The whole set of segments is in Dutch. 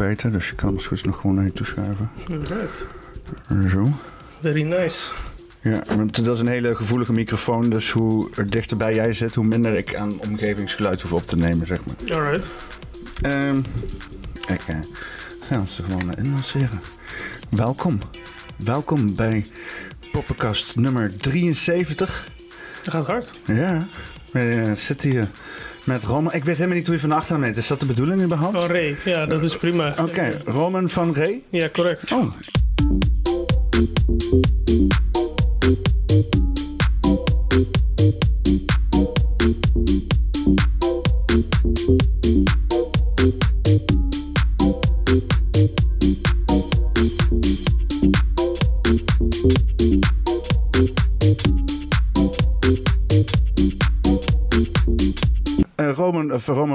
beter, dus je kan het goed nog gewoon naar je toe schuiven. Alright. Zo. Very nice. Ja, want dat is een hele gevoelige microfoon, dus hoe er dichterbij jij zit, hoe minder ik aan omgevingsgeluid hoef op te nemen, zeg maar. Alright. Ehm kijk, eh, gaan we ze gewoon in lanceren. Welkom. Welkom bij Poppenkast nummer 73. Dat gaat hard. Ja, we eh, zitten hier met Roman. Ik weet helemaal niet hoe je van de achternaam heet. Is dat de bedoeling überhaupt? Oh, Ray. Ja, dat is prima. Oké, Roman van Ree. Ja, correct. Oh.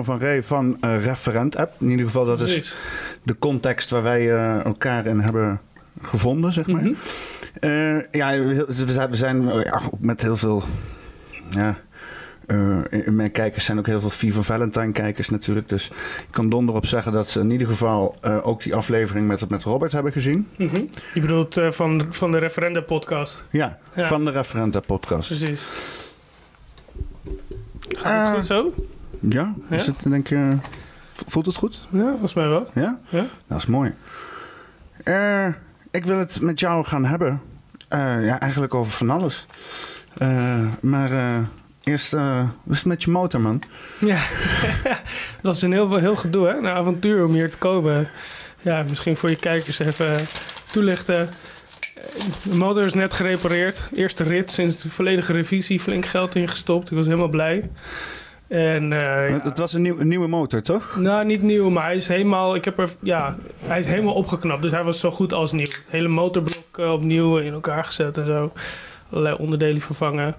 Van Ree van eh, Referent App. In ieder geval, dat is de context waar wij eh, elkaar in hebben gevonden, zeg maar. Mhm. Eh, ja, we zijn- ja, met heel veel. Ja, in mijn kijkers zijn ook heel veel Viva Valentine kijkers natuurlijk. Dus ik kan donder op zeggen dat ze in ieder geval ook die aflevering met, met Robert hebben gezien. Mhm. Je bedoelt van, van de referenda podcast. Ja, Ja. van de Referenta podcast. Precies. Gaat het goed zo? Ja, is het, denk je, voelt het goed? Ja, volgens mij wel. Ja? Ja? Dat is mooi. Eh, ik wil het met jou gaan hebben. Eh, ja, eigenlijk over van alles. Eh, maar eerst, hoe is het met je motor, man? Ja, dat is een heel, veel- heel gedoe, hè? Een avontuur om hier te komen. Ja, misschien voor je kijkers even toelichten. De motor is net gerepareerd. Eerste rit sinds de volledige revisie. Flink geld ingestopt. Ik was helemaal blij. En, eh, Het, het was een, nieuw, een nieuwe motor, toch? nou, niet nieuw, maar hij is helemaal... Ik heb er, ja, hij is helemaal opgeknapt. Dus hij was zo goed als nieuw. Hele motorblok eh, opnieuw in elkaar gezet en zo. Allerlei onderdelen vervangen.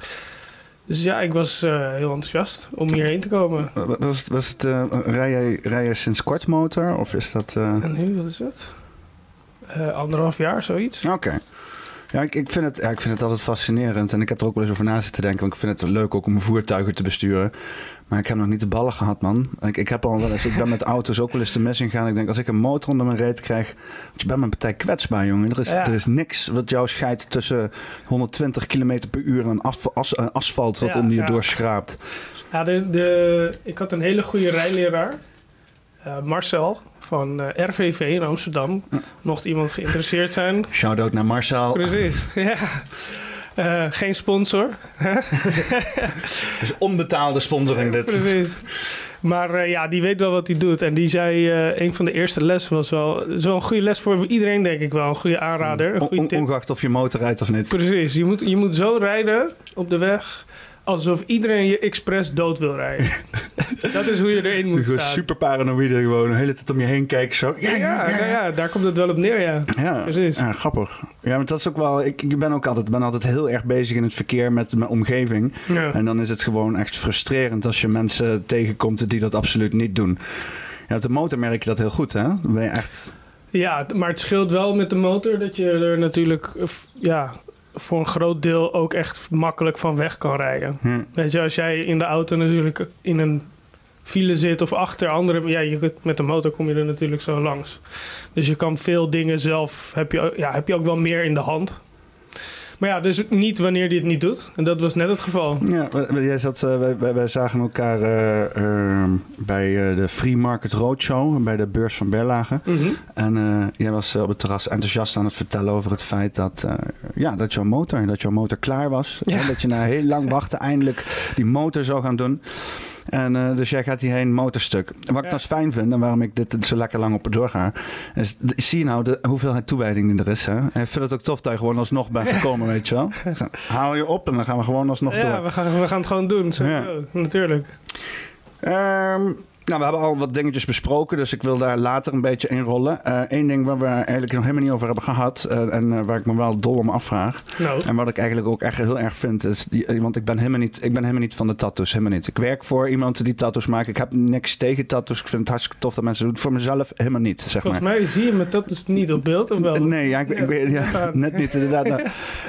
Dus ja, ik was eh, heel enthousiast om hierheen te komen. Was, was, het, rij, jij, rij jij sinds kort motor? Of is dat... En nu, wat is? Eh, anderhalf jaar, zoiets. Oké. Ja, ik, ik, vind het, ja, ik vind het altijd fascinerend. En ik heb er ook wel eens over na zitten denken. Want ik vind het leuk ook om voertuigen te besturen. Maar ik heb nog niet de ballen gehad, man. Ik, ik, heb al wel eens, ik ben met auto's ook wel eens te mis ingegaan. Ik denk, als ik een motor onder mijn reet krijg... Want je bent mijn partij kwetsbaar, jongen. Er is, Ja. er is niks wat jou scheidt tussen 120 km per uur... en af, as- eh, asfalt wat Ja, onder je ja. doorschraapt. Ja, de, de, ik had een hele goede rijleraar. Eh, Marcel van eh, RVV in Amsterdam. Mocht iemand geïnteresseerd zijn. Shout-out naar Marcel. Precies, ja. Eh, geen sponsor. Dus onbetaalde sponsoring dit. Precies. Maar eh, ja, die weet wel wat hij doet. En die zei, eh, een van de eerste lessen was wel... Het is wel een goede les voor iedereen, denk ik wel. Een goede aanrader, een goede tip. ongeacht of je motor rijdt of niet. Precies, je moet, je moet zo rijden op de weg... alsof iedereen je expres dood wil rijden. dat is hoe je erin moet staan. super paranoïde gewoon. De hele tijd om je heen kijken zo. Ja, ja, ja, ja, daar komt het wel op neer, ja. Ja, Precies. Ja, grappig. Ja, maar dat is ook wel. Ik, ik ben ook altijd, ben altijd heel erg bezig in het verkeer met mijn omgeving. Ja. En dan is het gewoon echt frustrerend als je mensen tegenkomt die dat absoluut niet doen. Ja, op de motor merk je dat heel goed, hè? Dan ben je echt. Ja, maar het scheelt wel met de motor dat je er natuurlijk ja, voor een groot deel ook echt makkelijk van weg kan rijden. Hm. Weet je, als jij in de auto natuurlijk in een file zit of achter anderen, ja, je, kunt- met de motor kom je er natuurlijk zo langs. Dus je kan veel dingen zelf, heb je, ja, heb je ook wel meer in de hand. Maar ja, dus niet wanneer die het niet doet. En dat was net het geval. Ja, jij zat, eh, wij, wij, wij zagen elkaar eh, ehm, bij eh, de Free Market Roadshow, bij de beurs van Berlage. Mhm. En jij was op het terras enthousiast aan het vertellen over het feit dat, ja, dat jouw motor, dat jouw motor klaar was. Ja. Hè, dat je na heel lang wachten eindelijk die motor zou gaan doen. En eh, dus jij gaat hierheen motorstuk. Wat ik Ja. dan fijn vind en waarom ik dit zo lekker lang op doorga, is zie je nou de hoeveelheid toewijding die er is. Hè? En ik vind het ook tof dat je gewoon alsnog bent gekomen, weet je wel. Haal je op en dan gaan we gewoon alsnog Ja, door. we gaan, we gaan het gewoon doen. Sowieso, natuurlijk. Ehm, nou, we hebben al wat dingetjes besproken, dus ik wil daar later een beetje inrollen. Eén ding waar we eigenlijk nog helemaal niet over hebben gehad eh, en eh, waar ik me wel dol om afvraag. Nou, En wat ik eigenlijk ook echt heel erg vind, is die, eh, want ik ben, helemaal niet, ik ben helemaal niet van de tattoos, helemaal niet. Ik werk voor iemand die tattoos maakt. Ik heb niks tegen tattoos. Ik vind het hartstikke tof dat mensen het doen. Voor mezelf helemaal niet, zeg volgens maar. mij zie je dat dus niet op beeld, of wel? Nee, ja, ik, ik weet ja, net niet inderdaad. nou.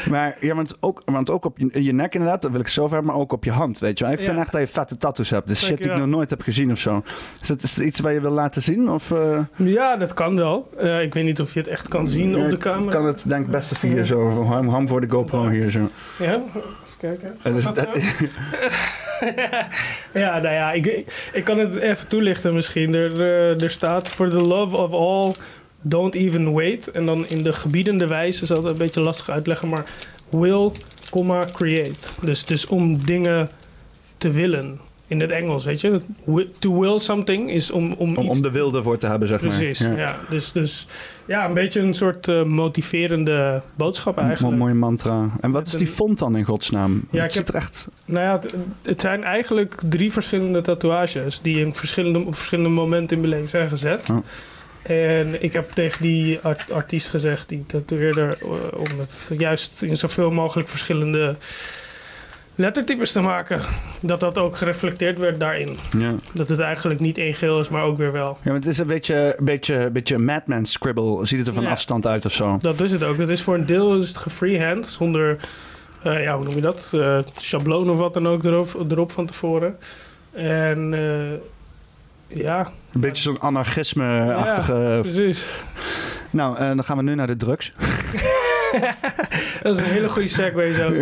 Maar, ja, want, ook, want ook op je, je nek inderdaad, dat wil ik zo ver, maar ook op je hand, weet je wel. Ik vind echt dat je vette tattoos hebt. Dus shit die ik nog nooit heb gezien of zo. Is dat, is iets waar je wil laten zien? Of, eh, Ja, dat kan wel. Eh, ik weet niet of je het echt kan zien op de ik camera. kan het denk ik best even hier zo. Ham, ham voor de GoPro hier zo. Ja, even kijken. Is- dat- ja, nou ja, ik, ik, ik kan het even toelichten misschien. Er, eh, er staat for the love of all, don't even wait. En dan in de gebiedende wijze, is dat een beetje lastig uitleggen, maar will, comma, create. Dus, dus om dingen te willen. In het Engels, weet je. To will something is om, om, om, iets om de wilde voor te hebben, zeg Precies, maar. ja. Dus, dus ja, een beetje een soort eh, motiverende boodschap Een eigenlijk. mooie mantra. En wat is die een- font dan in godsnaam? Ja, het ik heb- ziet er echt... Nou ja, het, het zijn eigenlijk drie verschillende tatoeages die in verschillende, op verschillende momenten in mijn leven zijn gezet. Oh. En ik heb tegen die art- artiest gezegd, die tatoeëerder, eh, om het juist in zoveel mogelijk verschillende lettertypes te maken. Dat dat ook gereflecteerd werd daarin. Ja. Dat het eigenlijk niet één geel is, maar ook weer wel. ja, maar het is een beetje, beetje, beetje Madman scribble. Ziet het er van Ja. afstand uit of zo? Dat is het ook. Het is voor een deel is het gefreehand, zonder, eh, ja, hoe noem je dat? Eh schabloon of wat dan ook erop, erop van tevoren. En eh, ja, Een beetje zo'n anarchisme-achtige... precies. Nou, dan gaan we nu naar de drugs. Dat is een hele goede segue zo.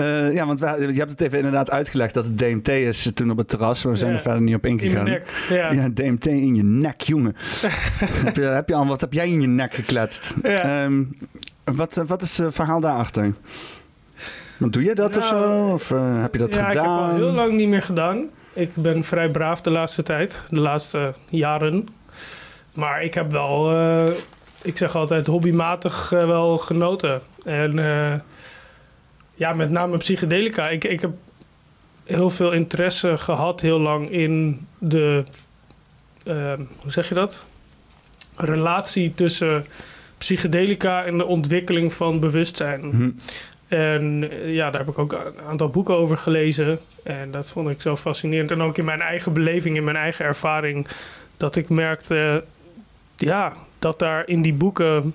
Eh, ja, want wij- je hebt het even inderdaad uitgelegd dat het DMT is toen op het terras. We zijn Ja. er verder niet op In ingegaan. nek. Ja. Ja, DMT in je nek, jongen. heb, je, heb je al, wat heb jij in je nek gekletst? Ja. Ehm, wat, wat is het verhaal daarachter? Doe je dat of Nou, zo? Of eh, heb je dat ja, ik heb gedaan? al heel lang niet meer gedaan. Ik ben vrij braaf de laatste tijd, de laatste jaren. Maar ik heb wel, eh, ik zeg altijd, hobbymatig eh, wel genoten. En eh, ja, met name psychedelica. Ik, ik heb heel veel interesse gehad heel lang in de, eh, hoe zeg je dat? Relatie tussen psychedelica en de ontwikkeling van bewustzijn. Hm. En eh, ja, daar heb ik ook een aantal boeken over gelezen. En dat vond ik zo fascinerend. En ook in mijn eigen beleving, in mijn eigen ervaring, dat ik merkte, ja, dat daar in die boeken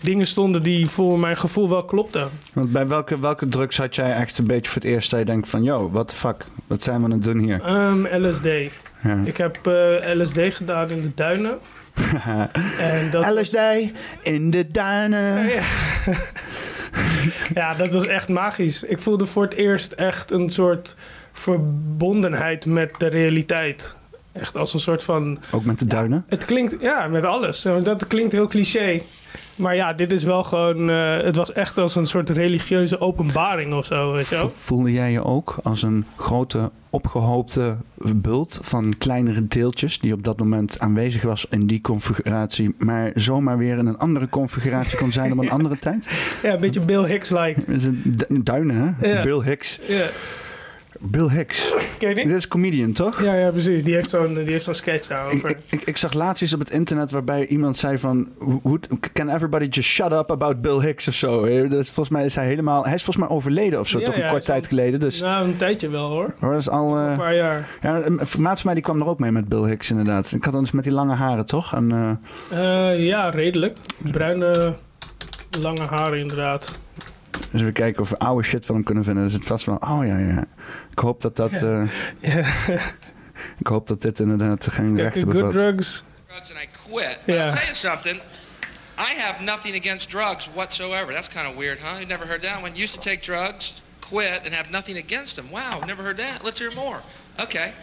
dingen stonden die voor mijn gevoel wel klopten. Want bij welke, welke drugs had jij echt een beetje voor het eerst dat je denkt van... Yo, what the fuck? Wat zijn we aan het doen hier? Ehm, LSD. Ja. Ik heb eh, LSD gedaan in de duinen. En dat was- LSD in de duinen. Ja. ja, dat was echt magisch. Ik voelde voor het eerst echt een soort verbondenheid met de realiteit. Echt als een soort van. Ook met de duinen? Het klinkt, ja, met alles. Dat klinkt heel cliché. Maar ja, dit is wel gewoon. eh, het was echt als een soort religieuze openbaring of zo, weet je wel. Voelde jij je ook als een grote opgehoopte bult van kleinere deeltjes die op dat moment aanwezig was in die configuratie, maar zomaar weer in een andere configuratie kon zijn op een andere tijd? Ja, een beetje Bill Hicks-like. Duinen, hè? Ja. Bill Hicks. Ja, Bill Hicks. ken je die? Dit is comedian, toch? Ja, ja, precies. Die heeft zo'n die heeft zo'n sketch daarover. ik, ik, ik zag laatst iets op het internet waarbij iemand zei van... Can everybody just shut up about Bill Hicks of zo? Eh, Dat volgens mij is hij helemaal... Hij is volgens mij overleden of zo, Ja, toch een kort tijd geleden. Dus Nou, een tijdje wel hoor. hoor, dat is al... eh, Een paar jaar. ja, een maat van mij die kwam er ook mee met Bill Hicks inderdaad. Ik had dan dus met die lange haren, toch? En, eh, Eh, ja, redelijk. Bruine, lange haren inderdaad. Dus we kijken of we oude shit van hem kunnen vinden. Dus het vast wel... Oh ja, ja. Ik hoop dat dat... eh, ik hoop dat dit inderdaad geen Kijk, rechten good bevat. drugs. drugs and I quit. But Yeah. I'll tell you something. I have nothing against drugs whatsoever. That's kind of weird, huh? You've never heard that one? You used to take drugs, quit, and have nothing against them. Wow, never heard that. Let's hear more. Okay.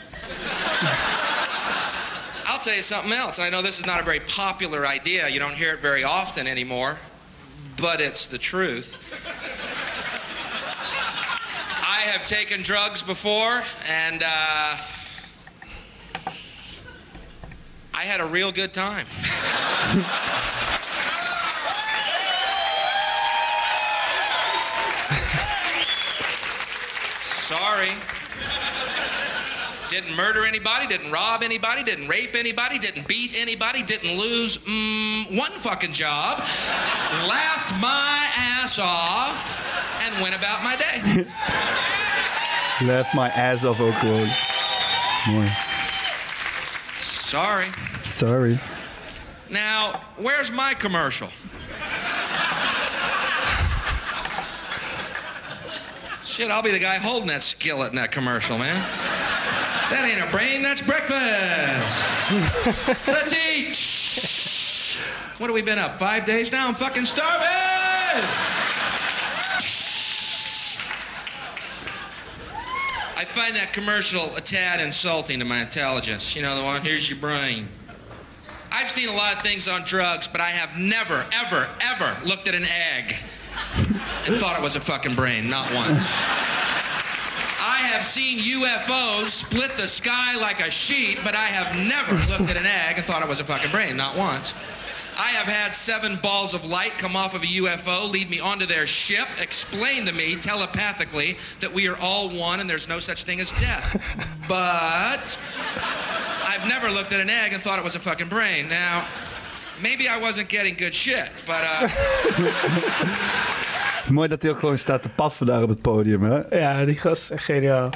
I'll tell you something else. I know this is not a very popular idea. You don't hear it very often anymore, but it's the truth. I have taken drugs before, and uh, I had a real good time. Sorry. Didn't murder anybody, didn't rob anybody, didn't rape anybody, didn't beat anybody, didn't lose mm, one fucking job. Laughed my ass off and went about my day. Left my ass off ook gewoon. Mooi. Sorry. Sorry. Now, where's my commercial? Shit, I'll be the guy holding that skillet in that commercial, man. That ain't a brain, that's breakfast. Let's eat. What have we been up? Five days now? I'm fucking starving. I find that commercial a tad insulting to my intelligence. You know the one, here's your brain. I've seen a lot of things on drugs, but I have never, ever, ever looked at an egg and thought it was a fucking brain, not once. I have seen UFOs split the sky like a sheet, but I have never looked at an egg and thought it was a fucking brain, not once. I have had seven balls of light come off of a UFO, lead me onto their ship, explain to me telepathically that we are all one and there's no such thing as death. But I've never looked at an egg and thought it was a fucking brain. Now, maybe I wasn't getting good shit, but uh, Mooi dat hij ook gewoon staat te paffen daar op het podium, hè? Ja, die gast is echt geniaal.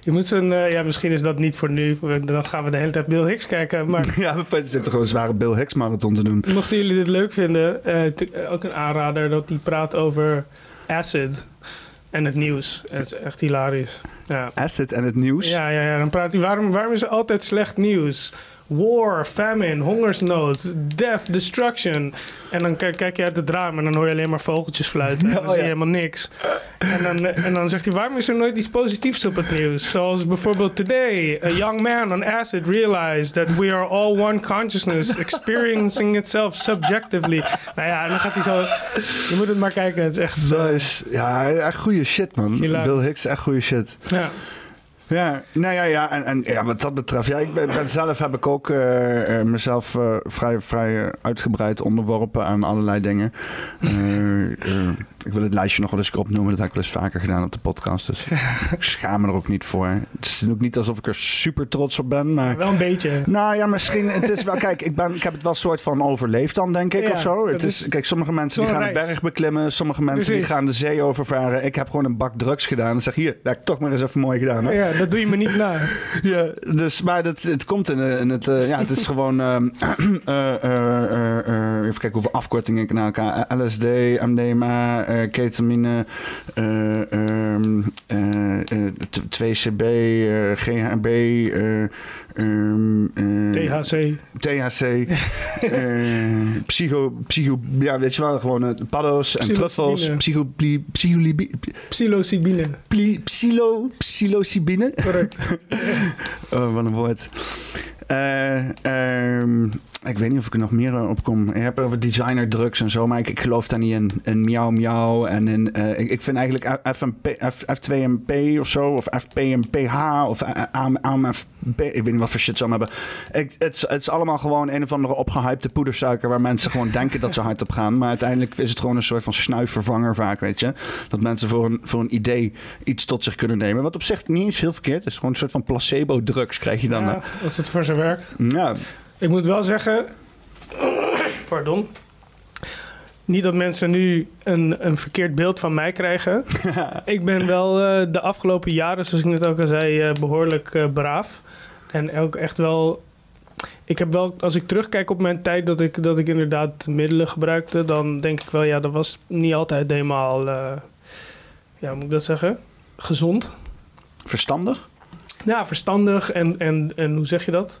Je moet zijn, eh, ja, misschien is dat niet voor nu. Dan gaan we de hele tijd Bill Hicks kijken. Maar Ja, we zitten gewoon een zware Bill Hicks marathon te doen. mochten jullie dit leuk vinden, eh, t- ook een aanrader dat hij praat over acid en het nieuws. Het is echt hilarisch. Ja. Acid en het nieuws. Ja, ja, ja, dan praat hij, waarom, waarom is er altijd slecht nieuws? War, famine, hongersnood, death, destruction. En dan kijk, kijk je uit het raam en dan hoor je alleen maar vogeltjes fluiten. En dan Oh, zie je helemaal niks. En dan, en dan zegt hij, waarom is er nooit iets positiefs op het nieuws? Zoals bijvoorbeeld today, a young man on acid realized that we are all one consciousness, experiencing itself subjectively. Nou ja, en dan gaat hij zo... Je moet het maar kijken, het is echt... Nice. Ja, echt goede shit, man. Bill Hicks, echt goede shit. Ja. Ja, nou ja, ja. En, en ja, wat dat betreft, ja, ik ben, ben zelf heb ik ook eh, eh, mezelf eh, vrij, vrij uitgebreid onderworpen aan allerlei dingen. Ik wil het lijstje nog wel eens opnoemen. Dat heb ik wel eens vaker gedaan op de podcast. Dus ik schaam me er ook niet voor. Het is ook niet alsof ik er super trots op ben, maar... Wel een beetje. Nou ja, misschien. Het is wel. Kijk, ik, ben, ik heb het wel soort van overleefd dan, denk ik, Ja, of zo. Het is, is kijk, sommige mensen die gaan de reis. berg beklimmen, sommige mensen die gaan de zee overvaren. Ik heb gewoon een bak drugs gedaan en zeg hier, dat heb ik toch maar eens even mooi gedaan. Hè? Ja, dat doe je me niet na. Ja, dus, maar dat, het komt in, eh, in het. eh, ja, het is gewoon. eh, eh, even kijken hoeveel afkortingen ik naar elkaar. LSD, MDMA, ketamine, t- 2CB, eh, GHB, eh, THC. THC, psycho, psycho, ja, weet je wel, gewoon paddo's en Psilocybine. truffels, psycholibi, Psilocybine. pli, psilo, psilocybine. Correct. Oh, wat een woord. Eh, ehm, ik weet niet of ik er nog meer op kom. Je hebt over designer drugs en zo, maar ik, ik geloof daar niet in. In miauw miauw en in... eh, ik, ik vind eigenlijk FMP, F, F2MP of zo, of FPMPH of AMFP. Ik weet niet wat voor shit ze allemaal hebben. Ik, het, is- het is allemaal gewoon een of andere opgehypte poedersuiker waar mensen gewoon denken dat ze hard op gaan. Maar uiteindelijk is het gewoon een soort van snuifvervanger vaak, weet je. Dat mensen voor een, voor een idee iets tot zich kunnen nemen. Wat op zich niet eens heel verkeerd is. Gewoon een soort van placebo-drugs krijg je dan. Ja, als het voor ze werkt. Ja, Ik moet wel zeggen... Pardon. Niet dat mensen nu een, een verkeerd beeld van mij krijgen. ik ben wel eh, de afgelopen jaren, zoals ik net ook al zei, eh, behoorlijk eh, braaf. En ook echt wel... Ik heb wel, als ik terugkijk op mijn tijd dat ik, dat ik inderdaad middelen gebruikte... dan denk ik wel, ja, dat was niet altijd helemaal... ja, moet ik dat zeggen? Gezond. verstandig. Ja, verstandig en, en, en hoe zeg je dat?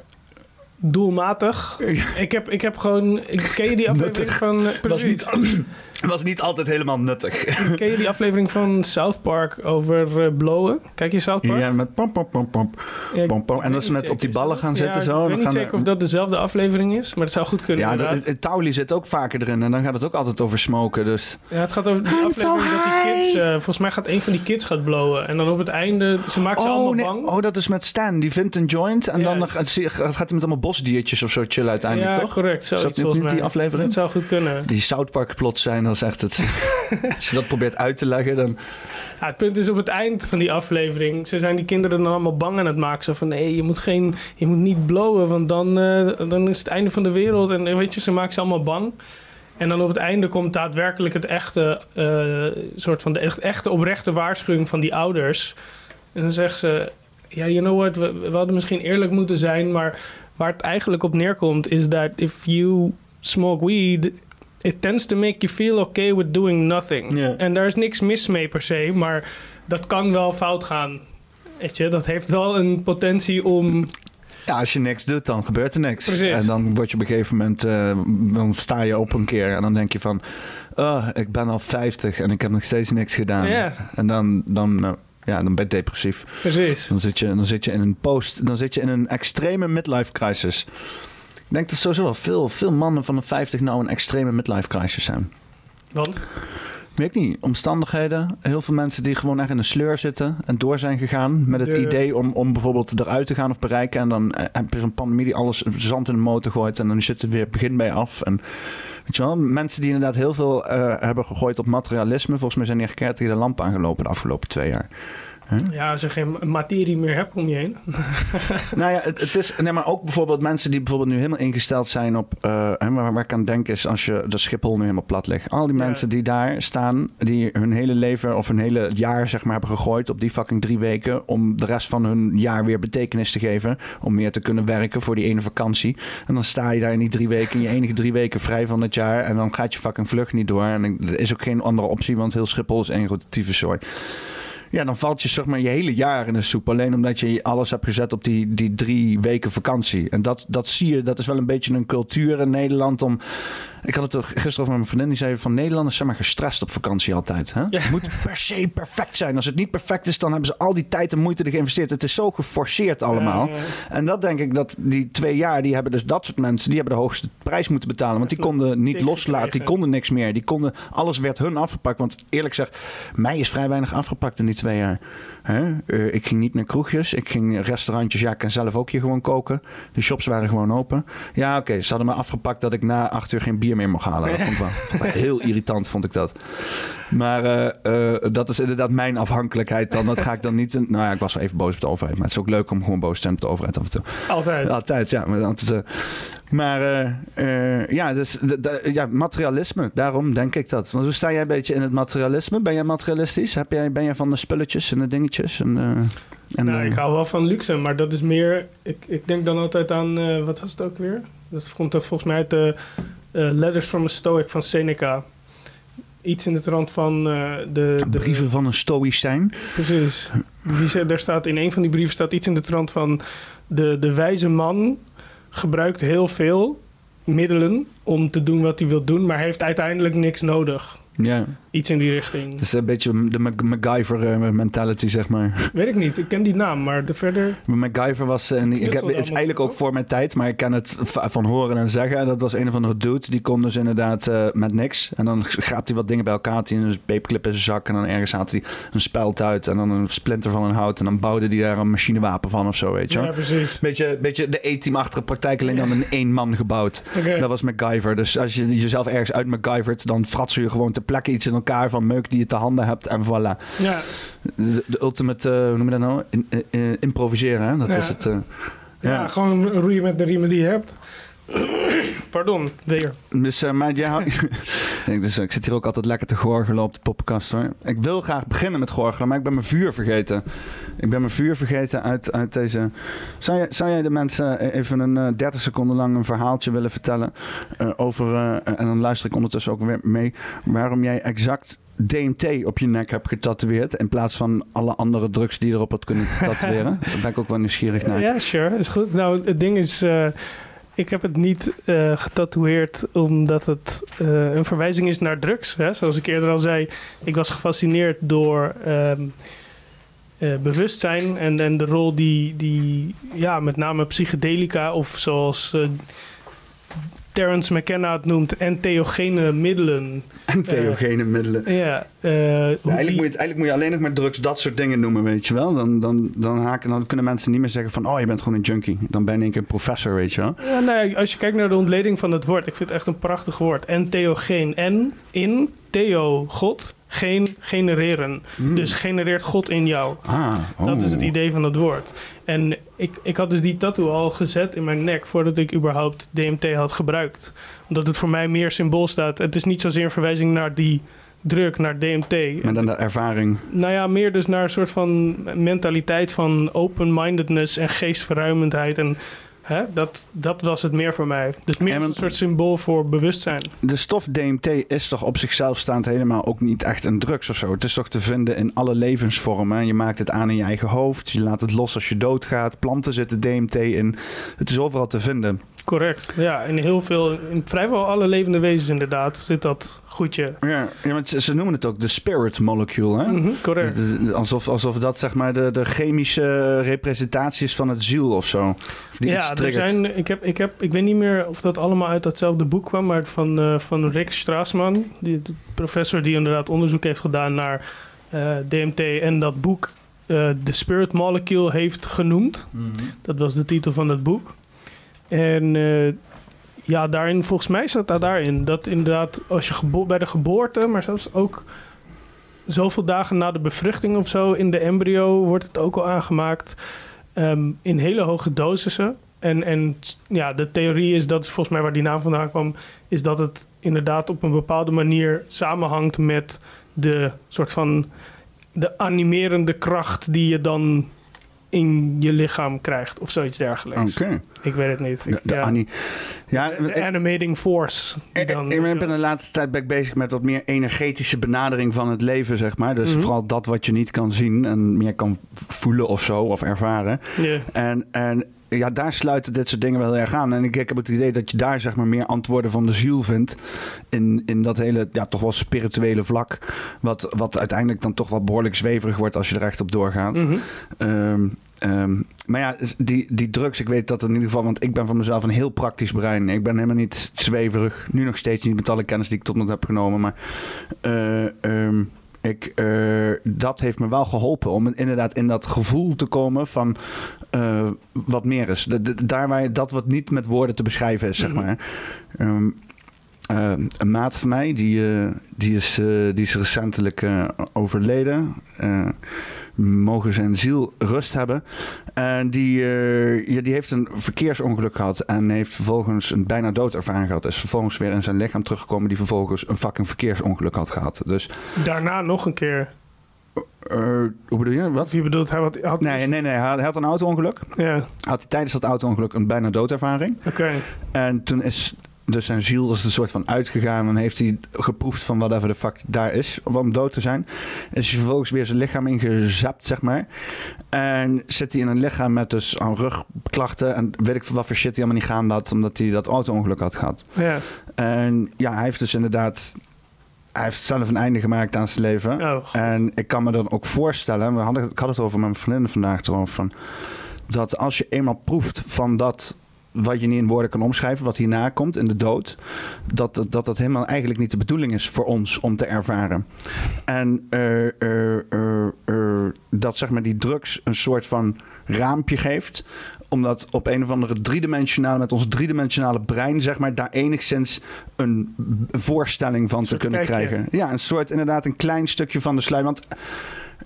Doelmatig. Ik heb, ik heb gewoon... Ken je die aflevering van... eh, was, niet, was niet altijd helemaal nuttig. Ken je die aflevering van South Park over eh, blowen? Kijk je South Park? Ja, met pom, pom, pom, pom, Ja, pom, pom. En dat ze met op die ballen gaan Ja, zitten zo. Ik weet niet gaan zeker er- of dat dezelfde aflevering is, maar het zou goed kunnen. Ja, dat, het, het Tauli zit ook vaker erin. En dan gaat het ook altijd over smoken. Dus. ja, het gaat over I'm aflevering so dat die kids... eh, volgens mij gaat een van die kids gaat blowen. En dan op het einde... Ze maakt ze Oh, allemaal nee. bang. oh, dat is met Stan. Die vindt een joint. En Ja, dan het- gaat, gaat hij met allemaal bosdiertjes of zo chillen uiteindelijk, ja, toch? correct. dat Zoiets niet die aflevering? Dat zou goed kunnen. Die South Park plots zijn, dat is echt het. Als je dat probeert uit te leggen, dan. Ja, het punt is op het eind van die aflevering. Ze zijn die kinderen dan allemaal bang aan het maken. Zo van nee, je moet, geen, je moet niet blowen, want dan, eh, dan is het einde van de wereld. En eh, weet je, ze maken ze allemaal bang. En dan op het einde komt daadwerkelijk het echte, eh, soort van de echt, echte oprechte waarschuwing van die ouders. En dan zeggen ze, ja, you know what, we, we hadden misschien eerlijk moeten zijn, maar waar het eigenlijk op neerkomt is dat if you smoke weed it tends to make you feel okay with doing nothing. En daar is niks mis mee per se, maar dat kan wel fout gaan. Weet je, dat heeft wel een potentie om... Ja, als je niks doet, dan gebeurt er niks. Precies. En dan word je op een gegeven moment, eh, dan sta je op een keer en dan denk je van, oh, ik ben al 50 en ik heb nog steeds niks gedaan. En dan, dan, eh, ja, dan ben je depressief. Precies. Dan zit je, dan zit je in een post, dan zit je in een extreme midlife crisis. Ik denk dat sowieso wel veel, veel mannen van de 50 nou een extreme midlife crisis zijn. Want? Weet ik niet. Omstandigheden. Heel veel mensen die gewoon echt in een sleur zitten en door zijn gegaan met het De- idee om, om bijvoorbeeld eruit te gaan of bereiken. En dan heb je zo'n pandemie die alles zand in de motor gooit en dan zit het weer begin bij af. En weet je wel, mensen die inderdaad heel veel eh, hebben gegooid op materialisme. Volgens mij zijn die de lamp aangelopen de afgelopen twee jaar. Ja, als je geen materie meer hebt om je heen. Nou ja, het, het is. Nee, maar ook bijvoorbeeld mensen die bijvoorbeeld nu helemaal ingesteld zijn op. eh, hè, waar, waar ik aan denk is als je de Schiphol nu helemaal plat ligt. Al die Ja. mensen die daar staan, die hun hele leven of hun hele jaar zeg maar hebben gegooid op die fucking drie weken. om de rest van hun jaar weer betekenis te geven. Om meer te kunnen werken voor die ene vakantie. En dan sta je daar in die drie weken, in je enige drie weken vrij van het jaar. En dan gaat je fucking vlucht niet door. En er is ook geen andere optie, want heel Schiphol is één grote tyfuszooi. Ja, dan valt je zeg maar je hele jaar in de soep. Alleen omdat je alles hebt gezet op die, die drie weken vakantie. En dat, dat zie je, dat is wel een beetje een cultuur in Nederland om... Ik had het er gisteren over met mijn vriendin. Die zei van Nederlanders zijn maar gestrest op vakantie altijd. Hè? Het moet per se perfect zijn. Als het niet perfect is, dan hebben ze al die tijd en moeite erin geïnvesteerd. Het is zo geforceerd allemaal. Ja, ja. En dat denk ik dat die twee jaar, die hebben dus dat soort mensen, die hebben de hoogste prijs moeten betalen. Want die konden niet loslaten, die konden niks meer. Die konden, alles werd hun afgepakt. Want eerlijk gezegd, mij is vrij weinig afgepakt in die twee jaar. Hè? Eh, ik ging niet naar kroegjes, ik ging restaurantjes. Ja, ik kan zelf ook hier gewoon koken. De shops waren gewoon open. Ja, oké, ze hadden me afgepakt dat ik na acht uur geen bier meer mocht halen. Dat vond ik wel, vond ik wel heel irritant, vond ik dat. Maar eh, eh, dat is inderdaad mijn afhankelijkheid dan. Dat ga ik dan niet... in- nou ja, ik was wel even boos op de overheid. Maar het is ook leuk om gewoon boos te zijn op de overheid af en toe. Altijd. Altijd, ja. Maar, altijd, eh, maar ja, dus, ja, materialisme. Daarom denk ik dat. Want hoe sta jij een beetje in het materialisme? Ben jij materialistisch? Heb jij, ben jij van de spulletjes en de dingetjes? En, en, nou, ik hou wel van luxe, maar dat is meer... Ik, ik denk dan altijd aan... wat was het ook weer? Dat komt er volgens mij uit de Letters from a Stoic van Seneca. Iets in de trant van eh, de, de... brieven van een stoïcijn. Precies. Die, daar staat, in een van die brieven staat iets in de trant van... De, de wijze man gebruikt heel veel middelen om te doen wat hij wil doen... maar heeft uiteindelijk niks nodig. Ja, Iets in die richting. dat is een beetje de Mac- MacGyver eh, mentality, zeg maar. Weet ik niet. Ik ken die naam, maar de verder... MacGyver was... En ik heb, het is eigenlijk ook voor mijn tijd, maar ik ken het van horen en zeggen. En dat was een of andere dude, die kon dus inderdaad eh, met niks. En dan graapt hij wat dingen bij elkaar, had hij een paperclip in zijn zak. En dan ergens had hij een speld uit en dan een splinter van een hout. En dan bouwde hij daar een machinewapen van of zo, weet je. Ja, precies. Beetje, beetje de E-team-achtige praktijk, alleen dan in één man gebouwd. Dat was MacGyver. Dus als je jezelf ergens uit MacGyvert, dan fratsen je gewoon ter plekke iets in elkaar van meuk die je te handen hebt. En voilà. Ja, De, de ultimate, eh, hoe noem je dat nou? In- eh, eh, improviseren, hè? Dat Ja. is het. ja. ja. gewoon roeien met de riemen die je hebt. Pardon, weer. Dus, eh, maar ik, dus, ik zit hier ook altijd lekker te gorgelen op de poppenkast hoor. Ik wil graag beginnen met gorgelen, maar ik ben mijn vuur vergeten. Ik ben mijn vuur vergeten uit, uit deze. Zou jij, zou jij de mensen eh, even een eh, 30 seconden lang een verhaaltje willen vertellen eh, over. eh, en dan luister ik ondertussen ook weer mee. Waarom jij exact DMT op je nek hebt getatoeëerd. In plaats van alle andere drugs die je erop had kunnen tatoeëren. Daar ben ik ook wel nieuwsgierig naar. Ja, sure. Is goed. Nou, het ding is... eh, ik heb het niet eh getatoeëerd omdat het eh, een verwijzing is naar drugs. Hè? Zoals ik eerder al zei, ik was gefascineerd door ehm, eh, bewustzijn en, de rol die, die ja, met name psychedelica of zoals Terence McKenna het noemt, entheogene middelen. En theogene middelen. Ja, eh, hoe eigenlijk, die- moet je, het- eigenlijk moet je alleen nog maar drugs dat soort dingen noemen, weet je wel. Dan, dan, dan, haken, dan kunnen mensen niet meer zeggen van... oh, je bent gewoon een junkie. Dan ben keer een professor, weet je wel. Ja, nou ja, als je kijkt naar de ontleding van het woord, ik vind het echt een prachtig woord. En theogeen. En in theo, God, geen genereren. Dus genereert God in jou. Ah, oh. Dat is het idee van het woord. En ik, ik had dus die tattoo al gezet in mijn nek voordat ik überhaupt DMT had gebruikt. Omdat het voor mij meer symbool staat. Het is niet zozeer een verwijzing naar die druk, naar DMT. Met dan de ervaring. Nou ja, meer dus naar een soort van mentaliteit van open-mindedness en geestverruimendheid. En Hè? Dat, dat was het meer voor mij. Dus meer En een soort symbool voor bewustzijn. De stof DMT is toch op zichzelf staand helemaal ook niet echt een drugs of zo. Het is toch te vinden in alle levensvormen. Je maakt het aan in je eigen hoofd. Je laat het los als je doodgaat. Planten zitten DMT in. Het is overal te vinden. Correct. Ja, in heel veel, in vrijwel alle levende wezens inderdaad zit dat goedje. Ja, ja want ze, ze noemen het ook de spirit molecule. Hè? Mhm, correct. De- Alsof, alsof dat zeg maar de, de chemische representatie is van het ziel of zo. Of die Ja, er zijn, ik, heb, ik, heb, ik weet niet meer of dat allemaal uit datzelfde boek kwam, maar van, eh, van Rick Strassman, die, de professor die inderdaad onderzoek heeft gedaan naar eh, DMT en dat boek eh The Spirit Molecule heeft genoemd. Mhm. Dat was de titel van het boek. En eh, ja, daarin, volgens mij staat dat daarin dat inderdaad als je bij de geboorte, maar zelfs ook zoveel dagen na de bevruchting of zo in de embryo wordt het ook al aangemaakt ehm, in hele hoge dosissen. En, en ja, de theorie is, dat is volgens mij waar die naam vandaan kwam, is dat het inderdaad op een bepaalde manier samenhangt met de soort van de animerende kracht die je dan in je lichaam krijgt of zoiets dergelijks. Oké. Ik weet het niet. Ik, De, de ja, Annie. Ja, de ik- animating force. Die Ik, dan, ik ben de laatste tijd ben ik bezig met wat meer energetische benadering van het leven, zeg maar. Dus Mhm. vooral dat wat je niet kan zien en meer kan voelen of zo, of ervaren. En, en ja, daar sluiten dit soort dingen wel erg aan. En ik, ik heb het idee dat je daar zeg maar meer antwoorden van de ziel vindt. In, in dat hele, ja, toch wel spirituele vlak. Wat, wat uiteindelijk dan toch wel behoorlijk zweverig wordt als je er echt op doorgaat. Mhm. Ehm, ehm, maar ja, die, die drugs, ik weet dat in ieder geval, want ik ben van mezelf een heel praktisch brein. Ik ben helemaal niet zweverig. Nu nog steeds niet met alle kennis die ik tot nu toe heb genomen. Maar eh, ehm, ik, eh, dat heeft me wel geholpen om inderdaad in dat gevoel te komen van eh, wat meer is. De- de- daar waar dat wat niet met woorden te beschrijven is, zeg Mhm. maar. Ehm, eh, een maat van mij, die, die, is, die is recentelijk overleden. Mogen zijn ziel rust hebben. En die, eh, ja, die heeft een verkeersongeluk gehad. En heeft vervolgens een bijna doodervaring gehad. Is vervolgens weer in zijn lichaam teruggekomen. Die vervolgens een fucking verkeersongeluk had gehad. Dus, Daarna nog een keer. eh, hoe bedoel je? Wat? Je bedoelt, hij had... had Nee, nee, nee. Hij had- hij had een auto-ongeluk. Ja, Had hij tijdens dat auto-ongeluk een bijna doodervaring. oké. En toen is dus zijn ziel is er een soort van uitgegaan en heeft hij geproefd van whatever de fuck daar is om dood te zijn. Is hij vervolgens weer zijn lichaam ingezapt, zeg maar. En zit hij in een lichaam met dus aan rugklachten en weet ik wat voor shit hij allemaal niet gaan had, omdat hij dat auto-ongeluk had gehad. Ja. En ja, hij heeft dus inderdaad, hij heeft zelf een einde gemaakt aan zijn leven. Oh. En ik kan me dan ook voorstellen, we hadden, ik had het over met mijn vriendin vandaag erover, van, dat als je eenmaal proeft van dat wat je niet in woorden kan omschrijven, wat hierna komt in de dood, dat dat, dat helemaal eigenlijk niet de bedoeling is voor ons om te ervaren. En eh, eh, eh, dat zeg maar die drugs een soort van raampje geeft, omdat op een of andere driedimensionale, met ons driedimensionale brein, zeg maar, daar enigszins een voorstelling van te kunnen kijkje. krijgen. Ja, een soort inderdaad een klein stukje van de sluier. Want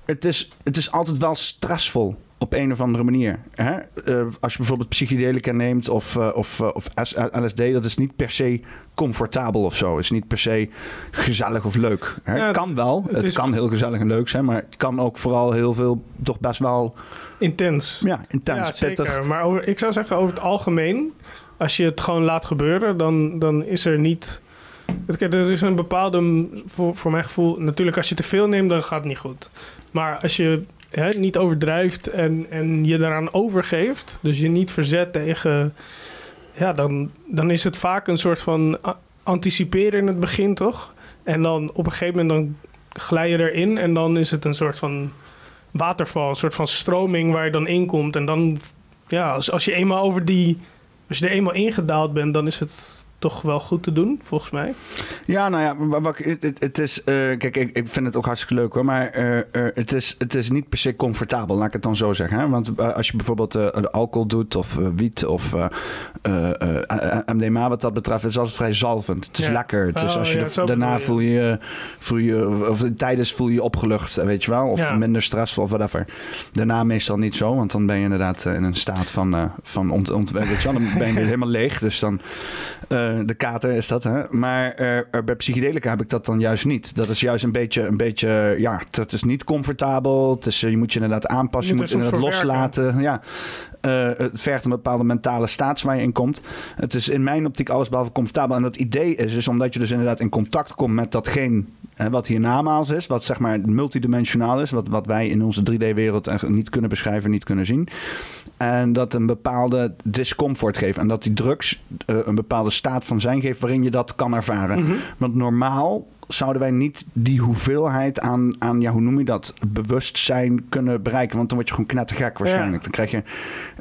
het is, het is altijd wel stressvol op een of andere manier. Hè? Eh, als je bijvoorbeeld psychedelica neemt of, eh, of, eh, of LSD, dat is niet per se comfortabel of zo. is niet per se gezellig of leuk. Hè? Ja, kan wel. het kan heel gezellig en leuk zijn, maar het kan ook vooral heel veel, toch best wel Intens. ja, intens, ja, pittig. Maar over, ik zou zeggen, over het algemeen, als je het gewoon laat gebeuren, dan, dan is er niet. Er is een bepaalde, voor, voor mijn gevoel, natuurlijk als je te veel neemt, dan gaat het niet goed. Maar als je hè, niet overdrijft en, en je daaraan overgeeft, dus je niet verzet tegen, ja, dan, dan is het vaak een soort van anticiperen in het begin, toch? En dan op een gegeven moment dan glij je erin en dan is het een soort van waterval, een soort van stroming waar je dan in komt. En dan, ja, als je eenmaal over die, als je er eenmaal ingedaald bent, dan is het toch wel goed te doen, volgens mij. Ja, nou ja, wat het, het, is. eh, kijk, ik, ik vind het ook hartstikke leuk hoor. Maar eh, eh, het, is, het is niet per se comfortabel, laat ik het dan zo zeggen. Hè? Want als je bijvoorbeeld alcohol doet, of wiet, of MDMA, wat dat betreft, het is altijd vrij zalvend. Het is Ja. lekker. Het is Oh, als je ja, daarna bedoel voel je, voel je. Of tijdens voel je je opgelucht, weet je wel. Of Ja. minder stressvol of whatever. Daarna meestal niet zo, want dan ben je inderdaad in een staat van. van ont, ont, weet je wel, dan ben je weer helemaal leeg. Dus dan. Eh, de kater is dat, hè? Maar eh, bij psychedelica heb ik dat dan juist niet. Dat is juist een beetje, een beetje ja, dat is niet comfortabel. Het is, eh, je moet je inderdaad aanpassen, je Je moet, moet inderdaad voor loslaten. Ja. Eh, het vergt een bepaalde mentale staat waar je in komt. Het is in mijn optiek alles behalve comfortabel. En dat idee is dus omdat je dus inderdaad in contact komt met datgene hè, wat hier namaals is. Wat zeg maar multidimensionaal is. Wat, wat wij in onze 3D-wereld niet kunnen beschrijven, niet kunnen zien. En dat een bepaalde discomfort geeft. En dat die drugs eh, een bepaalde staat van zijn geeft waarin je dat kan ervaren. Want normaal zouden wij niet die hoeveelheid aan, aan ja, hoe noem je dat, bewustzijn kunnen bereiken. Want dan word je gewoon knettergek waarschijnlijk. Dan krijg je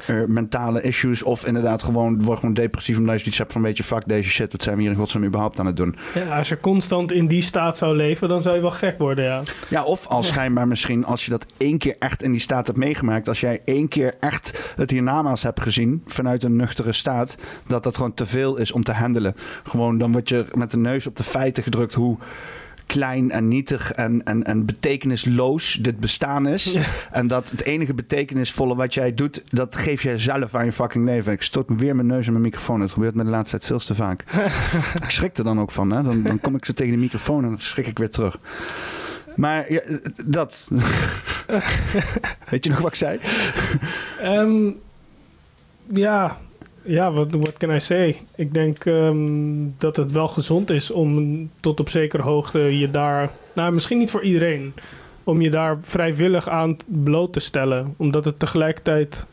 eh, mentale issues of inderdaad gewoon, word gewoon depressief omdat je iets hebt van, weet je, fuck deze shit, wat zijn we hier in godsnaam überhaupt aan het doen? Ja, als je constant in die staat zou leven, dan zou je wel gek worden, ja. Ja, of als schijnbaar misschien, als je dat één keer echt in die staat hebt meegemaakt, als jij één keer echt het hiernamaals hebt gezien vanuit een nuchtere staat, dat dat gewoon te veel is om te handelen. Gewoon, dan word je met de neus op de feiten gedrukt hoe klein en nietig en, en, en betekenisloos dit bestaan is. En dat het enige betekenisvolle wat jij doet, dat geef jij zelf aan je fucking leven. Ik stoot me weer mijn neus in mijn microfoon. Het gebeurt me de laatste tijd veel te vaak. ik schrik er dan ook van. Hè? Dan, dan kom ik zo tegen de microfoon en dan schrik ik weer terug. Maar ja, dat. Weet je nog wat ik zei? Ehm, ja, ja, wat what can I say? Ik denk ehm, dat het wel gezond is om tot op zekere hoogte je daar... Nou, misschien niet voor iedereen. Om je daar vrijwillig aan bloot te stellen. Omdat het tegelijkertijd...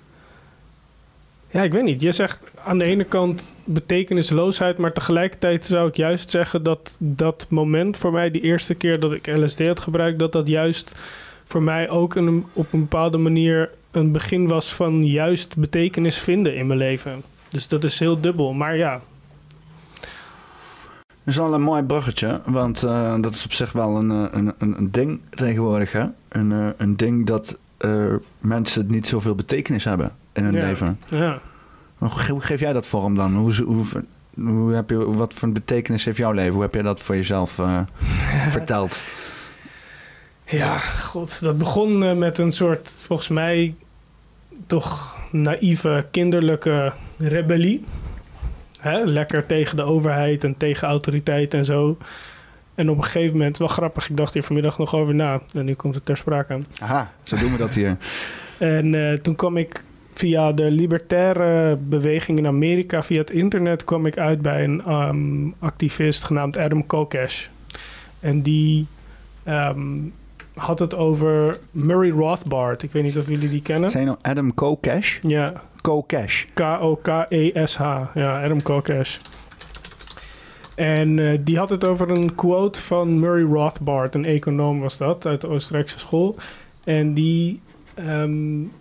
Ja, ik weet niet. Je zegt aan de ene kant betekenisloosheid... maar tegelijkertijd zou ik juist zeggen dat dat moment voor mij... die eerste keer dat ik LSD had gebruikt... dat dat juist voor mij ook een, op een bepaalde manier... een begin was van juist betekenis vinden in mijn leven. Dus dat is heel dubbel. Maar ja. Dat is wel een mooi bruggetje, want uh, dat is op zich wel een, een, een, een ding tegenwoordig. Hè? Een, uh, een ding dat uh, mensen niet zoveel betekenis hebben in hun ja. leven. Ja. Hoe, hoe geef jij dat vorm dan? Hoe, hoe, hoe heb je, wat voor betekenis heeft jouw leven? Hoe heb je dat voor jezelf verteld? Ja, god, dat begon met een soort, volgens mij, toch naïeve, kinderlijke rebellie. Hè? Lekker tegen de overheid en tegen autoriteit en zo. En op een gegeven moment, wel grappig, ik dacht hier vanmiddag nog over na. En nu komt het ter sprake. Aha, zo doen we dat hier. en uh, toen kwam ik via de libertaire beweging in Amerika, via het internet, kwam ik uit bij een um, activist genaamd Adam Kokesh. En die um, had het over Murray Rothbard. Ik weet niet of jullie die kennen. Zijn nou Adam Kokesh? Ja. Kokesh. K-O-K-E-S-H. Ja, Adam Kokesh. En uh, die had het over een quote van Murray Rothbard, een econoom was dat, uit de Oostenrijkse school. En die, um,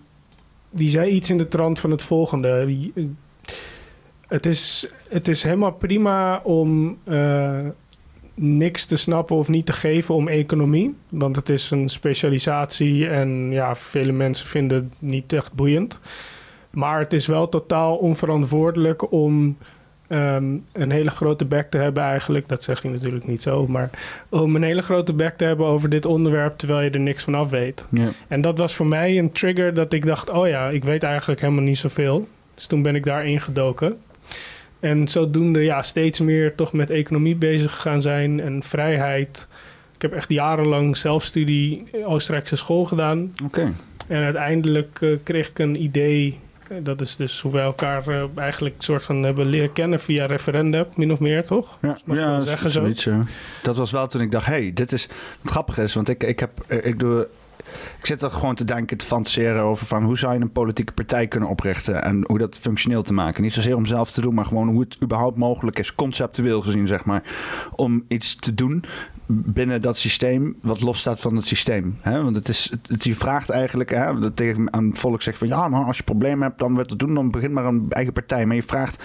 die zei iets in de trant van het volgende. Het is, het is helemaal prima om uh, niks te snappen of niet te geven om economie. Want het is een specialisatie en ja, vele mensen vinden het niet echt boeiend. Maar het is wel totaal onverantwoordelijk om um, een hele grote bek te hebben eigenlijk. Dat zegt hij natuurlijk niet zo. Maar om een hele grote bek te hebben over dit onderwerp... terwijl je er niks van af weet. Ja. En dat was voor mij een trigger dat ik dacht... oh ja, ik weet eigenlijk helemaal niet zoveel. Dus toen ben ik daar ingedoken. En zodoende ja, steeds meer toch met economie bezig gaan zijn en vrijheid. Ik heb echt jarenlang zelfstudie Oostenrijkse school gedaan. Oké. Okay. En uiteindelijk uh, kreeg ik een idee. Dat is dus hoe wij elkaar uh, eigenlijk soort van hebben leren kennen via referenda, min of meer, toch? Ja, Mag ja dat zeggen, zoiets. Zo? Dat was wel toen ik dacht, hey, dit is... Wat grappig is, want ik, ik, heb, ik doe ik zit er gewoon te denken, te fantaseren over van hoe zou je een politieke partij kunnen oprichten en hoe dat functioneel te maken. Niet zozeer om zelf te doen, maar gewoon hoe het überhaupt mogelijk is, conceptueel gezien, zeg maar, om iets te doen binnen dat systeem wat losstaat van het systeem. Hè? Want het is, het, je vraagt eigenlijk, hè, dat aan het volk zegt van ja, nou, als je problemen hebt, dan wat te doen, dan begin maar een eigen partij. Maar je vraagt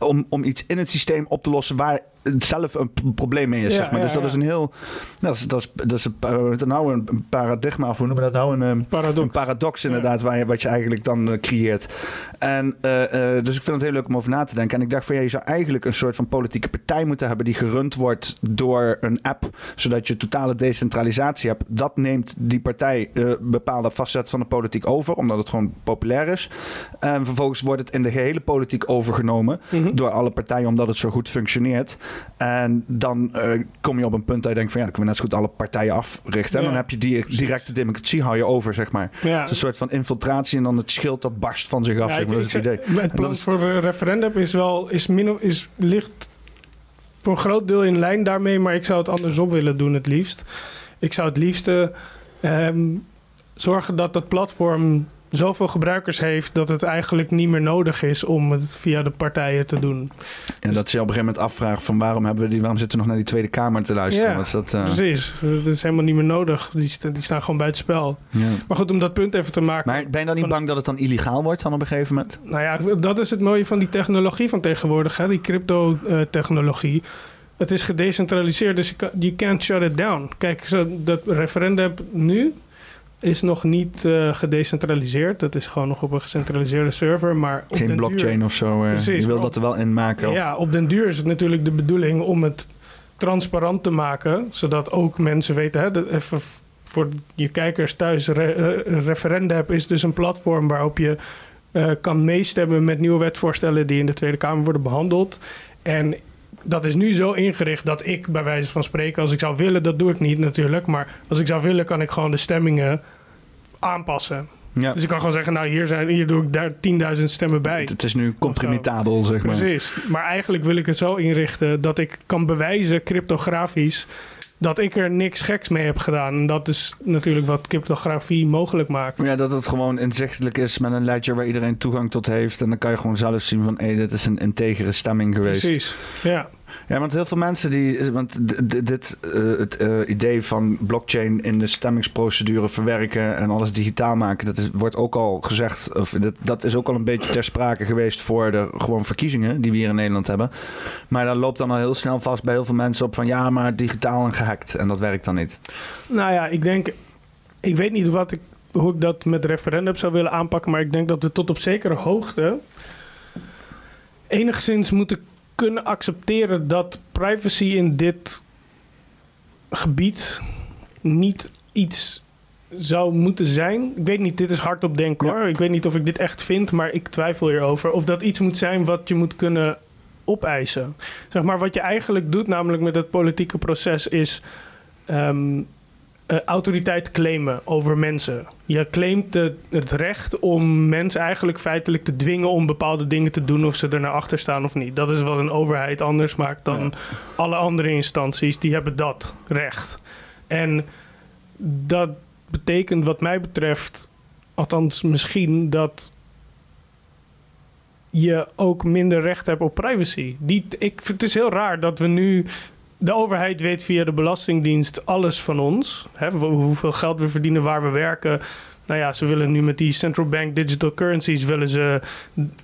om, om iets in het systeem op te lossen waar zelf een probleem mee is. Ja, zeg maar. ja, dus dat ja. is een heel. Dat is, dat is, dat is een, nou een paradigma, of hoe noemen we dat nou? Een, paradox. een paradox, inderdaad, waar je, wat je eigenlijk dan uh, creëert. En uh, uh, dus ik vind het heel leuk om over na te denken. En ik dacht van ja, je zou eigenlijk een soort van politieke partij moeten hebben die gerund wordt door een app, zodat je totale decentralisatie hebt. Dat neemt die partij bepaalde facetten van de politiek over, omdat het gewoon populair is. En vervolgens wordt het in de gehele politiek overgenomen. Mhm. door alle partijen omdat het zo goed functioneert. En dan eh, kom je op een punt dat je denkt van ja, dan kunnen we net zo goed alle partijen africhten. En dan heb je die directe democratie hou je over, zeg maar. Ja. Een soort van infiltratie en dan het schild dat barst van zich af. Ja, zeg ik- maar. dat is het idee. Het plan is- voor een referendum is wel is min, is, ligt voor een groot deel in lijn daarmee, maar ik zou het andersom willen doen het liefst. Ik zou het liefste ehm, zorgen dat dat platform zoveel gebruikers heeft dat het eigenlijk niet meer nodig is om het via de partijen te doen. En dat je op een gegeven moment afvraagt van waarom, hebben we die, waarom zitten we nog naar die Tweede Kamer te luisteren? Ja, Wat is dat, eh, Precies, dat is helemaal niet meer nodig. Die, sta- die staan gewoon buitenspel. ja. Maar goed, om dat punt even te maken. Maar ben je dan niet Van- bang dat het dan illegaal wordt dan op een gegeven moment? Nou ja, dat is het mooie van die technologie van tegenwoordig, hè? die crypto-technologie. het is gedecentraliseerd, dus you can't shut it down. Kijk, zo, dat referendum nu is nog niet eh, gedecentraliseerd. Dat is gewoon nog op een gecentraliseerde server. Maar op Geen blockchain duur, of zo. eh, Precies, je wil dat er wel in maken. Of, Ja, op den duur is het natuurlijk de bedoeling om het transparant te maken. Zodat ook mensen weten, hè, dat even f- voor je kijkers thuis, re, eh, Referendum is dus een platform waarop je eh, kan meestemmen met nieuwe wetsvoorstellen die in de Tweede Kamer worden behandeld. En dat is nu zo ingericht dat ik bij wijze van spreken, als ik zou willen, dat doe ik niet natuurlijk, maar als ik zou willen, kan ik gewoon de stemmingen aanpassen. ja. Dus ik kan gewoon zeggen, nou hier, zijn, hier doe ik daar 10.000 stemmen bij. Het, het is nu compromitabel, zeg maar. Precies. Maar eigenlijk wil ik het zo inrichten dat ik kan bewijzen, cryptografisch, dat ik er niks geks mee heb gedaan. En dat is natuurlijk wat cryptografie mogelijk maakt. Ja, dat het gewoon inzichtelijk is met een ledger waar iedereen toegang tot heeft. En dan kan je gewoon zelf zien van, hé, dit is een integere stemming geweest. Precies. Ja. Ja, want heel veel mensen die. Want dit eh, het eh, idee van blockchain in de stemmingsprocedure verwerken en alles digitaal maken, dat is, wordt ook al gezegd. Of dat, dat is ook al een beetje ter sprake geweest voor de gewoon verkiezingen die we hier in Nederland hebben. Maar dan loopt dan al heel snel vast bij heel veel mensen op van ja, maar digitaal en gehackt. En dat werkt dan niet. Nou ja, ik denk. Ik weet niet wat ik, hoe ik dat met referendum zou willen aanpakken. Maar ik denk dat we tot op zekere hoogte. enigszins moeten kunnen accepteren dat privacy in dit gebied niet iets zou moeten zijn. Ik weet niet, dit is hardop denken Ja. hoor. Ik weet niet of ik dit echt vind, maar ik twijfel hierover. Of dat iets moet zijn wat je moet kunnen opeisen. Zeg maar, wat je eigenlijk doet, namelijk met het politieke proces, is ehm, eh, autoriteit claimen over mensen. Je claimt de- het recht om mensen eigenlijk feitelijk te dwingen om bepaalde dingen te doen of ze er naar achter staan of niet. Dat is wat een overheid anders maakt dan Ja. alle andere instanties. Die hebben dat recht. En dat betekent wat mij betreft, althans misschien, dat je ook minder recht hebt op privacy. Die, ik, het is heel raar dat we nu... De overheid weet via de Belastingdienst alles van ons. Hè, hoe- hoeveel geld we verdienen, waar we werken. Nou ja, ze willen nu met die central bank digital currencies... willen ze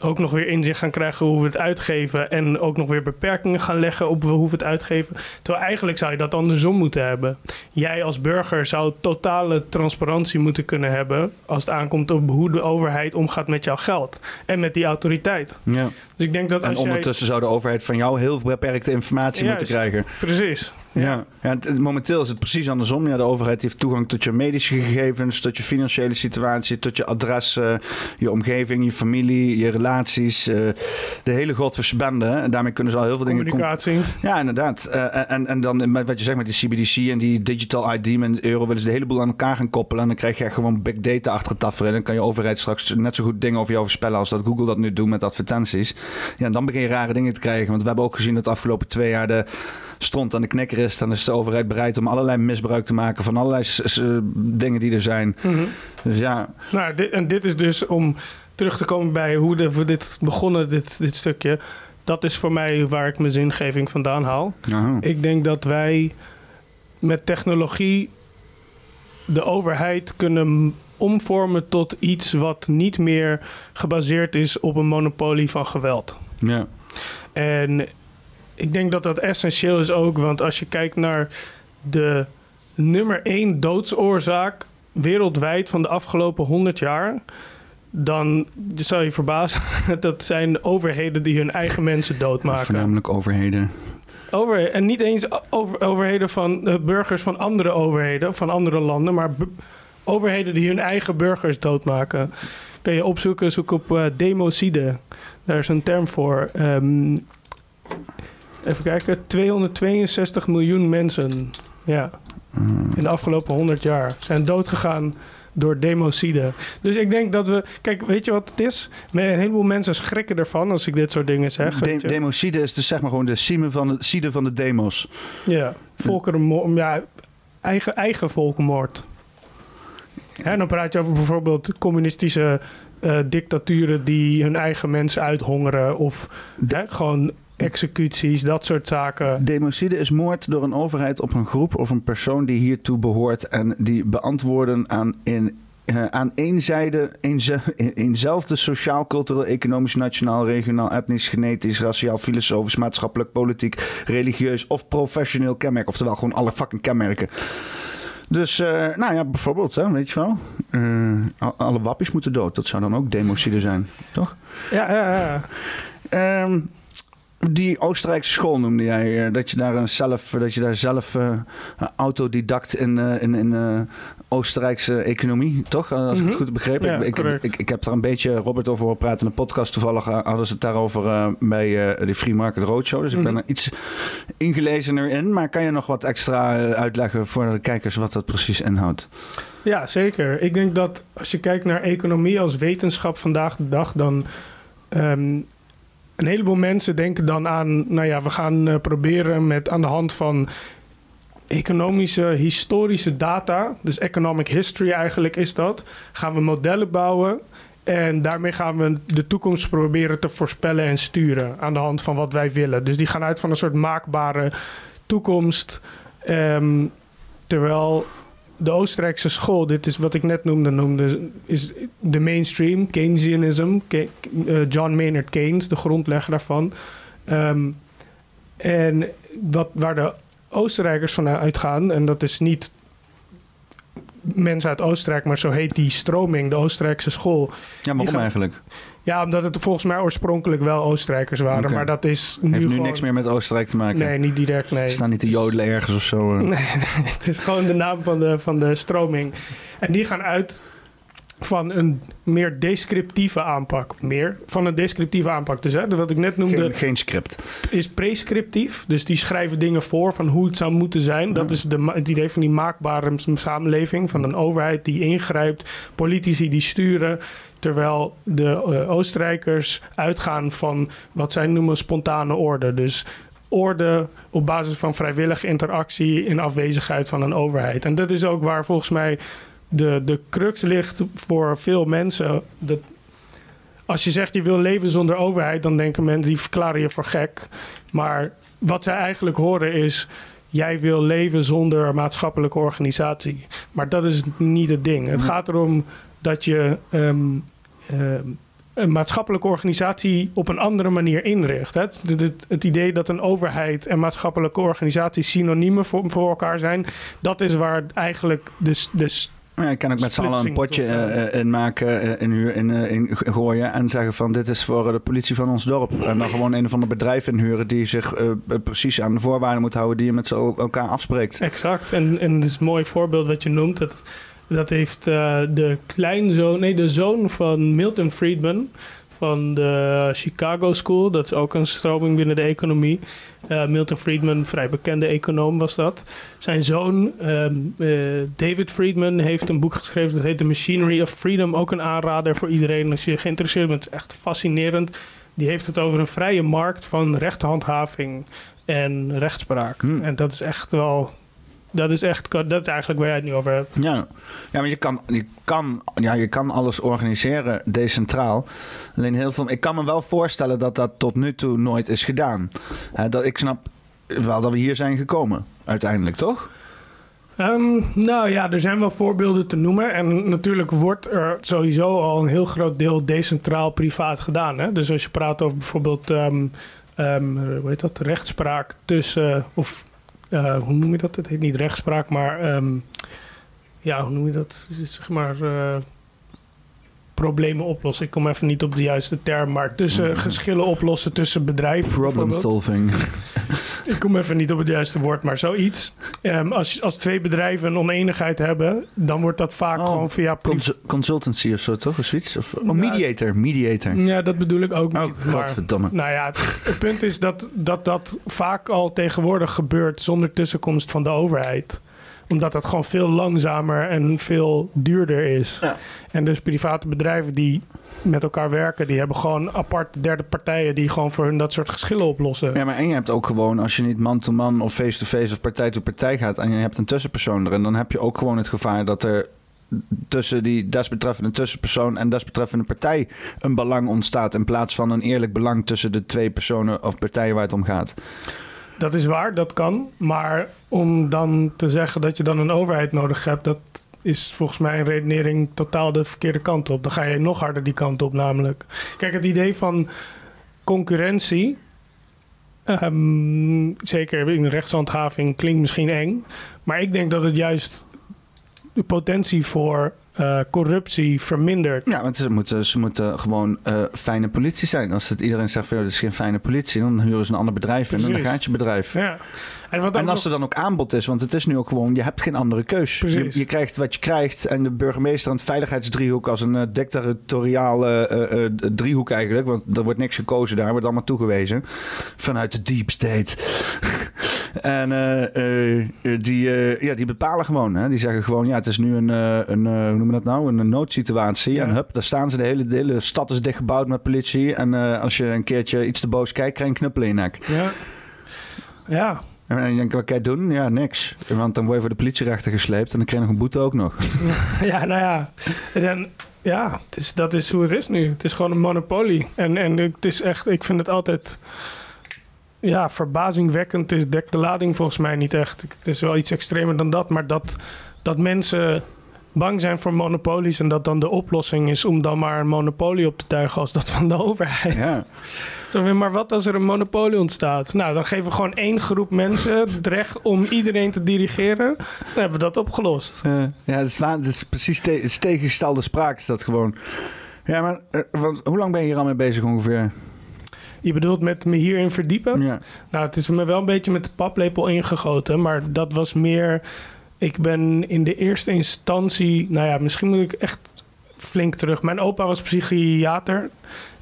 ook nog weer inzicht gaan krijgen hoe we het uitgeven... en ook nog weer beperkingen gaan leggen op hoe we het uitgeven. Terwijl eigenlijk zou je dat andersom moeten hebben. Jij als burger zou totale transparantie moeten kunnen hebben... als het aankomt op hoe de overheid omgaat met jouw geld. En met die autoriteit. Ja. Dus ik denk dat En als jij... ondertussen zou de overheid van jou heel beperkte informatie moeten krijgen. Precies. Ja, ja. het- momenteel is het precies andersom. Ja, de overheid heeft toegang tot je medische gegevens, tot je financiële situatie, tot je adres, eh, je omgeving, je familie, je relaties. eh, de hele godverse bende. En daarmee kunnen ze al heel veel dingen... Communicatie. Ja, inderdaad. Eh, en, en dan met wat je zegt met die CBDC en die digital ID met euro willen ze de hele boel aan elkaar gaan koppelen. En dan krijg je echt gewoon big data achter het tafel. En dan kan je overheid straks net zo goed dingen over jou voorspellen als dat Google dat nu doet met advertenties. Ja, en dan begin je rare dingen te krijgen. Want we hebben ook gezien dat de afgelopen twee jaar de stront aan de knikker is. Dan is de overheid bereid om allerlei misbruik te maken van allerlei s- dingen die er zijn. Mhm. Dus ja, Nou, dit, en dit is dus om terug te komen bij hoe de, we dit begonnen, dit, dit stukje. Dat is voor mij waar ik mijn zingeving vandaan haal. aha. Ik denk dat wij met technologie de overheid kunnen omvormen tot iets wat niet meer gebaseerd is op een monopolie van geweld. ja. En ik denk dat dat essentieel is ook, want als je kijkt naar de nummer één doodsoorzaak wereldwijd van de afgelopen 100 jaar, dan zou je verbazen, dat zijn overheden die hun eigen mensen doodmaken. Voornamelijk overheden. Over, en niet eens over, overheden van eh, burgers van andere overheden, van andere landen, maar overheden die hun eigen burgers doodmaken. Kun je opzoeken, zoek op eh, democide. Daar is een term voor. Ehm, even kijken. 262 miljoen mensen. Ja. In de afgelopen 100 jaar zijn doodgegaan door democide. Dus ik denk dat we... Kijk, weet je wat het is? Een heleboel mensen schrikken ervan als ik dit soort dingen zeg. De- democide is dus zeg maar gewoon de sime van de, side van de demos. Ja, volkerenmoord. Ja, eigen, eigen volkenmoord. Hè, dan praat je over bijvoorbeeld communistische eh, dictaturen die hun eigen mensen uithongeren. Of hè, gewoon executies, dat soort zaken. Democide is moord door een overheid op een groep of een persoon die hiertoe behoort en die beantwoorden aan in eh, aan één zijde eenze- eenzelfde sociaal, cultureel, economisch, nationaal, regionaal, etnisch, genetisch, raciaal, filosofisch, maatschappelijk, politiek, religieus of professioneel kenmerk. Oftewel gewoon alle fucking kenmerken. Dus, eh, nou ja, bijvoorbeeld, hè, weet je wel. eh, alle wappies moeten dood. Dat zou dan ook democide zijn, toch? Ja, ja, ja. Ehm, die Oostenrijkse school noemde jij, eh, dat je daar een zelf, dat je daar zelf eh, autodidact in, eh, in, in Oostenrijkse economie, toch? Als ik het Mhm. goed. Ja, ik, ik, ik, ik heb daar een beetje Robert over horen praten in de podcast. Toevallig hadden ze het daarover bij de Free Market Roadshow. Dus ik ben Mhm. er iets ingelezener in. Maar kan je nog wat extra uitleggen voor de kijkers wat dat precies inhoudt? Ja, zeker. Ik denk dat als je kijkt naar economie als wetenschap vandaag de dag, dan ehm, een heleboel mensen denken dan aan, nou ja, we gaan eh, proberen met aan de hand van economische, historische data, dus economic history eigenlijk is dat, gaan we modellen bouwen. En daarmee gaan we de toekomst proberen te voorspellen en sturen aan de hand van wat wij willen. Dus die gaan uit van een soort maakbare toekomst. Ehm, terwijl de Oostenrijkse school, dit is wat ik net noemde, noemde is de mainstream, Keynesianism. Ke- eh, John Maynard Keynes, de grondlegger daarvan. Ehm, en wat, waar de Oostenrijkers van uitgaan, en dat is niet mensen uit Oostenrijk, maar zo heet die stroming, de Oostenrijkse school. Ja, waarom gaan- eigenlijk? Ja, omdat het volgens mij oorspronkelijk wel Oostenrijkers waren, maar dat is nu Heeft nu gewoon- niks meer met Oostenrijk te maken. Nee, niet direct, nee. Er staan niet de jodelen ergens of zo. eh. Nee, het is gewoon de naam van de, van de stroming. En die gaan uit van een meer descriptieve aanpak. Meer van een descriptieve aanpak. Dus hè, wat ik net noemde Geen, geen script. is prescriptief. Dus die schrijven dingen voor van hoe het zou moeten zijn. Dat is de, het idee van die maakbare samenleving. Van een overheid die ingrijpt. Politici die sturen. Terwijl de eh, Oostenrijkers uitgaan van wat zij noemen spontane orde. Dus orde op basis van vrijwillige interactie in afwezigheid van een overheid. En dat is ook waar volgens mij de, de crux ligt voor veel mensen. Dat als je zegt je wil leven zonder overheid, dan denken mensen die verklaren je voor gek. Maar wat zij eigenlijk horen is. Jij wil leven zonder maatschappelijke organisatie. Maar dat is niet het ding. Het gaat erom dat je ehm, ehm, een maatschappelijke organisatie op een andere manier inricht. Het, het, het, idee dat een overheid en maatschappelijke organisatie synoniemen voor, voor elkaar zijn, dat is waar eigenlijk de, de Ja, je kan ook met z'n allen een potje eh, eh, eh, in maken, eh, in, huur, in, in gooien en zeggen van dit is voor de politie van ons dorp. En dan gewoon een of ander bedrijf inhuren die zich precies aan de voorwaarden moet houden die je met elkaar afspreekt. Exact. En, en het is een mooi voorbeeld wat je noemt. Dat, dat heeft de kleinzoon, nee, de zoon van Milton Friedman van de Chicago School. Dat is ook een stroming binnen de economie. Eh, Milton Friedman, vrij bekende econoom was dat. Zijn zoon, ehm, eh, David Friedman, heeft een boek geschreven dat heet The Machinery of Freedom. Ook een aanrader voor iedereen als je geïnteresseerd bent. Het is echt fascinerend. Die heeft het over een vrije markt van rechterhandhaving en rechtspraak. Hmm. En dat is echt wel. Dat is echt. Dat is eigenlijk waar jij het nu over hebt. Ja, ja maar je kan, je, kan, ja, je kan alles organiseren decentraal. Alleen heel veel, ik kan me wel voorstellen dat dat tot nu toe nooit is gedaan. Dat, ik snap wel dat we hier zijn gekomen, uiteindelijk, toch? Ehm, nou ja, er zijn wel voorbeelden te noemen. En natuurlijk wordt er sowieso al een heel groot deel decentraal privaat gedaan. Hè? Dus als je praat over bijvoorbeeld. ehm, hoe heet dat? Rechtspraak tussen. Of eh, hoe noem je dat? Het heet niet rechtspraak, maar. ehm, ja, hoe noem je dat? Zeg maar. eh, problemen oplossen. Ik kom even niet op de juiste term, maar tussen geschillen oplossen tussen bedrijven. Problem solving. Ik kom even niet op het juiste woord, maar zoiets. Ehm, als, als twee bedrijven een oneenigheid hebben, dan wordt dat vaak Oh, gewoon via... Cons- consultancy of zo, toch? Of zoiets? Of, oh, mediator. Mediator. Ja, dat bedoel ik ook Oh, niet. maar, nou ja, het, het punt is dat, dat dat vaak al tegenwoordig gebeurt zonder tussenkomst van de overheid omdat het gewoon veel langzamer en veel duurder is. Ja. En dus private bedrijven die met elkaar werken, die hebben gewoon aparte derde partijen die gewoon voor hun dat soort geschillen oplossen. Ja, maar en je hebt ook gewoon, als je niet man-to-man of face-to-face of partij-to-partij gaat en je hebt een tussenpersoon erin, dan heb je ook gewoon het gevaar dat er tussen die desbetreffende tussenpersoon en desbetreffende partij een belang ontstaat in plaats van een eerlijk belang tussen de twee personen of partijen waar het om gaat. Dat is waar, dat kan. Maar om dan te zeggen dat je dan een overheid nodig hebt, dat is volgens mij een redenering totaal de verkeerde kant op. Dan ga je nog harder die kant op namelijk. Kijk, het idee van concurrentie, ehm, zeker in rechtshandhaving, klinkt misschien eng. Maar ik denk dat het juist de potentie voor eh, corruptie vermindert. Ja, want ze moeten, ze moeten gewoon eh, fijne politie zijn. Als het iedereen zegt van, "Joh, dit is geen fijne politie, dan huren ze een ander bedrijf in en dan Precies. gaat je bedrijf. Ja. En, wat En als nog- er dan ook aanbod is, want het is nu ook gewoon, je hebt geen andere keus. Je, je krijgt wat je krijgt en de burgemeester aan het veiligheidsdriehoek als een eh, dictatoriale eh, eh, driehoek eigenlijk, want er wordt niks gekozen daar, wordt allemaal toegewezen vanuit de deep state. en eh, eh, eh, die, ja, die bepalen gewoon, hè. die zeggen gewoon, ja, het is nu een, een hoe noemen we dat nou, een noodsituatie. Ja. En hup, daar staan ze, de hele, de hele stad is dichtgebouwd met politie. En als je een keertje iets te boos kijkt, krijg je een knuppel in je nek. Ja. Ja, En je denkt, wat kan je doen? Ja, niks. Want dan word je voor de politierechter gesleept en dan krijg je nog een boete ook nog. ja, nou ja. En, ja, het is, dat is hoe het is nu. Het is gewoon een monopolie. En, en het is echt, ik vind het altijd ja, verbazingwekkend. Is dekt de lading volgens mij niet echt. Het is wel iets extremer dan dat. Maar dat, dat mensen bang zijn voor monopolies en dat dan de oplossing is om dan maar een monopolie op te tuigen als dat van de overheid. Ja. Maar wat als er een monopolie ontstaat? Nou, dan geven we gewoon één groep mensen het recht om iedereen te dirigeren. Dan hebben we dat opgelost. Ja, het is, het is precies te, het tegengestelde spraak is dat gewoon. Ja, maar eh, want, hoe lang ben je hier al mee bezig ongeveer? Je bedoelt met me hierin verdiepen? Ja. Nou, het is me wel een beetje met de paplepel ingegoten, maar dat was meer. Ik ben in de eerste instantie, nou ja, misschien moet ik echt flink terug. Mijn opa was psychiater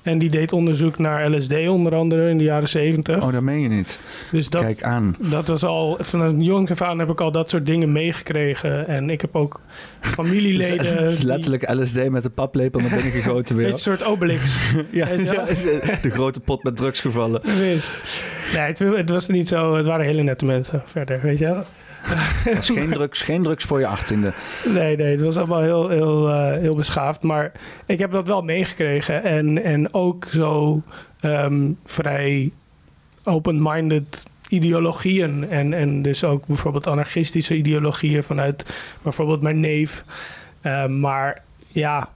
en die deed onderzoek naar LSD onder andere in de jaren zeventig. Oh, dat meen je niet. dus dat, Kijk aan. dat was al, van jongs af aan heb ik al dat soort dingen meegekregen. En ik heb ook familieleden. Het is die- letterlijk LSD met de paplepel naar binnen gegoten weer. Een soort Obelix. ja, de grote pot met drugsgevallen. Precies. Nee, het, het was niet zo. Het waren hele nette mensen verder, weet je wel. Geen drugs, geen drugs voor je achttiende. Nee, nee, het was allemaal heel, heel, eh, heel beschaafd. Maar ik heb dat wel meegekregen. En, en ook zo ehm, vrij open-minded ideologieën. En, en dus ook bijvoorbeeld anarchistische ideologieën vanuit bijvoorbeeld mijn neef. Eh, maar ja,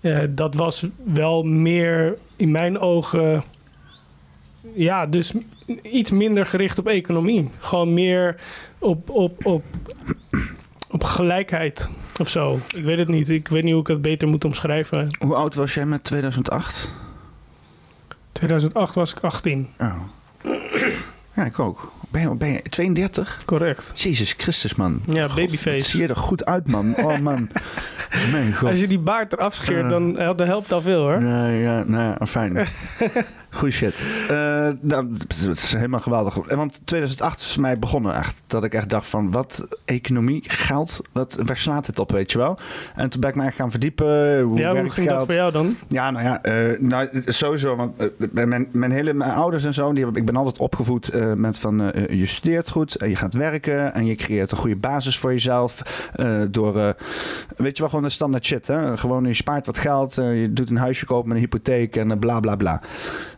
eh, dat was wel meer in mijn ogen. Ja, dus iets minder gericht op economie. Gewoon meer op, op, op, op gelijkheid of zo. Ik weet het niet. Ik weet niet hoe ik het beter moet omschrijven. Hoe oud was jij met 2008? 2008 was ik 18. Oh. Ja, ik ook. Ben je, ben je 32? Correct. Jezus Christus, man. Ja, God, babyface. zie je er goed uit, man. Oh, man. Mijn god. Als je die baard eraf scheert, Eh. dan eh, dat helpt al veel hoor. Ja, ja, nou ja, fijn. Goeie shit. Eh, nou, het is helemaal geweldig. Want 2008 is voor mij begonnen echt. Dat ik echt dacht van, wat economie, geld, wat, waar slaat het op, weet je wel? En toen ben ik mij gaan verdiepen. Hoe ja, hoe werkt ging dat geld? voor jou dan? Ja, nou ja, eh, nou, sowieso. Want eh, mijn, mijn hele mijn ouders en zo, die hebben, ik ben altijd opgevoed eh, met van eh, je studeert goed en je gaat werken en je creëert een goede basis voor jezelf. eh, door, eh, weet je wel, gewoon de standaard shit. Hè? Gewoon je spaart wat geld, je doet een huisje kopen met een hypotheek en bla bla bla.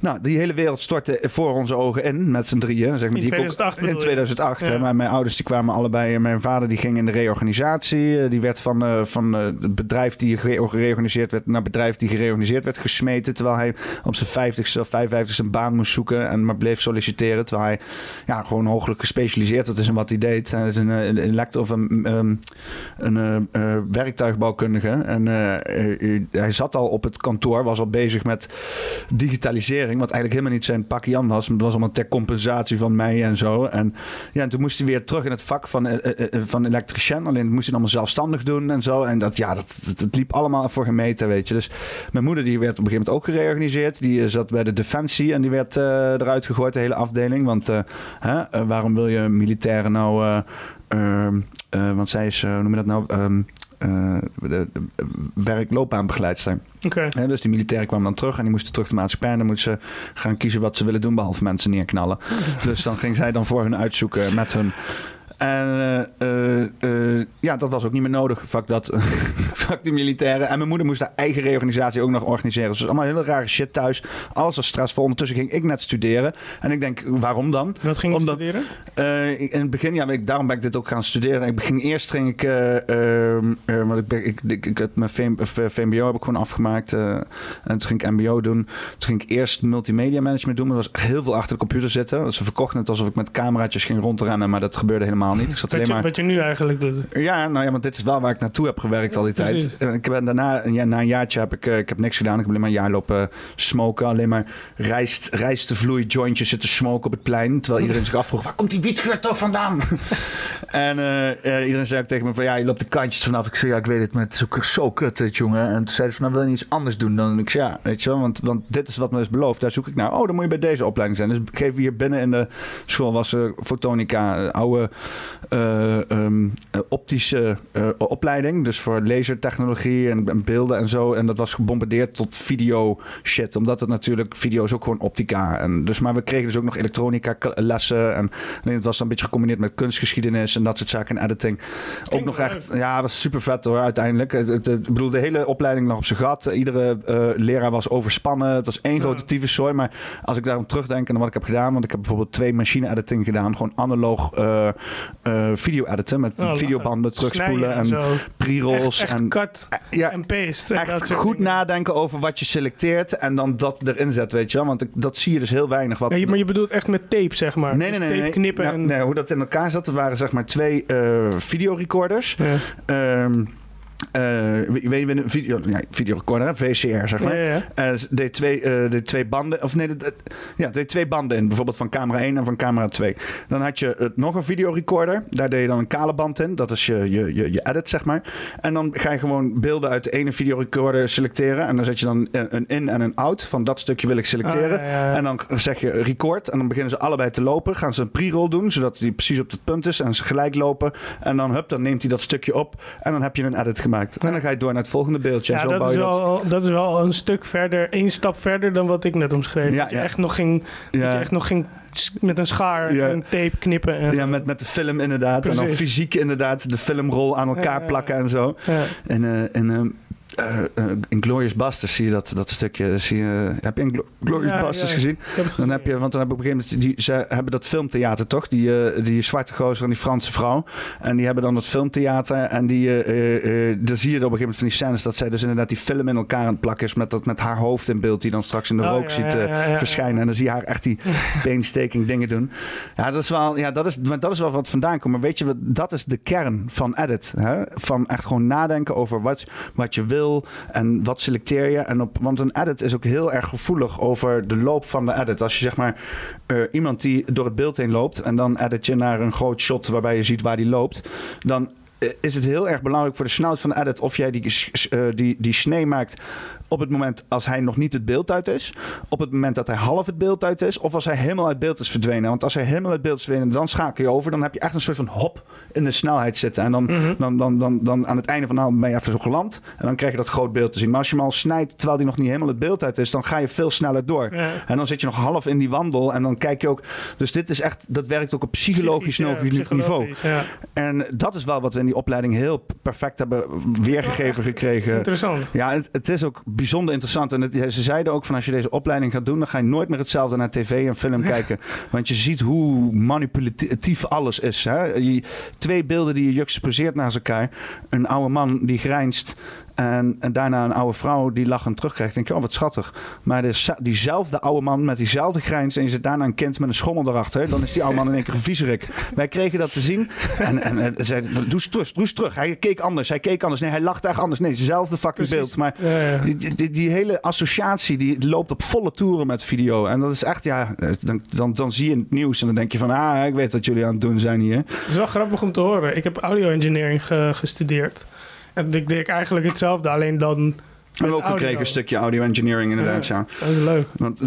Nou, die hele wereld stortte voor onze ogen in met z'n drieën. Zeg maar, In die ik ook- 2008 bedoel In je? 2008. hè. Ja. Mijn, ouders die kwamen allebei. Mijn vader die ging in de reorganisatie. Eh, Die werd van, eh, van eh, het bedrijf die gere- gereorganiseerd werd naar bedrijf die gereorganiseerd werd gesmeten. Terwijl hij op zijn 50ste of 55ste een baan moest zoeken en maar bleef solliciteren. Terwijl hij ja, gewoon hooglijk gespecialiseerd was in wat hij deed. Hij is een, eh, een elect of een, ehm, een eh, eh, werktuigbouwkundige. En eh, eh, eh, hij zat al op het kantoor, was al bezig met digitalisering. Wat eigenlijk helemaal niet zijn pakje aan was. Maar het was allemaal ter compensatie van mij en zo. En, ja, en toen moest hij weer terug in het vak van, eh, van elektricien. Alleen moest hij allemaal zelfstandig doen en zo. En dat, ja, dat, liep allemaal voor gemeten, weet je. Dus mijn moeder die werd op een gegeven moment ook gereorganiseerd. Die zat bij de Defensie en die werd eruit gegooid, de hele afdeling. Want hè, waarom wil je militairen nou... eh, ehm, eh, want zij is, hoe noem je dat nou... ehm, eh, werkloopbaanbegeleidster. Oké. Hè, dus die militairen kwamen dan terug en die moesten terug de maatschappij. En dan moesten ze gaan kiezen wat ze willen doen, behalve mensen neerknallen. Dus dan ging zij dan voor hun uitzoeken met hun. En eh, eh, eh, ja, dat was ook niet meer nodig, vak, dat, vak die militairen. En mijn moeder moest haar eigen reorganisatie ook nog organiseren. Dus allemaal hele rare shit thuis. Alles was stressvol. Ondertussen ging ik net studeren. En ik denk, waarom dan? Wat ging je Omdat- studeren? Eh, in het begin, ja, ik, daarom ben ik dit ook gaan studeren. Ik begin eerst ging ik, eh, ehm, eh, want ik, ik, ik, ik had mijn VMBO heb ik gewoon afgemaakt. eh, en toen ging ik MBO doen. Toen ging ik eerst multimedia management doen. Maar er was heel veel achter de computer zitten. Ze verkochten het alsof ik met cameraatjes ging rondrennen, maar dat gebeurde helemaal niet. Ik zat Wat alleen je, maar. wat je nu eigenlijk doet. Ja, nou ja, want dit is wel waar ik naartoe heb gewerkt al die Ja, tijd. Ik ben daarna, jaar- na een jaartje heb ik, eh, ik heb niks gedaan. Ik heb alleen maar een jaar lopen smoken. Alleen maar rijst, rijstvloei jointjes zitten smoken op het plein. Terwijl iedereen zich afvroeg, waar komt die wietgeur toch vandaan? en eh, eh, iedereen zei ook tegen me van, ja, je loopt de kantjes vanaf. Ik zei, ja, ik weet het, maar het is ook zo kut, dit, jongen. En toen zeiden ze van, nou, wil je iets anders doen? Dan ik zei, ja, weet je wel, want, want dit is wat me is beloofd. Daar zoek ik naar. Oh, dan moet je bij deze opleiding zijn. Dus ik geef hier binnen in de school was eh, fotonica, oude eh, ehm, eh, optische eh, opleiding. Dus voor lasertechnologie en, en beelden en zo. En dat was gebombardeerd tot video shit. Omdat het natuurlijk, video is ook gewoon optica. En dus, maar we kregen dus ook nog elektronica lessen. En alleen het was dan een beetje gecombineerd met kunstgeschiedenis en dat soort zaken en editing. Ook nog echt, ja, was super vet hoor, uiteindelijk. Het, het, het- ik bedoel, de hele opleiding lag op zijn gat. Iedere leraar was overspannen. Het was één Ja. grote tyfuszooi. Maar als ik daarom terugdenk aan wat ik heb gedaan, want ik heb bijvoorbeeld twee machine-editing gedaan. Gewoon analoog eh, eh, video-editen met Oh, videobanden terugspoelen en zo. pre-rolls. Echt, echt en, cut ja, en paste. en dat echt goed dingen. nadenken over wat je selecteert en dan dat erin zet, weet je wel. Want dat zie je dus heel weinig. Wat, maar je bedoelt echt met tape, zeg maar. Nee, nee, Dus nee. tape nee. knippen Nou, en... nee, hoe dat in elkaar zat, dat waren zeg maar twee eh videorecorders. Ja. Ehm eh, weet je, een video, ja, videorecorder? VCR zeg maar. Ja. Eh, deed, twee, eh, deed twee banden, of nee, dat- ja, deed twee banden in. Bijvoorbeeld van camera 1 en van camera 2. Dan had je eh, nog een videorecorder. Daar deed je dan een kale band in. Dat is je, je, je, je edit, zeg maar. En dan ga je gewoon beelden uit de ene videorecorder selecteren. En dan zet je dan een in en een out. Van dat stukje wil ik selecteren. Ah. En dan zeg je record. En dan beginnen ze allebei te lopen. Gaan ze een pre-roll doen, zodat die precies op het punt is. En ze gelijk lopen. En dan, hup, dan neemt hij dat stukje op. En dan heb je een edit gemaakt. En dan ga je door naar het volgende beeldje. Ja, zo dat bouw is, je wel, dat is wel een stuk verder, één stap verder dan wat ik net omschreef. Ja, dat je ja. echt nog ging, dat je echt nog ging met een schaar Ja. en tape knippen. En Ja, met, met de film inderdaad. En dan fysiek inderdaad de filmrol aan elkaar plakken en zo. Ja. En, eh en ehm, eh, eh, in Glorious Bastards zie je dat, dat stukje. Zie je, heb je in Glo- Glorious Ja, Bastards ja. gezien? Heb Dan heb je, want dan heb ik op een gegeven moment, die, ze hebben dat filmtheater toch? Die, eh, die zwarte gozer en die Franse vrouw. En die hebben dan dat filmtheater. En die, daar zie je op een gegeven moment van die scènes dat zij dus inderdaad die film in elkaar aan het plakken is. Met, dat, met haar hoofd in beeld, die dan straks in de Oh, rook ziet verschijnen. En dan zie je haar echt die beensteking dingen doen. Ja, dat is wel, ja, dat is, dat is wel wat vandaan komt. Maar weet je, wat, dat is de kern van edit. Hè? Van echt gewoon nadenken over wat, wat je wil en wat selecteer je. En op, want een edit is ook heel erg gevoelig over de loop van de edit. Als je zeg maar eh, iemand die door het beeld heen loopt en dan edit je naar een groot shot waarbij je ziet waar die loopt, dan eh, is het heel erg belangrijk voor de snelheid van de edit of jij die, eh, die, die snee maakt op het moment als hij nog niet het beeld uit is, op het moment dat hij half het beeld uit is, of als hij helemaal uit beeld is verdwenen. Want als hij helemaal uit beeld is verdwenen, dan schakel je over. Dan heb je echt een soort van hop in de snelheid zitten. En dan, Mhm. dan, dan, dan, dan aan het einde van avond ben je even zo geland. En dan krijg je dat groot beeld te zien. Maar als je hem al snijdt terwijl hij nog niet helemaal het beeld uit is, dan ga je veel sneller door. Ja. En dan zit je nog half in die wandel en dan kijk je ook. Dus dit is echt, dat werkt ook op psychologisch ja, niveau. Ja. En dat is wel wat we in die opleiding heel perfect hebben weergegeven gekregen. Interessant. Ja, het, het is ook bijzonder interessant. En het- ze zeiden ook van als je deze opleiding gaat doen, dan ga je nooit meer hetzelfde naar tv en film kijken. Want je ziet hoe manipulatief alles is. Hè? Je- twee beelden die je juxtaposeert naast elkaar. Een oude man die grijnst. En, en daarna een oude vrouw die lachend terugkrijgt. denk je, oh wat schattig. Maar de, diezelfde oude man met diezelfde grijns. En je zit daarna een kind met een schommel erachter. Dan is die oude man in één keer een viezerik. Wij kregen dat te zien. En, en, en zeiden, doe eens terug, doe eens terug. Hij keek anders, hij keek anders. Nee, hij lachte echt anders. Nee, hetzelfde fucking Precies. beeld. Maar Ja, ja. die, die, die hele associatie die loopt op volle toeren met video. En dat is echt, ja, eh, dan, dan, dan zie je het nieuws en dan denk je van, ah, ik weet wat jullie aan het doen zijn hier. Het is wel grappig om te horen. Ik heb audio engineering ge- gestudeerd. En ik deed eigenlijk hetzelfde, alleen dan. En met ook gekregen een stukje audio engineering inderdaad, ja. Dat is leuk. Want,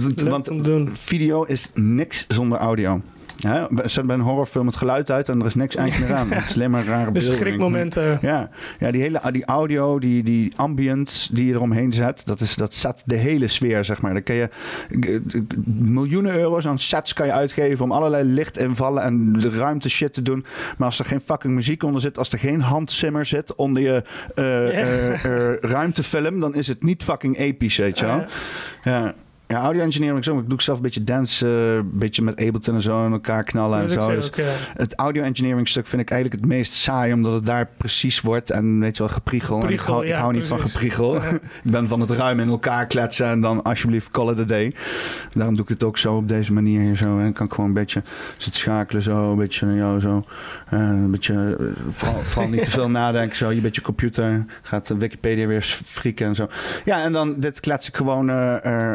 Leuk video is niks zonder audio. Ja, zet bij een horrorfilm het geluid uit en er is niks eind meer aan. Het is alleen maar rare De beelden. schrikmomenten. Ja, ja die hele die audio, die, die ambience die je eromheen zet, dat, is, dat zet de hele sfeer, zeg maar. Dan kan je miljoenen euro's aan sets kan je uitgeven om allerlei lichtinvallen en de ruimte shit te doen. Maar als er geen fucking muziek onder zit, als er geen handsimmer zit onder je Ja. eh, eh, ruimtefilm, dan is het niet fucking episch, weet je wel. Ja. Ja. Audio engineering, zo, ik doe zelf een beetje dance, eh, een beetje met Ableton en zo in elkaar knallen en ik zo. Dus ook, ja. het audio engineering stuk vind ik eigenlijk het meest saai, omdat het daar precies wordt. En weet je wel, gepriegel. En ik hou, ik niet van gepriegel. Ja. ik ben van het ruim in elkaar kletsen en dan alsjeblieft call it a day. Daarom doe ik het ook zo op deze manier hier zo. En dan kan ik gewoon een beetje zitten schakelen zo, een beetje ja, zo. Eh, een beetje, eh, vooral, vooral niet te veel nadenken zo. Je beetje computer, gaat Wikipedia weer frieken en zo. Ja, en dan dit klets ik gewoon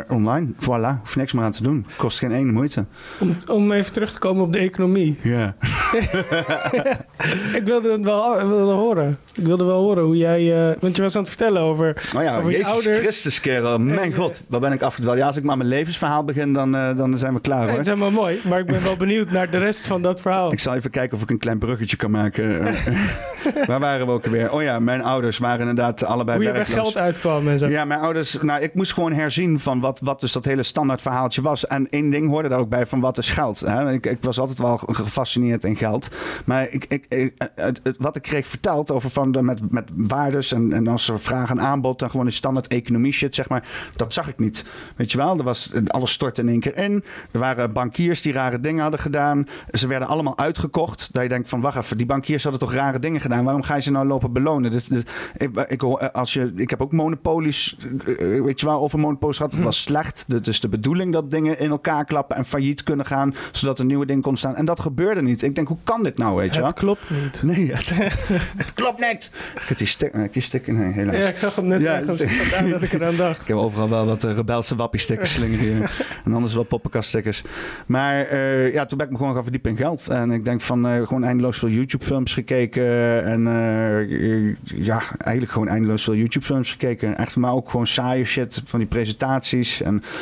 online. Voilà, hoef niks meer aan te doen. Kost geen ene moeite. Om, om even terug te komen op de economie. Ja. Ik wilde het wel ik wilde horen. Ik wilde wel horen hoe jij... eh, want je was aan het vertellen over... Oh ja, Over je ouders. Christus, kerel. Mijn Eh, god, waar ben ik afgedwaald? Ja, als ik maar mijn levensverhaal begin, dan, eh, dan zijn we klaar hoor. dat is helemaal mooi. Maar ik ben wel benieuwd naar de rest van dat verhaal. Ik zal even kijken of ik een klein bruggetje kan maken. Waar waren we ook weer? Oh ja, mijn ouders waren inderdaad allebei hoe je bij werkloos. geld uitkwam en zo. Ja, mijn ouders, nou, ik moest gewoon herzien van wat, wat dus dat hele standaard verhaaltje was. En één ding hoorde daar ook bij van wat is geld. Hè? Ik, ik was altijd wel gefascineerd in geld. Maar ik, ik, ik- het, het- wat ik kreeg verteld over van de, met, met waardes en, en als er vraag en aanbod en gewoon die standaard economie shit, zeg maar, dat zag ik niet. Weet je wel, er was, alles stortte in één keer in. Er waren bankiers die rare dingen hadden gedaan. Ze werden allemaal uitgekocht. Dat je denkt van, wacht even, die bankiers hadden toch rare dingen gedaan. Waarom ga je ze nou lopen belonen? Dus, dus, ik, ik, hoor- als je, ik heb ook monopolies, eh, weet je wel, over monopolies gehad. Het was slecht. Het is de bedoeling dat dingen in elkaar klappen en failliet kunnen gaan, zodat een nieuwe ding kon staan. En dat gebeurde niet. Ik denk, hoe kan dit nou, weet je wel? Het klopt niet. Nee, het, het klopt niet. Ik heb die sticker, sticker, nee, helaas. Ja, ik zag hem net Ja, ergens. dat is- Vandaar dat ik eraan dacht. Ik heb overal wel wat eh, rebelse wappie stickers slingeren hier. en anders wat poppenkast stickers. Maar eh, ja, toen ben ik me gewoon gaan verdiepen in geld. En ik denk van eh, gewoon eindeloos veel YouTube films gekeken. En eh, ja, eigenlijk gewoon eindeloos veel YouTube films gekeken. Echt maar ook gewoon saaie shit van die presentaties. En eh, eh,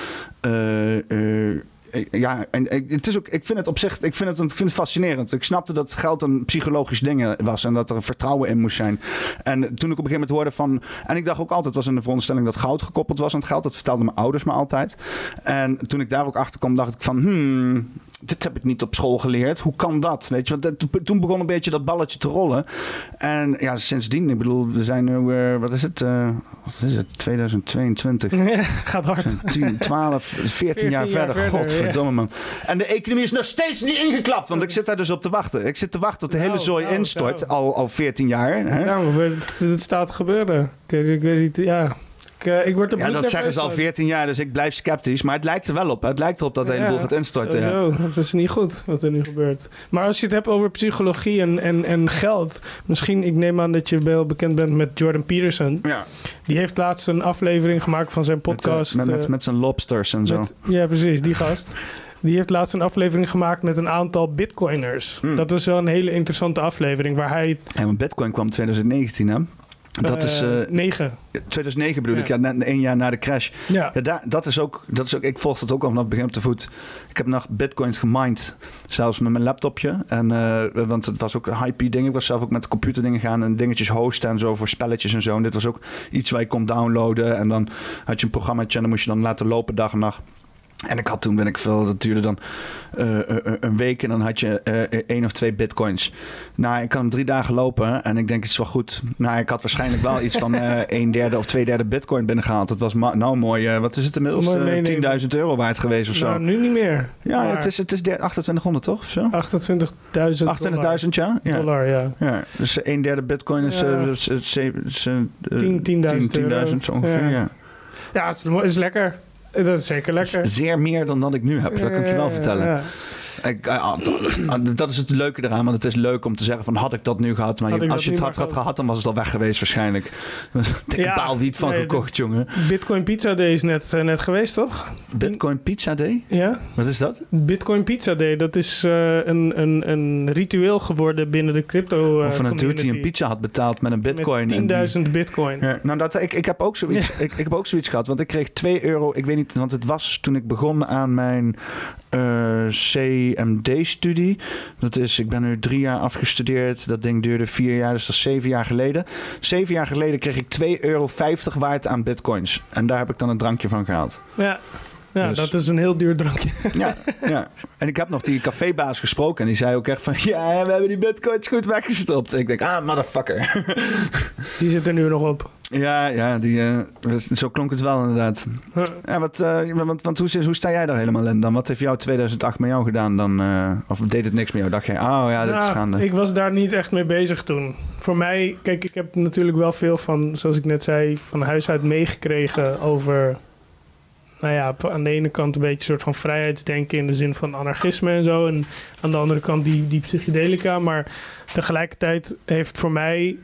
ja, en het is ook, ik vind het op zich, ik vind het, ik vind het fascinerend. Ik snapte dat geld een psychologisch ding was en dat er vertrouwen in moest zijn. En toen ik op een gegeven moment hoorde van, en ik dacht ook altijd, was in de veronderstelling dat goud gekoppeld was aan het geld. Dat vertelden mijn ouders me altijd. En toen ik daar ook achter kwam, dacht ik van, hmm, dit heb ik niet op school geleerd. Hoe kan dat? Weet je, want dat- toen begon een beetje dat balletje te rollen. En ja, sindsdien, ik bedoel, we zijn nu, eh, wat is het? eh, wat is het? 2022. Ja, gaat hard. 10, 12, 14, 14 jaar, jaar verder. verder, Godverdomme, man. En de economie is nog steeds niet ingeklapt. Want ik zit daar dus op te wachten. Ik zit te wachten tot de hele Nou, zooi nou, instort. nou. Al, al 14 jaar. Hè? Ja, maar het, het staat te gebeuren. Ik, ik weet niet, ja. Ik, eh, ik word er Ja, dat zeggen ze al van. 14 jaar, dus ik blijf sceptisch. Maar het lijkt er wel op. hè. Het lijkt erop dat de hele boel gaat instorten. Ja. Sowieso, dat is niet goed wat er nu gebeurt. Maar als je het hebt over psychologie en, en, en geld. Misschien, ik neem aan dat je wel bekend bent met Jordan Peterson. Ja, Die heeft laatst een aflevering gemaakt van zijn met, eh, podcast. met, met, eh, met zijn lobsters en zo. met- ja, precies, die gast. Die heeft laatst een aflevering gemaakt met een aantal bitcoiners. Hmm. Dat is wel een hele interessante aflevering waar hij... Ja, want Bitcoin kwam 2019, hè? Dat eh, is eh, negen. 2009 bedoel Ja. ik, ja, net één jaar na de crash. Ja, Ja, daar, dat, is ook, dat is ook, ik volg dat ook al vanaf het begin op de voet. Ik heb nog bitcoins gemined, zelfs met mijn laptopje. En, eh, want het was ook een hype ding. Ik was zelf ook met computerdingen gaan en dingetjes hosten en zo voor spelletjes en zo. En dit was ook iets waar je kon downloaden. En dan had je een programmaatje en dan moest je dan laten lopen dag en nacht. En ik had toen, ben ik veel, dat duurde dan eh, een week en dan had je eh, één of twee bitcoins. Nou, ik kan hem drie dagen lopen en ik denk het is wel goed. Nou, ik had waarschijnlijk wel iets van eh een derde of twee derde bitcoin binnengehaald. Dat was nou mooi, wat is het inmiddels? Mooi Eh, meenemen. 10.000 euro waard geweest of zo. Nou, nu niet meer. ja, Maar het is, het is de- 2800 toch? Of zo? 28.000 28.000, ja? ja. dollar, ja. Ja, dus een derde bitcoin is, Ja. eh, is, is, zeven- is, eh, eh, 10 10.000 10.000 euro. zo ongeveer, Ja. ja. Het is, het is lekker. Dat is zeker lekker. Zeer meer dan dat ik nu heb, dat kan ik je wel vertellen. ja. Ik, eh, ah, dat- is het leuke eraan, want het is leuk om te zeggen van had ik dat nu gehad, maar je- als je het had, gehad. dan was het al weg geweest waarschijnlijk. Dikke Ja, baal wiet van nee, gekocht, jongen. Bitcoin Pizza Day is net, eh, net geweest, toch? Bitcoin Pizza Day? Ja. Wat is dat? Bitcoin Pizza Day, dat is eh, een, een, een ritueel geworden binnen de crypto uh, of een dude die een pizza had betaald met een bitcoin. en die- Met 10.000 bitcoin. Ja, nou, dat, ik, ik, heb ook zoiets, ik, ik heb ook zoiets gehad. Want ik kreeg 2 euro. Ik weet niet, want het was toen ik begon aan mijn eh, CMD-studie. Dat is, ik ben nu drie jaar afgestudeerd. Dat ding duurde vier jaar, dus dat is zeven jaar geleden. Zeven jaar geleden kreeg ik 2,50 euro waard aan bitcoins. En daar heb ik dan een drankje van gehaald. Ja, ja Dus- dat is een heel duur drankje. Ja, ja. En ik heb nog die cafébaas gesproken. En die zei ook echt van... Ja, we hebben die bitcoins goed weggestopt. Ik denk, ah, motherfucker. Die zit er nu nog op. Ja, ja die, eh, zo klonk het wel inderdaad. Huh. Ja, wat, eh, want, want hoe, hoe sta jij daar helemaal in dan? Wat heeft jou 2008 met jou gedaan dan? eh, of deed het niks met jou? Dacht jij, oh ja, dit is gaande. Ik was daar niet echt mee bezig toen. Voor mij, kijk, ik heb natuurlijk wel veel van, zoals ik net zei, van huis uit meegekregen over. Nou ja, aan de ene kant een beetje een soort van vrijheidsdenken in de zin van anarchisme en zo. En aan de andere kant die, die psychedelica. Maar tegelijkertijd heeft voor mij.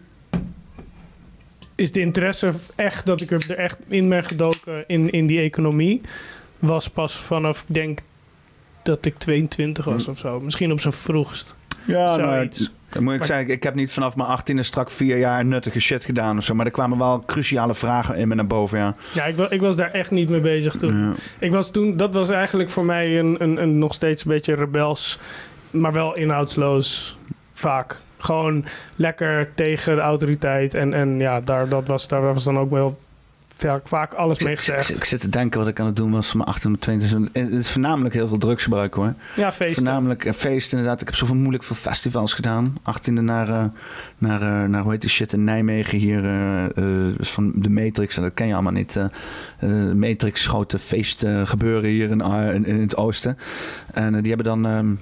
Is de interesse echt dat ik er echt in ben gedoken in, in die economie. Was pas vanaf, ik denk dat ik 22 was Hm. of zo. Misschien op zijn vroegst. ja, nou, zoiets. Dan moet ik Maar- zeggen, ik heb niet vanaf mijn 18e strak vier jaar nuttige shit gedaan of zo. Maar er kwamen wel cruciale vragen in me naar boven, ja. Ja, ik, ik was daar echt niet mee bezig toen. Ja. Ik was toen, dat was eigenlijk voor mij een, een, een nog steeds een beetje rebels, maar wel inhoudsloos vaak. Gewoon lekker tegen de autoriteit. En, en ja, daar, dat was, daar was dan ook wel vaak, vaak alles mee ik, gezegd. ik zit te denken wat ik aan het doen was van mijn 18e, 20e. Het is voornamelijk heel veel drugsgebruik hoor. Ja, feesten. Voornamelijk eh, feesten inderdaad. Ik heb zoveel moeilijk veel festivals gedaan. 18e naar, eh, naar, eh, naar hoe heet die shit in Nijmegen hier. is van de Matrix. En dat ken je allemaal niet. Matrix grote feest eh, gebeuren hier in, in, in het oosten. En die hebben dan... ehm,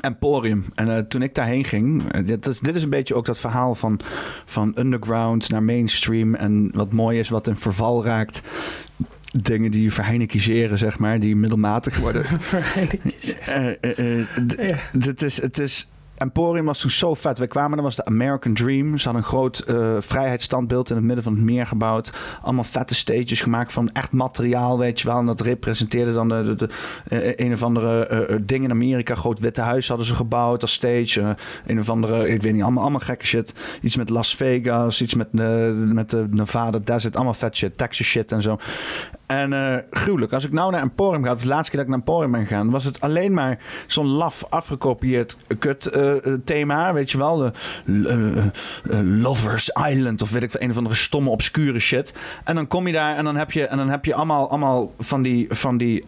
Emporium. En eh, toen ik daarheen ging, eh, dit, is, dit is een beetje ook dat verhaal van, van underground naar mainstream. En wat mooi is, wat in verval raakt. Dingen die verheinikiseren, zeg maar, die middelmatig worden. Vereniging. Eh, is, het is, Emporium was toen zo vet. We kwamen, dat was de American Dream. Ze hadden een groot eh, vrijheidsstandbeeld in het midden van het meer gebouwd. Allemaal vette stages gemaakt van echt materiaal, weet je wel. En dat representeerde dan de, de, eh, een of andere eh, ding in Amerika. Groot Witte Huis hadden ze gebouwd als stage. Een of andere, ik weet niet, allemaal, allemaal gekke shit. Iets met Las Vegas, iets met, met de Nevada Desert. Allemaal vet shit, Texas shit en zo. En gruwelijk. Als ik nou naar Emporium ga, of de laatste keer dat ik naar Emporium ben gegaan, was het alleen maar zo'n laf afgekopieerd kut thema. Weet je wel, de eh, eh, Lovers Island of weet ik een of andere stomme obscure shit. En dan kom je daar en dan heb je, en dan heb je allemaal, allemaal van die, van die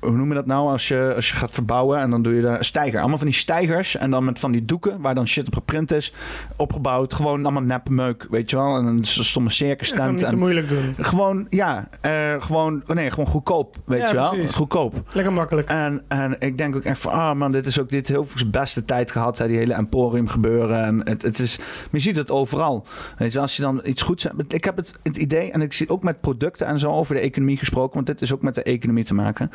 hoe noem je dat nou als je, als je gaat verbouwen en dan doe je daar een stijger. Allemaal van die stijgers en dan met van die doeken waar dan shit op geprint is, opgebouwd. Gewoon allemaal nepmeuk, weet je wel. En een stomme circus tent. niet te moeilijk doen. gewoon, ja, eh, gewoon, nee, gewoon goedkoop, weet Ja, je wel. precies. Goedkoop. Lekker makkelijk. En, en ik denk ook echt van, ah man, dit is ook dit heel veel beste tijd gehad, hè, die hele Emporium gebeuren. En het, het is, maar je ziet het overal. Weet je, wel, als je dan iets goeds hebt. Ik heb het, het idee, en ik zie ook met producten en zo over de economie gesproken, want dit is ook met de economie te maken.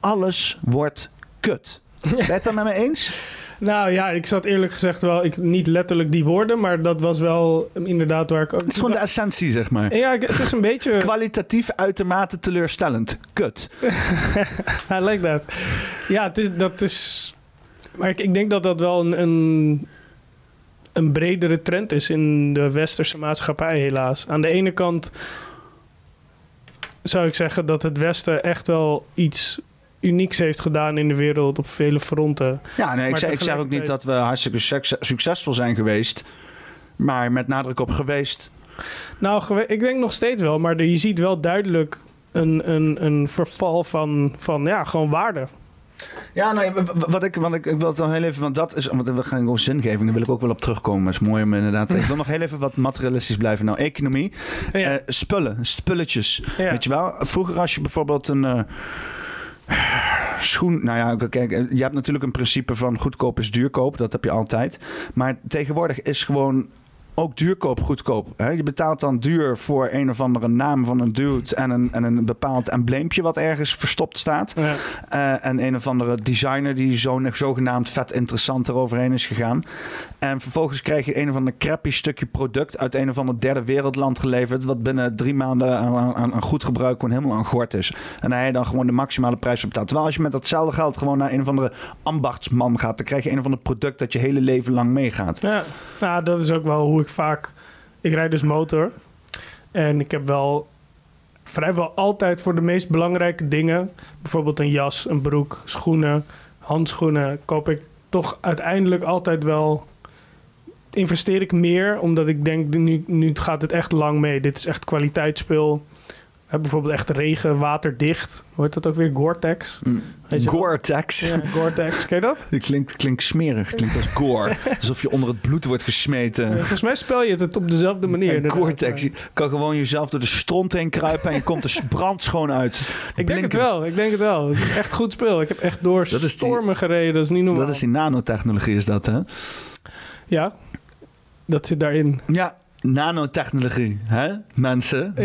Alles wordt kut. Ben je het dan met me eens? Nou ja, ik zat eerlijk gezegd wel, ik, niet letterlijk die woorden, maar dat was wel inderdaad waar ik ook... Het is gewoon de essentie, zeg maar. Ja, het is een beetje... Kwalitatief uitermate teleurstellend. Kut. I like that. Ja, het is, dat is... Maar ik, ik denk dat dat wel een, een, een bredere trend is in de westerse maatschappij, helaas. Aan de ene kant zou ik zeggen dat het Westen echt wel iets unieks heeft gedaan in de wereld op vele fronten. Ja, nee, ik, zeg, ik zeg ook niet dat we hartstikke succes- succesvol zijn geweest. Maar met nadruk op geweest. Nou, ik denk nog steeds wel, maar je ziet wel duidelijk. een, een, een verval van, van ja, gewoon waarde. Ja, nou, wat ik, wat ik, ik wil het dan heel even, want dat is, want we gaan gewoon zingeving, daar wil ik ook wel op terugkomen. Dat is mooi om inderdaad. Ik wil nog heel even wat materialistisch blijven. Nou, economie, Ja. eh, spullen, spulletjes. Ja. Weet je wel, vroeger als je bijvoorbeeld een eh, schoen, nou ja, kijk, eh, je hebt natuurlijk een principe van goedkoop is duurkoop, dat heb je altijd. Maar tegenwoordig is gewoon ook duurkoop goedkoop. Hè? Je betaalt dan duur voor een of andere naam van een dude en een, en een bepaald embleempje wat ergens verstopt staat. Ja. Eh, en een of andere designer die zo, zogenaamd vet interessant eroverheen is gegaan. En vervolgens krijg je een of ander crappy stukje product uit een of ander derde wereldland geleverd. Wat binnen drie maanden aan, aan, aan goed gebruik gewoon helemaal aan gort is. En je dan gewoon de maximale prijs betaalt. Terwijl als je met datzelfde geld gewoon naar een of andere ambachtsman gaat. Dan krijg je een of ander product dat je hele leven lang meegaat. Ja, nou, dat is ook wel hoe ik vaak... Ik rijd dus motor. En ik heb wel vrijwel altijd voor de meest belangrijke dingen... bijvoorbeeld een jas, een broek, schoenen, handschoenen... koop ik toch uiteindelijk altijd wel... investeer ik meer, omdat ik denk... nu, nu gaat het echt lang mee. Dit is echt kwaliteitsspul. Hebben bijvoorbeeld echt regen, waterdicht. Hoe heet dat ook weer? Gore-Tex? Wel? Gore-Tex. Ja, Gore-Tex. Ken je dat? Het klinkt, klinkt smerig. Klinkt als gore. Alsof je onder het bloed wordt gesmeten. Ja, Volgens mij spel je het op dezelfde manier. Gore-Tex. Je kan gewoon jezelf door de stront heen kruipen en je komt er brandschoon uit. Ik denk het wel, ik denk het wel. Het is echt goed speel. Ik heb echt door Dat is die- stormen gereden, dat is niet normaal. Dat is die nanotechnologie, is dat hè? Ja, dat zit daarin. Ja, nanotechnologie, hè, mensen? Ja,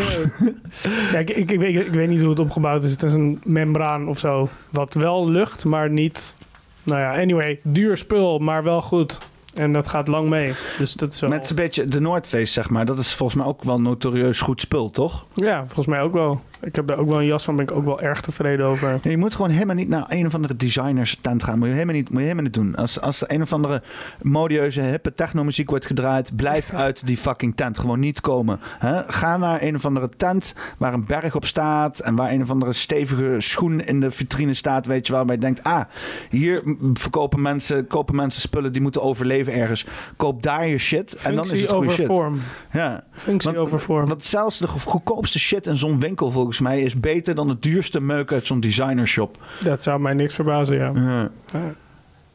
ja, ik, ik, ik, weet, ik weet niet hoe het opgebouwd is. Het is een membraan of zo. Wat wel lucht, maar niet... Nou ja, anyway, duur spul, maar wel goed. En dat gaat lang mee. Dus dat is wel... Met een beetje de Noordface, zeg maar. Dat is volgens mij ook wel notorieus goed spul, toch? Ja, volgens mij ook wel. Ik heb daar ook wel een jas van, ben ik ook wel erg tevreden over. Je moet gewoon helemaal niet naar een of andere designers tent gaan. Moet je helemaal niet, moet je helemaal niet doen. Als, als er een of andere modieuze, hippe technomuziek wordt gedraaid, blijf uit die fucking tent. Gewoon niet komen. Hè? Ga naar een of andere tent waar een berg op staat en waar een of andere stevige schoen in de vitrine staat, weet je wel. Waar je denkt, ah, hier verkopen mensen, kopen mensen spullen die moeten overleven ergens. Koop daar je shit en dan is het goede shit. vorm. Ja. Functie Want- over vorm. Want zelfs de goedkoopste shit in zo'n winkel volgens mij is beter dan het duurste meuk uit zo'n designershop. Dat zou mij niks verbazen, ja.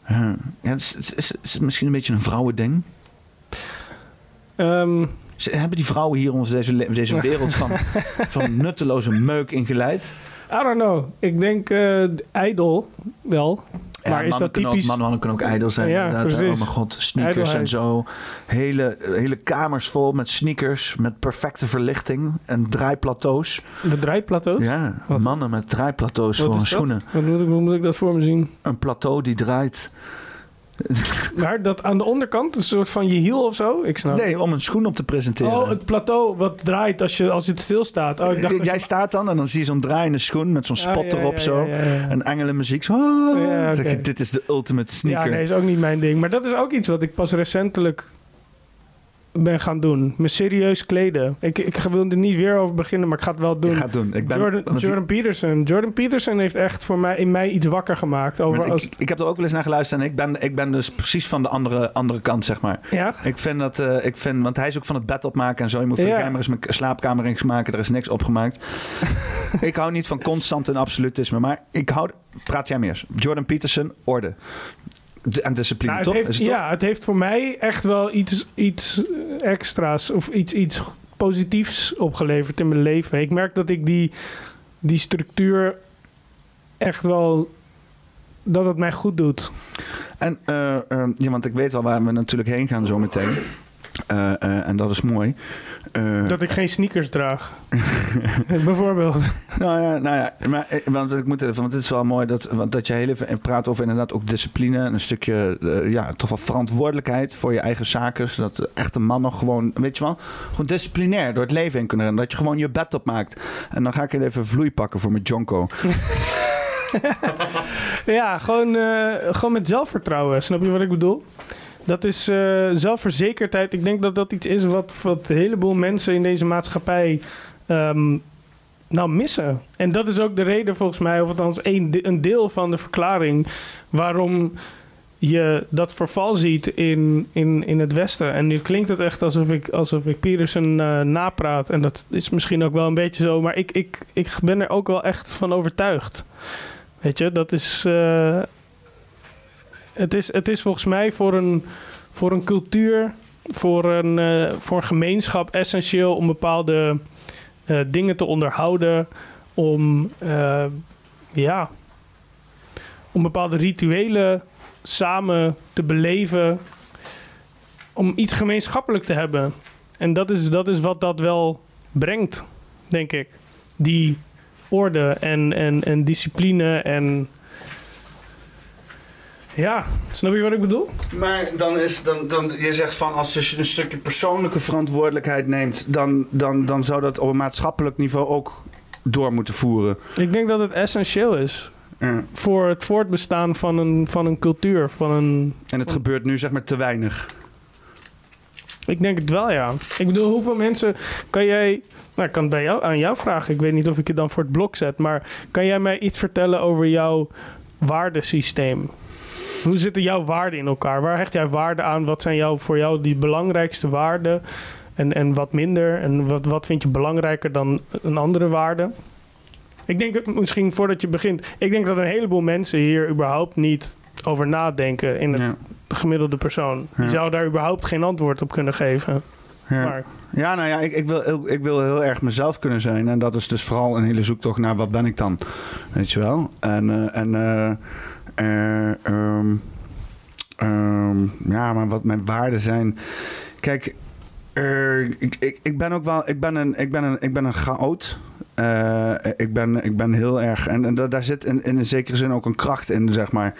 Ja. Is, misschien een beetje een vrouwending. Ze- Hebben die vrouwen hier ons deze, deze wereld van, van nutteloze meuk ingeleid? I don't know. Ik denk eh ijdel wel. Ja, Maar is mannen dat kunnen typisch? Ook, mannen, mannen kunnen ook ijdel zijn. Ja, inderdaad. precies. Oh mijn god, sneakers en zo. Hele, hele kamers vol met sneakers, met perfecte verlichting en draaiplateaus. De draaiplateaus? Ja, Wat? mannen met draaiplateaus Wat voor hun dat? schoenen. Wat moet ik, hoe moet ik dat voor me zien? Een plateau die draait. Maar dat aan de onderkant, een soort van je hiel of zo? Ik snap. Nee, om een schoen op te presenteren. Oh, het plateau wat draait als, je, als het stilstaat. Oh, ik dacht dat Jij je- staat dan en dan zie je zo'n draaiende schoen met zo'n Ah, spot ja, erop ja, zo. ja. En engelenmuziek. Zo, ah, zeg je, dit is de ultimate sneaker. Ja, nee, is ook niet mijn ding. Maar dat is ook iets wat ik pas recentelijk ben gaan doen. Me serieus kleden. Ik, ik wil er niet weer over beginnen, maar ik ga het wel doen. Ik ga het doen. Ik, ben, Jordan, Peterson. Jordan Peterson heeft echt voor mij, in mij iets wakker gemaakt. Over als, ik, ik heb er ook wel eens naar geluisterd en ik ben, ik ben dus precies van de andere, andere kant, zeg maar. ja? Ik vind dat, eh, ik vind, want hij is ook van het bed opmaken en zo. Je moet voor Ja. de eens mijn slaapkamer eens maken. Er is niks opgemaakt. ik hou niet van constant en absolutisme, maar ik hou, praat jij meer. Jordan Peterson, orde. En discipline, Nou, toch? heeft, is het toch? ja, het heeft voor mij echt wel iets, iets extra's of iets, iets positiefs opgeleverd in mijn leven. Ik merk dat ik die, die structuur echt wel. dat het mij goed doet. En, eh, eh, ja, want ik weet wel waar we natuurlijk heen gaan zo meteen. Eh, eh, en dat is mooi. Eh, Dat ik geen sneakers draag. Bijvoorbeeld. Nou ja, nou ja maar, eh, want, ik moet even, want het is wel mooi dat, want dat je heel even praat over inderdaad ook discipline. En een stukje, eh, ja, toch wel verantwoordelijkheid voor je eigen zaken. Zodat echte mannen gewoon, weet je wel, gewoon disciplinair door het leven in kunnen rennen. Dat je gewoon je bed opmaakt. En dan ga ik even vloei pakken voor mijn jonko. Ja, gewoon, eh, gewoon met zelfvertrouwen. Snap je wat ik bedoel? Dat is eh, zelfverzekerdheid. Ik denk dat dat iets is wat, wat een heleboel mensen in deze maatschappij ehm, nou missen. En dat is ook de reden volgens mij, of althans een, een deel van de verklaring... waarom je dat verval ziet in, in, in het Westen. En nu klinkt het echt alsof ik, alsof ik Peterson eh, napraat. En dat is misschien ook wel een beetje zo. Maar ik, ik, ik ben er ook wel echt van overtuigd. Weet je, dat is. eh, het, is het is volgens mij voor een, voor een cultuur, voor een, eh, voor een gemeenschap essentieel om bepaalde eh, dingen te onderhouden. Om. eh, ja. Om bepaalde rituelen samen te beleven. Om iets gemeenschappelijk te hebben. En dat is, dat is wat dat wel brengt, denk ik. Die orde en, en, en discipline en... Ja, snap je wat ik bedoel? Maar dan is dan, dan je zegt van als je een stukje persoonlijke verantwoordelijkheid neemt, dan, dan, dan zou dat op een maatschappelijk niveau ook door moeten voeren. Ik denk dat het essentieel is Ja. voor het voortbestaan van een, van een cultuur. Van een, En het gebeurt nu zeg maar te weinig. ik denk het wel, ja. Ik bedoel, hoeveel mensen kan jij... Nou, ik kan het bij jou, aan jou vragen. Ik weet niet of ik het dan voor het blok zet. Maar kan jij mij iets vertellen over jouw waardesysteem? Hoe zitten jouw waarden in elkaar? Waar hecht jij waarde aan? Wat zijn jou, voor jou die belangrijkste waarden? En, en wat minder? En wat, wat vind je belangrijker dan een andere waarde? Ik denk misschien voordat je begint... Ik denk dat een heleboel mensen hier überhaupt niet over nadenken in de Ja. gemiddelde persoon. Die Ja. zou daar überhaupt geen antwoord op kunnen geven. Ja. Maar Ja, nou ja, ik, ik, wil, heel- ik wil heel erg mezelf kunnen zijn. En dat is dus vooral een hele zoektocht naar wat ben ik dan. Weet je wel? En, eh, en eh, ehm, ja, maar wat mijn waarden zijn. Kijk, eh, ik, ik, ik ben ook wel, ik ben een, ik ben een, ik ben een chaot. Eh, ik, ben, ik ben heel erg. En, en da- daar zit in, in een zekere zin ook een kracht in, zeg maar.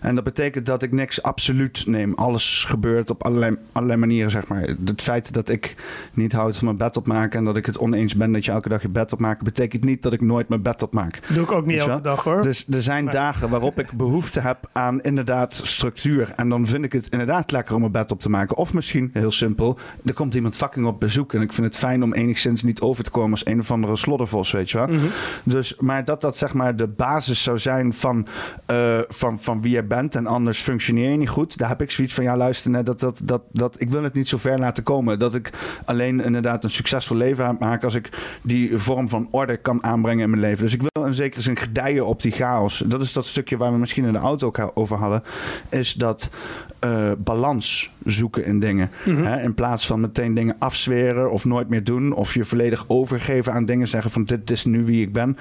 En dat betekent dat ik niks absoluut neem. Alles gebeurt op allerlei, allerlei manieren, zeg maar. Het feit dat ik niet houd van mijn bed opmaken en dat ik het oneens ben dat je elke dag je bed opmaakt, betekent niet dat ik nooit mijn bed opmaak. doe ik ook niet elke dag hoor. Dus er zijn dagen waarop ik behoefte heb aan inderdaad structuur. En dan vind ik het inderdaad lekker om mijn bed op te maken. Of misschien, heel simpel, er komt iemand fucking op bezoek. En ik vind het fijn om enigszins niet over te komen als een of andere weet je wel. Mhm. Dus, maar dat dat zeg maar de basis zou zijn van, eh, van, van wie je bent en anders functioneer je niet goed. Daar heb ik zoiets van, ja luister, net, dat, dat, dat, dat, ik wil het niet zo ver laten komen. Dat ik alleen inderdaad een succesvol leven maken als ik die vorm van orde kan aanbrengen in mijn leven. Dus ik wil in zekere zin gedijen op die chaos. Dat is dat stukje waar we misschien in de auto ook over hadden. Is dat eh, balans zoeken in dingen. Mhm. Hè, in plaats van meteen dingen afzweren of nooit meer doen. Of je volledig overgeven aan dingen. Zeggen van dit is nu wie ik ben.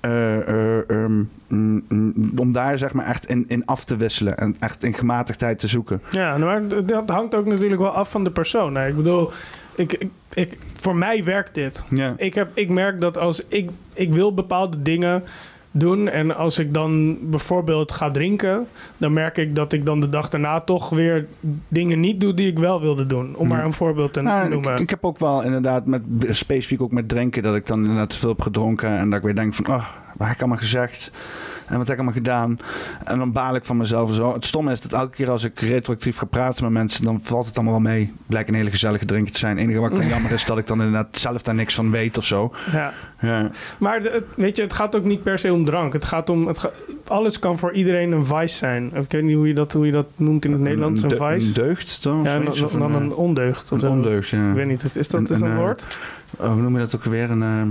Eh, eh, ehm, mm, mm, om daar zeg maar echt in, in af te wisselen. En echt in gematigdheid te zoeken. Ja, maar d- dat hangt ook natuurlijk wel af van de persoon. hè. Ik bedoel, ik, ik, ik, voor mij werkt dit. Ik, heb, ik merk dat als ik, ik wil bepaalde dingen doen en als ik dan bijvoorbeeld ga drinken, dan merk ik dat ik dan de dag daarna toch weer dingen niet doe die ik wel wilde doen. Om Ja. maar een voorbeeld te Nou, noemen. ik, ik heb ook wel inderdaad, met, specifiek ook met drinken, dat ik dan inderdaad te veel heb gedronken. En dat ik weer denk van, oh, wat heb ik allemaal gezegd? En wat heb ik allemaal gedaan? En dan baal ik van mezelf zo. Het stomme is dat elke keer als ik retroactief ga praten met mensen, dan valt het allemaal wel mee. Blijkt een hele gezellige drinkje te zijn. Het enige wat ik dan jammer is, dat ik dan inderdaad zelf daar niks van weet of zo. ja. Ja. Maar het- weet je, het gaat ook niet per se om drank. Het gaat om, het ga- alles kan voor iedereen een vice zijn. Ik weet niet hoe je dat, hoe je dat noemt in het Nederlands, een de- vice. Een deugd dan? ja, dan, een, een ondeugd. Of een ondeugd, ja. Ik weet niet, is dat, Een- is dat een, een eh, woord? Oh, hoe noem je dat ook weer? Een... ehm,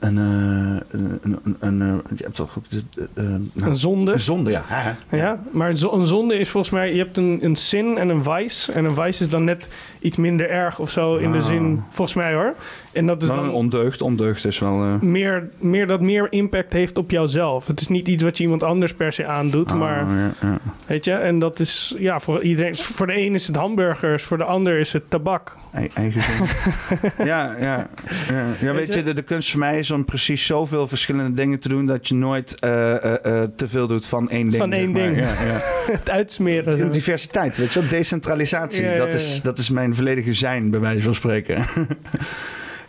een, eh, een, een, een, een, eh, je hebt toch ook de, eh, nou, Een zonde. een zonde, ja. Ja, maar zo- een zonde is volgens mij, je hebt een, een sin en een vice. En een vice is dan net iets minder erg of zo in de Ah. zin, volgens mij hoor. En dat is Dan een ondeugd. Ondeugd is wel... eh, meer, meer dat meer impact heeft op jouzelf. Het is niet iets wat je iemand anders per se aandoet, ah, maar ja, ja. weet je. En dat is, ja, voor iedereen, voor de een is het hamburgers, voor de ander is het tabak. Ei- Eigen zin. ja, ja, ja. ja, weet je? de, de kunst voor mij is om precies zoveel verschillende dingen te doen... dat je nooit eh, eh, te veel doet van één ding. Van één maar. ding. Ja, ja. het uitsmeren. Diversiteit, weet je wel? Decentralisatie. Dat, is, dat is mijn volledige zijn, bij wijze van spreken.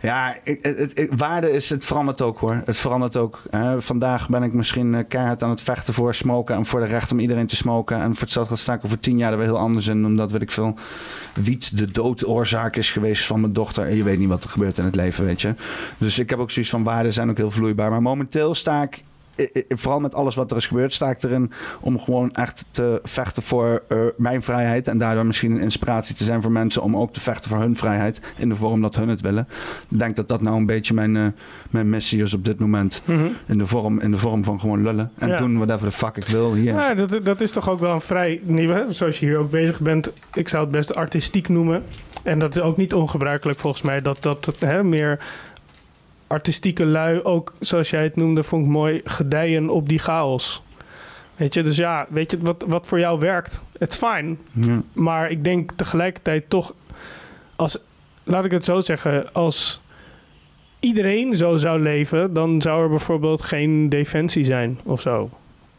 ja, het, waarde is, het verandert ook hoor. Het verandert ook. hè. vandaag ben ik misschien eh, keihard aan het vechten voor smoken... en voor de recht om iedereen te smoken. En voor hetzelfde sta ik over tien jaar er weer heel anders in... omdat, weet ik veel, wiet de doodoorzaak is geweest van mijn dochter. En je weet niet wat er gebeurt in het leven, weet je. Dus ik heb ook zoiets van waarden zijn ook heel vloeibaar. Maar momenteel sta ik vooral met alles wat er is gebeurd, sta ik erin om gewoon echt te vechten voor eh, mijn vrijheid. En daardoor misschien een inspiratie te zijn voor mensen om ook te vechten voor hun vrijheid. In de vorm dat hun het willen. Ik denk dat dat nou een beetje mijn, eh, mijn missie is op dit moment. Mhm. In de vorm, in de vorm van gewoon lullen. En Ja. doen whatever the fuck ik wil. Hier. Ja, dat, dat is toch ook wel een vrij nieuwe, zoals je hier ook bezig bent. Ik zou het best artistiek noemen. En dat is ook niet ongebruikelijk volgens mij, dat dat het, hè, meer artistieke lui ook, zoals jij het noemde, vond ik mooi, gedijen op die chaos. Weet je, dus ja, weet je, wat, wat voor jou werkt, het is fijn. Ja. Maar ik denk tegelijkertijd toch, als, laat ik het zo zeggen, als iedereen zo zou leven, dan zou er bijvoorbeeld geen defensie zijn of zo.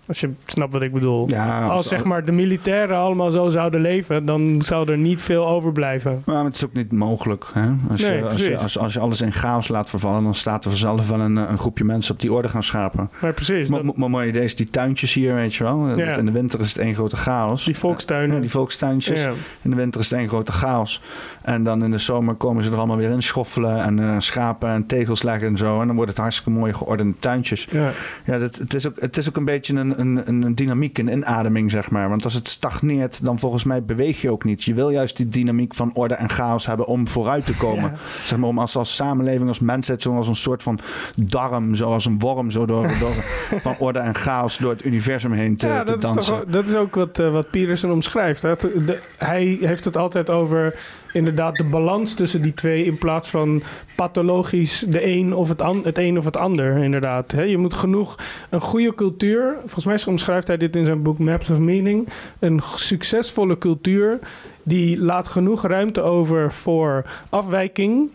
Als je snapt wat ik bedoel. Ja, als zeg maar de militairen allemaal zo zouden leven, dan zou er niet veel overblijven. Maar het is ook niet mogelijk. Hè? Als, Nee, je, als, je, als, als je alles in chaos laat vervallen, dan staat er vanzelf wel een, eh, een groepje mensen op die orde gaan schapen. Maar precies, Maar dat- mooi idee is die tuintjes hier, weet je wel. Ja. In de winter is het één grote chaos. die volkstuinen. Ja, die volkstuintjes. In de winter is het één grote chaos. En dan in de zomer komen ze er allemaal weer in schoffelen en eh, schapen en tegels leggen en zo. En dan wordt het hartstikke mooie geordende tuintjes. Ja. Ja, dat, het, is ook, het is ook een beetje een, een, een dynamiek, een inademing, zeg maar. Want als het stagneert, dan volgens mij beweeg je ook niet. Je wil juist die dynamiek van orde en chaos hebben om vooruit te komen. Ja. Zeg maar om als, als samenleving, als mensheid, zoals een soort van darm, zoals een worm, zo door, door van orde en chaos door het universum heen te, ja, te dat is, dansen. toch, ook- dat is ook wat, eh, wat Peterson omschrijft. Hè? De- hij heeft het altijd over inderdaad de balans tussen die twee in plaats van pathologisch de een of het, an, het een of het ander. Inderdaad. Hè? Je moet genoeg een goede cultuur. Volgens mij omschrijft hij dit in zijn boek Maps of Meaning. Een succesvolle cultuur die laat genoeg ruimte over voor afwijking,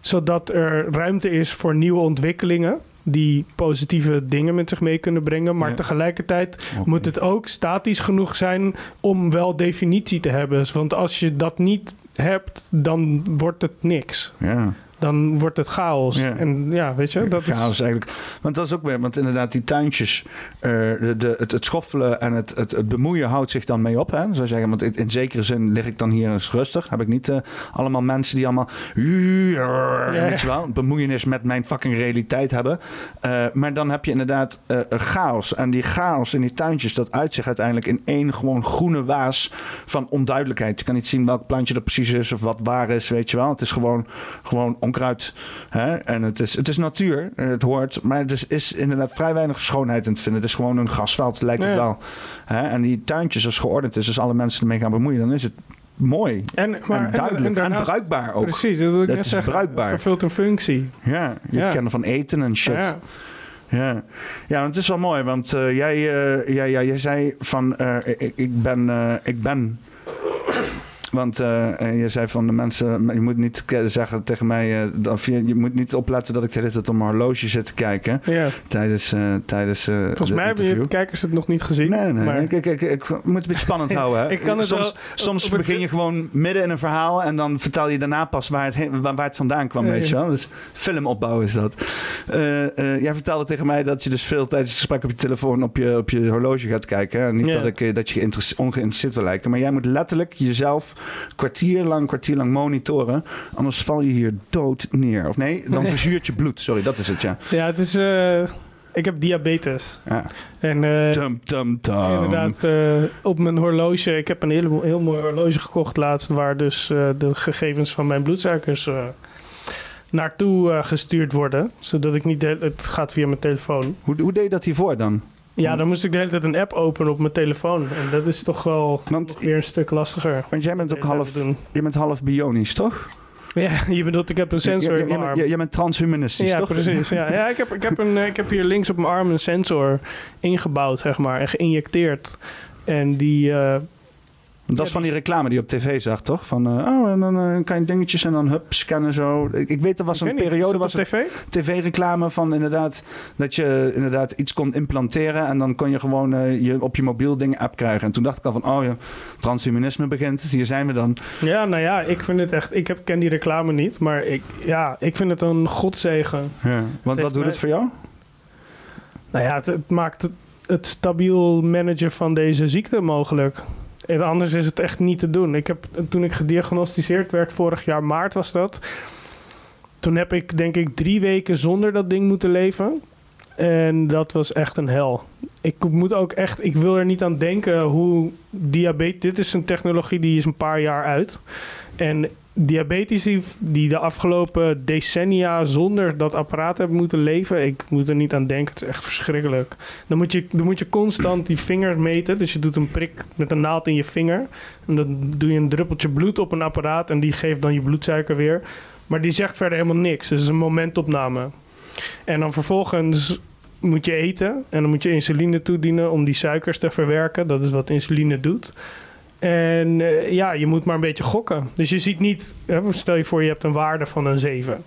zodat er ruimte is voor nieuwe ontwikkelingen. Die positieve dingen met zich mee kunnen brengen. Maar Ja. tegelijkertijd moet het ook statisch genoeg zijn om wel definitie te hebben. Want als je dat niet hebt, dan wordt het niks. Ja. Dan wordt het chaos. Ja. En ja, weet je, dat chaos is... eigenlijk. Want dat is ook weer, want inderdaad, die tuintjes, eh, de, de, het, het schoffelen en het, het, het bemoeien houdt zich dan mee op. Hè? Zou zeggen, want in, in zekere zin lig ik dan hier eens rustig. Heb ik niet eh, allemaal mensen die allemaal. Weet je wel, bemoeienis met mijn fucking realiteit hebben. Eh, maar dan heb je inderdaad chaos. En die chaos in die tuintjes, dat uit zich uiteindelijk in één gewoon groene waas van onduidelijkheid. Je kan niet zien welk plantje er precies is of wat waar is, weet je wel. Het is gewoon, gewoon onkruid. Hè? En het is, het is natuur, het hoort. Maar er is, is inderdaad vrij weinig schoonheid in te vinden. Het is gewoon een grasveld, lijkt het wel. Hè? En die tuintjes, als geordend is, als alle mensen ermee gaan bemoeien, dan is het mooi. En, maar, en duidelijk. En, daarnaast- bruikbaar ook. Precies, dat wil ik Het net is zeggen. bruikbaar. Het vervult een functie. Ja, je Ja. kan ervan eten en shit. Ja. Ja, ja het is wel mooi, want eh, jij, eh, jij, jij, jij zei van eh, ik, ik ben, ik ben. Want eh, je zei van de mensen, je moet niet zeggen tegen mij, eh, dat, of je, je moet niet opletten dat ik de hele tijd op mijn horloge zit te kijken ja. tijdens, tijdens Volgens mij hebben je kijkers het nog niet gezien. Nee, nee, maar- Ik, ik, ik, ik moet het een beetje spannend houden. Hè? Ik kan het soms wel- soms begin je gewoon midden in een verhaal en dan vertel je daarna pas waar het, heen- waar, waar het vandaan kwam, weet je wel. Dus filmopbouw is dat. Jij vertelde tegen mij dat je dus veel tijdens het gesprek op je telefoon op je, op je horloge gaat kijken. hè. En niet Ja. dat, ik, dat je geïnteresse- ongeïnteresseerd wil lijken, maar jij moet letterlijk jezelf kwartier lang, kwartier lang monitoren. Anders val je hier dood neer. Of nee, dan verzuurt je bloed. Sorry, dat is het, ja. Ja, het is... eh, ik heb diabetes. ja. En Tum, tum, tum. inderdaad, eh, op mijn horloge... Ik heb een heel, heel mooi horloge gekocht laatst... waar dus de gegevens van mijn bloedsuikers naartoe gestuurd worden. Zodat ik niet... Het gaat via mijn telefoon. Hoe, hoe deed je dat hiervoor dan? Ja, dan moest ik de hele tijd een app openen op mijn telefoon. En dat is toch wel Want- weer een stuk lastiger. Want jij bent ook half, je bent half bionisch, toch? Ja, je bedoelt, ik heb een sensor in mijn arm. bent- jij bent transhumanistisch, ja, toch? precies. Ja, ja ik, heb, ik, heb een, ik heb hier links op mijn arm een sensor ingebouwd, zeg maar, en geïnjecteerd. En die, eh, Dat is van die dus- reclame die je op tv zag, toch? Van, eh, oh, en dan eh, kan je dingetjes en dan hup, scannen zo. Ik, ik weet, er was ik een periode, was tv? tv-reclame van inderdaad, dat je inderdaad iets kon implanteren en dan kon je gewoon eh, je, op je mobiel dingen app krijgen. En toen dacht ik al van, oh ja, transhumanisme begint, hier zijn we dan. Ja, nou ja, ik vind het echt... Ik heb, ken die reclame niet, maar ik, ja, ik vind het een godzegen. Ja. Want wat doet mij- het voor jou? Nou ja, het, het maakt het, het stabiel managen van deze ziekte mogelijk. En anders is het echt niet te doen. Ik heb, toen ik gediagnosticeerd werd, vorig jaar maart was dat. Toen heb ik denk ik drie weken zonder dat ding moeten leven. En dat was echt een hel. Ik moet ook echt, ik wil er niet aan denken hoe diabetes. Dit is een technologie die is een paar jaar uit. En diabetici die de afgelopen decennia zonder dat apparaat hebben moeten leven, ik moet er niet aan denken. Het is echt verschrikkelijk. Dan moet je, dan moet je constant die vingers meten. Dus je doet een prik met een naald in je vinger. En dan doe je een druppeltje bloed op een apparaat en die geeft dan je bloedsuiker weer. Maar die zegt verder helemaal niks. Dus het is een momentopname. En dan vervolgens moet je eten en dan moet je insuline toedienen om die suikers te verwerken. Dat is wat insuline doet. En eh, ja, je moet maar een beetje gokken. Dus je ziet niet, hè, stel je voor je hebt een waarde van een 7.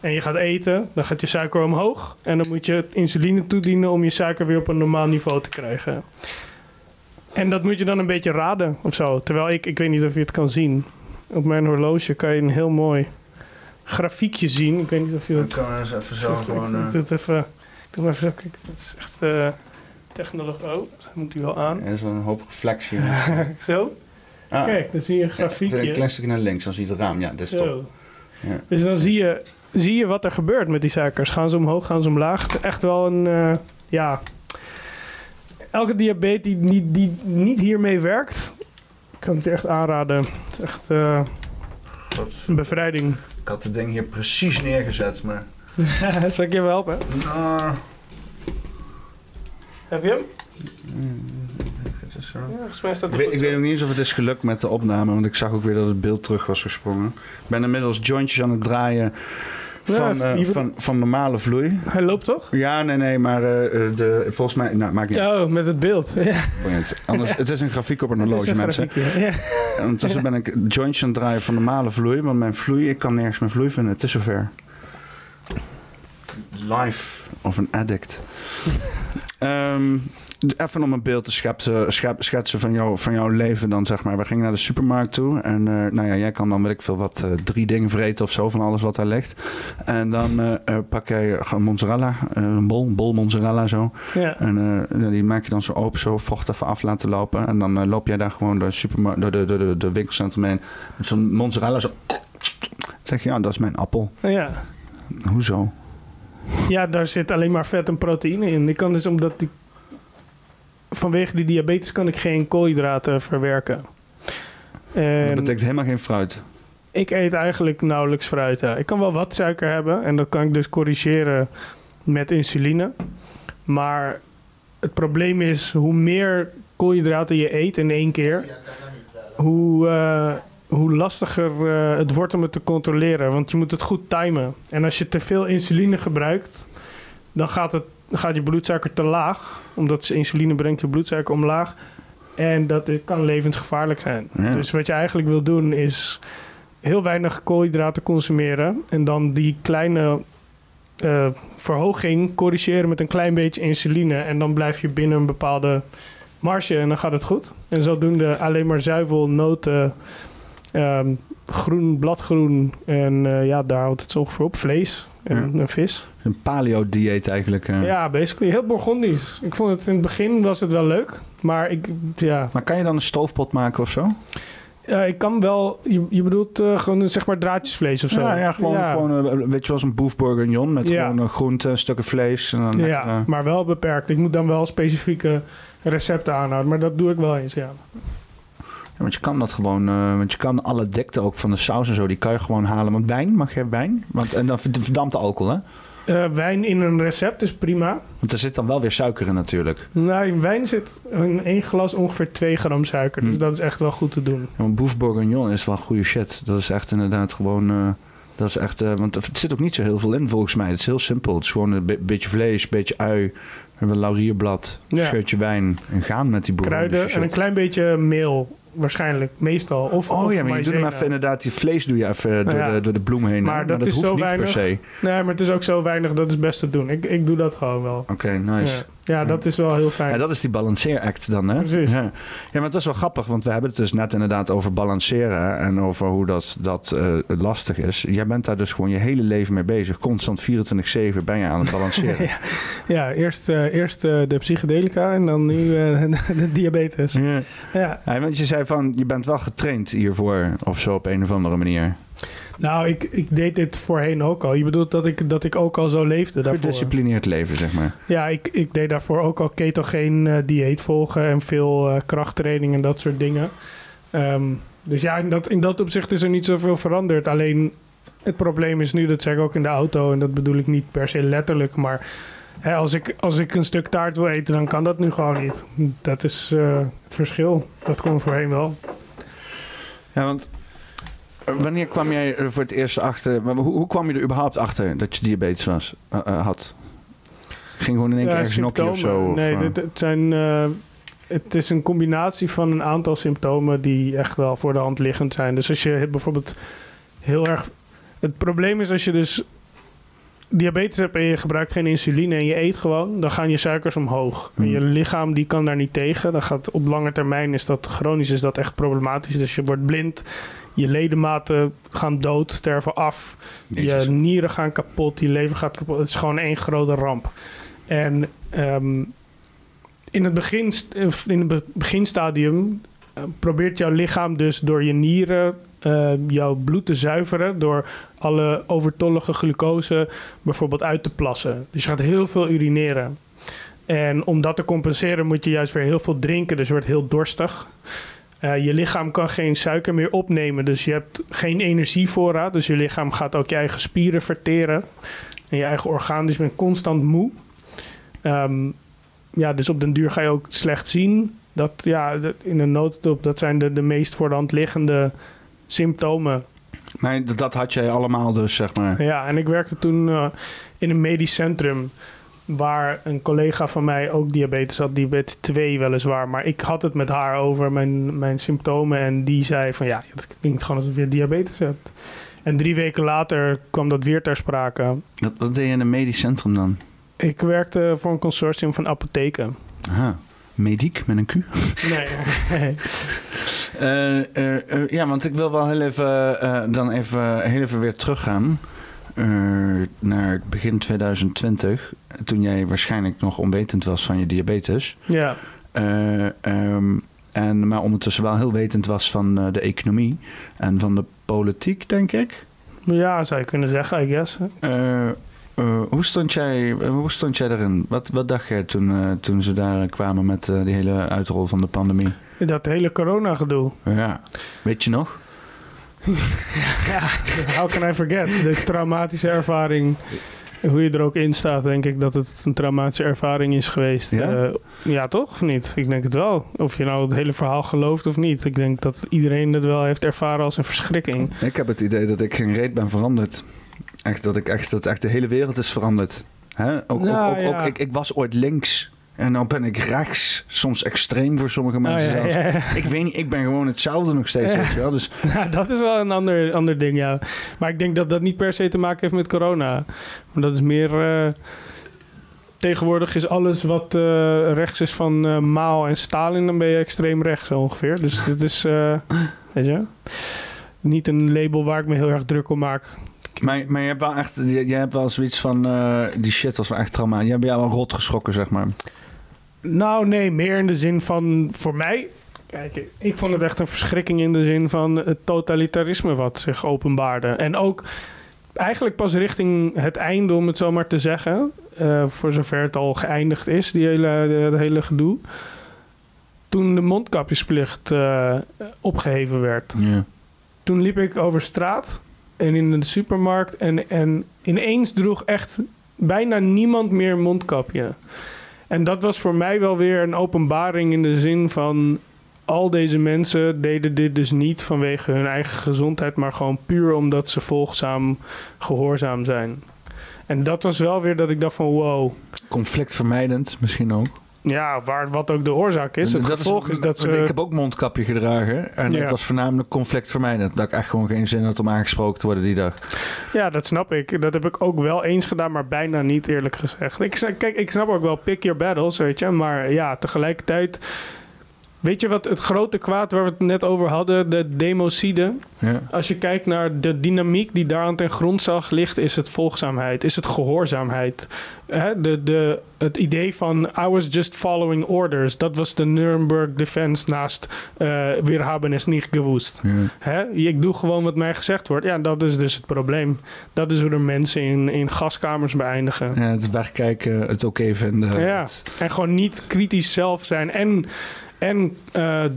En je gaat eten, dan gaat je suiker omhoog. En dan moet je insuline toedienen om je suiker weer op een normaal niveau te krijgen. En dat moet je dan een beetje raden of zo. Terwijl ik, ik weet niet of je het kan zien. Op mijn horloge kan je een heel mooi grafiekje zien. Ik weet niet of je Ik dat... kan eens even zo Ik gewoon... doe eh, het even, ik doe hem even zo. Kijk, dat is echt eh technologie. Oh, dat moet u wel aan. Er is wel een hoop reflectie. zo. Ah, Kijk, dan zie je een Een grafiekje. klein stukje naar links, dan zie je het raam. Ja, dit is top. Zo. Ja. Dus dan zie je, zie je wat er gebeurt met die suikers. Gaan ze omhoog, gaan ze omlaag? Het is echt wel een, eh, ja... Elke diabetes die, niet- die niet hiermee werkt, kan ik het echt aanraden. Het is echt eh, een bevrijding. Ik had het ding hier precies neergezet, maar... Zal ik je wel helpen? Ah, Heb je hem? zo. Ja, Ik weet, ik goed. weet ook niet eens of het is gelukt met de opname, want ik zag ook weer dat het beeld terug was gesprongen. Ik ben inmiddels jointjes aan het draaien van, eh, van, van normale vloei. Hij loopt toch? Ja, nee, nee, maar eh, eh, de, volgens mij... Nou, maakt niet uit. Oh, met het beeld. Ja. Anders, het is een grafiek op een het is horloge, een mensen. grafiekje. Ja. En ondertussen ben ik jointjes aan het draaien van normale vloei, want mijn vloei, ik kan nergens meer vloei vinden. Het is zover. Life of an addict. Ehm, even om een beeld te schetsen, schetsen van, jou, van jouw leven dan, zeg maar. We gingen naar de supermarkt toe en eh, nou ja, jij kan dan, weet ik veel, wat, eh, drie dingen vreten of zo van alles wat daar ligt. En dan eh, pak jij gewoon mozzarella, een bol, bol mozzarella zo. Ja. En die maak je dan zo open, zo vocht even af laten lopen. En dan loop jij daar gewoon door, de supermarkt, door de, door de, de winkelcentrum heen. Met zo'n mozzarella zo. zeg je, ja, dat is mijn appel. ja. Hoezo? Ja, daar zit alleen maar vet en proteïne in. Ik kan dus omdat die, vanwege die diabetes kan ik geen koolhydraten verwerken. dat En betekent helemaal geen fruit. ik eet eigenlijk nauwelijks fruit. ja. Ik kan wel wat suiker hebben en dat kan ik dus corrigeren met insuline. Maar het probleem is hoe meer koolhydraten je eet in één keer, hoe, eh, hoe lastiger eh, het wordt om het te controleren. Want je moet het goed timen. En als je te veel insuline gebruikt, dan gaat, het, dan gaat je bloedsuiker te laag. Omdat insuline brengt je bloedsuiker omlaag. En dat kan levensgevaarlijk zijn. Ja. Dus wat je eigenlijk wil doen is heel weinig koolhydraten consumeren. En dan die kleine eh, verhoging corrigeren met een klein beetje insuline. En dan blijf je binnen een bepaalde marge en dan gaat het goed. En zodoende alleen maar zuivel, noten, ehm, groen, bladgroen. En eh, ja, daar houdt het zo ongeveer op. Vlees en, Ja. en vis. Een paleo-dieet eigenlijk. eh. Ja, basically. Heel Burgondisch. Ik vond het in het begin was het wel leuk. Maar ik, ja, Maar kan je dan een stoofpot maken of zo? Ik kan wel. Je, je bedoelt eh, gewoon zeg maar draadjesvlees of zo. Ja, ja gewoon, ja. gewoon weet je wel, een boef bourguignon met Ja. gewoon groenten, stukken vlees. En dan Ja, maar wel beperkt. Ik moet dan wel specifieke recepten aanhouden. Maar dat doe ik wel eens, ja. Ja, want je kan dat gewoon, eh, want je kan alle dikte ook van de saus en zo, die kan je gewoon halen. Want wijn, mag je wijn? Want, en dan verd- verdampt de alcohol, hè? Eh, wijn in een recept is prima. Want er zit dan wel weer suiker in natuurlijk. Nou, in wijn zit in één glas ongeveer 2 gram suiker. Dus Hm. dat is echt wel goed te doen. Ja, want boef bourguignon is wel goede shit. Dat is echt inderdaad gewoon... eh, dat is echt, want er zit ook niet zo heel veel in volgens mij. Het is heel simpel. Het is gewoon een be- beetje vlees, een beetje ui, een laurierblad, een Ja. scheutje wijn. En gaan met die bourgondische Kruiden en een klein beetje meel. Waarschijnlijk, meestal. Of, Oh of ja, maar je doet hem even inderdaad, die vlees doe je even door, Ja. de, door de bloem heen. Maar dat is hoeft zo niet weinig. per se. Nee, maar het is ook zo weinig. Dat is best te doen. Ik, ik doe dat gewoon wel. Oké, nice. Ja. dat is wel heel fijn. Ja, dat is die balanceeract dan, hè? Precies. Ja. ja, maar het is wel grappig, want we hebben het dus net inderdaad over balanceren en over hoe dat, dat eh, lastig is. Jij bent daar dus gewoon je hele leven mee bezig. Constant 24-7 ben je aan het balanceren. ja, ja, eerst, eh, eerst eh, de psychedelica en dan nu de diabetes. ja. Ja, Ja, want je zei van, je bent wel getraind hiervoor of zo op een of andere manier. Nou, ik, ik deed dit voorheen ook al. Je bedoelt dat ik, dat ik ook al zo leefde daarvoor? Gedisciplineerd leven, zeg maar. Ja, ik, ik deed daarvoor ook al ketogeen eh, dieet volgen en veel eh, krachttraining en dat soort dingen. Ehm, dus ja, in dat, in dat opzicht is er niet zoveel veranderd. Alleen het probleem is nu, dat zeg ik ook in de auto, en dat bedoel ik niet per se letterlijk, maar hè, als, ik, als ik een stuk taart wil eten, dan kan dat nu gewoon niet. Dat is eh, het verschil. Dat kon voorheen wel. Ja, want wanneer kwam jij er voor het eerst achter... Hoe, hoe kwam je er überhaupt achter dat je diabetes was, eh, eh, had? Ging gewoon in één keer ergens nokkie of zo? Of, nee, dit, het, zijn, eh, het is een combinatie van een aantal symptomen die echt wel voor de hand liggend zijn. Dus als je bijvoorbeeld heel erg. Het probleem is als je dus diabetes hebt en je gebruikt geen insuline en je eet gewoon, dan gaan je suikers omhoog. En Hmm. je lichaam die kan daar niet tegen. Dan gaat op lange termijn is dat chronisch is dat echt problematisch. Dus je wordt blind. Je ledematen gaan dood, sterven af. Jezus. Je nieren gaan kapot, je lever gaat kapot. Het is gewoon één grote ramp. En ehm, in, het begin, in het be- beginstadium eh, probeert jouw lichaam dus door je nieren eh, jouw bloed te zuiveren... door alle overtollige glucose bijvoorbeeld uit te plassen. Dus je gaat heel veel urineren. En om dat te compenseren moet je juist weer heel veel drinken. Dus je wordt heel dorstig. Eh, je lichaam kan geen suiker meer opnemen, dus je hebt geen energievoorraad. Dus je lichaam gaat ook je eigen spieren verteren en je eigen orgaan. Dus je bent constant moe. Ehm, ja, dus op den duur ga je ook slecht zien. Dat, ja, dat- in een notendop, dat zijn de, de meest voor de hand liggende symptomen. Maar dat- dat had jij allemaal dus, zeg maar. Ja, en ik werkte toen eh, in een medisch centrum waar een collega van mij ook diabetes had, diabetes 2 weliswaar. Maar ik had het met haar over mijn, mijn symptomen en die zei van ja, het klinkt gewoon alsof je diabetes hebt. En drie weken later kwam dat weer ter sprake. Wat, wat deed je in een medisch centrum dan? Ik werkte voor een consortium van apotheken. Aha. Mediek met een Q? Nee, Eh, eh, eh, ja, want ik wil wel heel even, dan even, heel even weer teruggaan eh, naar het begin 2020. Toen jij waarschijnlijk nog onwetend was van je diabetes. ja. Eh, ehm, en, maar ondertussen wel heel wetend was van eh, de economie en van de politiek, denk ik. ja, zou je kunnen zeggen, I guess. Hoe, stond jij, hoe stond jij erin? Wat, wat dacht jij toen, toen ze daar kwamen met die hele uitrol van de pandemie? Dat hele corona-gedoe. Ja, weet je nog? Ja, how can I forget? De traumatische ervaring. Hoe je er ook in staat, denk ik dat het een traumatische ervaring is geweest. Ja? Eh, ja, toch? Of niet? Ik denk het wel. Of je nou het hele verhaal gelooft of niet. Ik denk dat iedereen het wel heeft ervaren als een verschrikking. Ik heb het idee dat ik geen reet ben veranderd. Echt dat ik echt dat echt de hele wereld is veranderd. Hè? Ook, Nou, ook, ook, ja. ook ik, ik was ooit links en nu ben ik rechts. Soms extreem voor sommige mensen Oh, ja, zelfs. ja, ja. Ik weet niet, ik ben gewoon hetzelfde nog steeds. Weet je wel? Dus Ja, dat is wel een ander, ander ding, ja. Maar ik denk dat dat niet per se te maken heeft met corona. Maar dat is meer... eh, tegenwoordig is alles wat eh, rechts is van eh, Mao en Stalin... dan ben je extreem rechts ongeveer. Dus dit is, weet je... Niet een label waar ik me heel erg druk om maak. maar, maar je hebt wel echt, je, je hebt wel zoiets van die shit was wel echt trauma. Je hebt jou wel rot geschrokken, zeg maar. Nou, nee, meer in de zin van voor mij. Kijk, ik vond het echt een verschrikking in de zin van het totalitarisme wat zich openbaarde. En ook eigenlijk pas richting het einde, om het zo maar te zeggen. eh, voor zover het al geëindigd is, die hele, de, de hele gedoe. Toen de mondkapjesplicht eh, opgeheven werd Ja. toen liep ik over straat en in de supermarkt en, en ineens droeg echt bijna niemand meer mondkapje. En dat was voor mij wel weer een openbaring in de zin van al deze mensen deden dit dus niet vanwege hun eigen gezondheid, maar gewoon puur omdat ze volgzaam, gehoorzaam zijn. En dat was wel weer dat ik dacht van wow, Conflictvermijdend misschien ook. Ja, waar, wat ook de oorzaak is. Het gevolg is, dat ze... Ik heb ook mondkapje gedragen. En Ja. het was voornamelijk conflictvermijdend. Dat ik echt gewoon geen zin had om aangesproken te worden die dag. Ja, dat snap ik. Dat heb ik ook wel eens gedaan, maar bijna niet eerlijk gezegd. Ik, kijk, ik snap ook wel pick your battles, weet je. Maar ja, tegelijkertijd... Weet je wat het grote kwaad waar we het net over hadden, de democide? Ja. Als je kijkt naar de dynamiek die daar aan ten grondslag ligt, is het volgzaamheid, is het gehoorzaamheid. Hè? De, de, het idee van I was just following orders, dat was de Nuremberg defense naast uh, wir haben es nicht gewusst. Ja. Hè? Ik doe gewoon wat mij gezegd wordt. Ja, dat is dus het probleem. Dat is hoe er mensen in, in gaskamers beëindigen. Ja, het wegkijken, het oké vinden. Ja, Het- en gewoon niet kritisch zelf zijn. En, en eh,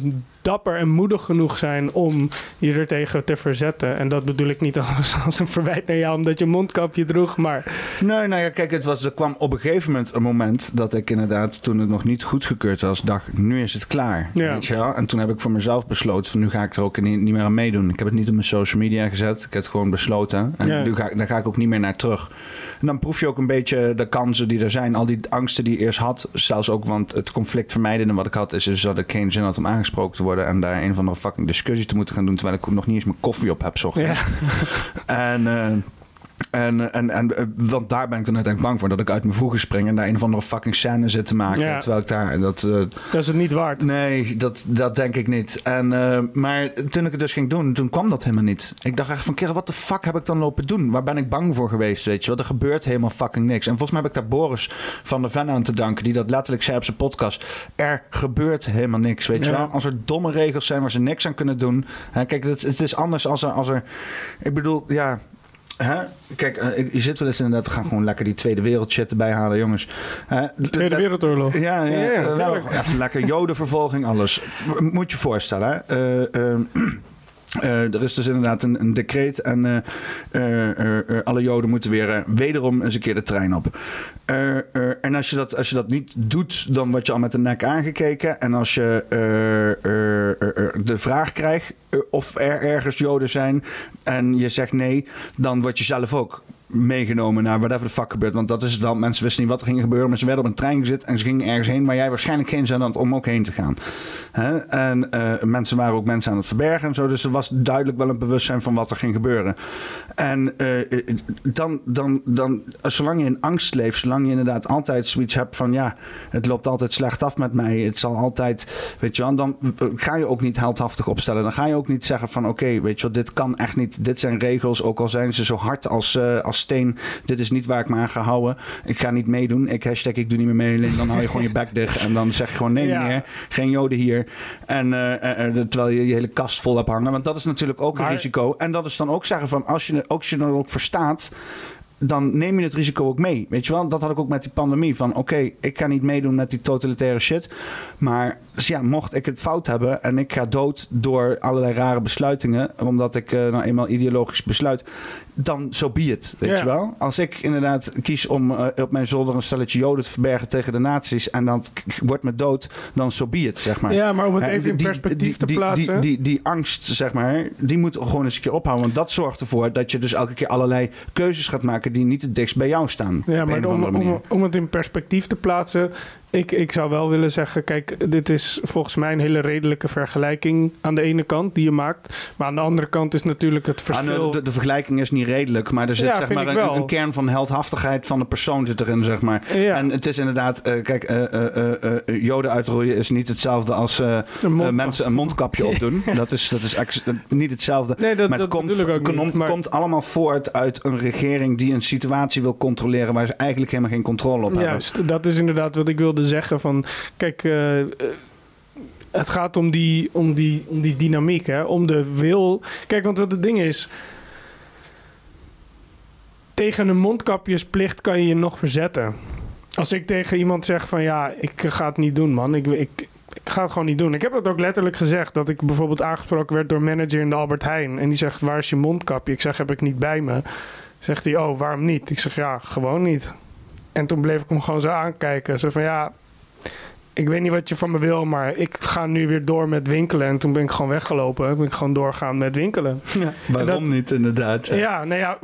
dapper en moedig genoeg zijn om je er tegen te verzetten. En dat bedoel ik niet als, als een verwijt naar jou omdat je mondkapje droeg. Maar Nee, nou ja, kijk, het was, er kwam op een gegeven moment een moment dat ik inderdaad, toen het nog niet goedgekeurd was, dacht, nu is het klaar. Ja. Weet je wel? En toen heb ik voor mezelf besloten, van nu ga ik er ook niet, niet meer aan meedoen. Ik heb het niet op mijn social media gezet, ik heb het gewoon besloten. En Ja. nu ga, ik- daar ga ik ook niet meer naar terug. En dan proef je ook een beetje de kansen die er zijn. Al die angsten die je eerst had, zelfs ook, want het conflict vermijdende wat ik had, is dus dat ik geen zin had om aangesproken te worden en daar een of andere fucking discussie te moeten gaan doen, terwijl ik nog niet eens mijn koffie op heb, ja, En, eh, en, en, en, eh, want daar ben ik dan uiteindelijk bang voor. Dat ik uit mijn voegen spring en daar een of andere fucking scène zit te maken. Ja. Terwijl ik daar... Dat, eh, dat is het niet waard. nee, dat, dat denk ik niet. En, eh, maar toen ik het dus ging doen, toen kwam dat helemaal niet. Ik dacht echt van, kerel, wat de fuck heb ik dan lopen doen? Waar ben ik bang voor geweest, weet je wel? Er gebeurt helemaal fucking niks. En volgens mij heb ik daar Boris van der Ven aan te danken... die dat letterlijk zei op zijn podcast. Er gebeurt helemaal niks, weet je Ja. wel? Als er domme regels zijn waar ze niks aan kunnen doen... Hè, kijk, het, het is anders als er, als er... Ik bedoel, ja... Hè? Kijk, eh, je zit wel eens inderdaad... We gaan gewoon lekker die Tweede Wereldshit erbij halen, jongens. Hè? Tweede Wereldoorlog. Ja, ja, Ja, even lekker jodenvervolging, alles. Moet je voorstellen, hè? Eh, er is dus inderdaad een, een decreet en eh, eh, alle joden moeten weer wederom eens een keer de trein op. En als je, dat, als je dat niet doet, dan word je al met de nek aangekeken. En als je de vraag krijgt of er ergens joden zijn en je zegt nee, dan word je zelf ook meegenomen naar whatever the fuck gebeurt. Want dat is het wel. Mensen wisten niet wat er ging gebeuren. Maar ze werden op een trein gezet en ze gingen ergens heen. Maar jij waarschijnlijk geen zin had om ook heen te gaan. Hè? En eh, mensen waren ook mensen aan het verbergen en zo. Dus er was duidelijk wel een bewustzijn van wat er ging gebeuren. En eh, eh, dan, dan, dan, zolang je in angst leeft, zolang je inderdaad altijd zoiets hebt van ja, het loopt altijd slecht af met mij. Het zal altijd, weet je wel, dan ga je ook niet heldhaftig opstellen. Dan ga je ook niet zeggen van oké, weet je wel, dit kan echt niet. Dit zijn regels, ook al zijn ze zo hard als, eh, als steen. Dit is niet waar ik me aan ga houden. Ik ga niet meedoen. Ik hashtag ik doe niet meer mee. Dan hou je gewoon je bek dicht en dan zeg je gewoon nee Ja. meneer, geen joden hier. En eh, eh, eh, terwijl je je hele kast vol hebt hangen. Want dat is natuurlijk ook een risico. En dat is dan ook zeggen van als je, als je er ook voor staat dan neem je het risico ook mee. Weet je wel, dat had ik ook met die pandemie. Van oké, ik ga niet meedoen met die totalitaire shit. Maar dus ja, mocht ik het fout hebben en ik ga dood door allerlei rare besluitingen, omdat ik eh, nou eenmaal ideologisch besluit, dan zo so be it. Weet je wel? Als ik inderdaad kies om eh, op mijn zolder een stelletje joden te verbergen tegen de nazi's en dan wordt me dood, dan zo so be it, zeg maar. Ja, maar om het even in perspectief die- te die- plaatsen. Die, die, die angst, zeg maar, die moet gewoon eens een keer ophouden. Want dat zorgt ervoor dat je dus elke keer allerlei keuzes gaat maken die niet het dichtst bij jou staan. Ja, maar om, om, om het in perspectief te plaatsen. Ik, ik zou wel willen zeggen, kijk, dit is volgens mij een hele redelijke vergelijking aan de ene kant die je maakt. Maar aan de andere kant is natuurlijk het Ah, verschil... nou, de, de vergelijking is niet redelijk, maar er zit Ja, zeg maar een, kern van heldhaftigheid van de persoon zit erin, zeg maar. Ja. En het is inderdaad, eh, kijk, eh, eh, joden uitroeien is niet hetzelfde als Een mensen een mondkapje opdoen. Dat is, dat is niet hetzelfde. Nee, dat, maar dat het komt, ook komt, niet. Maar, komt allemaal voort uit een regering die een situatie wil controleren waar ze eigenlijk helemaal geen controle op hebben. juist, dat is inderdaad wat ik wilde zeggen. Van, kijk, eh, eh, het gaat om die, om, die, om die dynamiek, hè? om de wil. Kijk, want wat het ding is... Tegen een mondkapjesplicht kan je je nog verzetten. Als ik tegen iemand zeg van ja, ik ga het niet doen, man. Ik, ik, ik ga het gewoon niet doen. Ik heb dat ook letterlijk gezegd. Dat ik bijvoorbeeld aangesproken werd door manager in de Albert Heijn. En die zegt, waar is je mondkapje? Ik zeg, heb ik niet bij me. Zegt hij, oh, waarom niet? Ik zeg, ja, gewoon niet. En toen bleef ik hem gewoon zo aankijken. Zo van, ja, ik weet niet wat je van me wil, maar ik ga nu weer door met winkelen. En toen ben ik gewoon weggelopen. Ben ik gewoon doorgaan met winkelen. Waarom dat- niet, inderdaad? Ja, nou ja,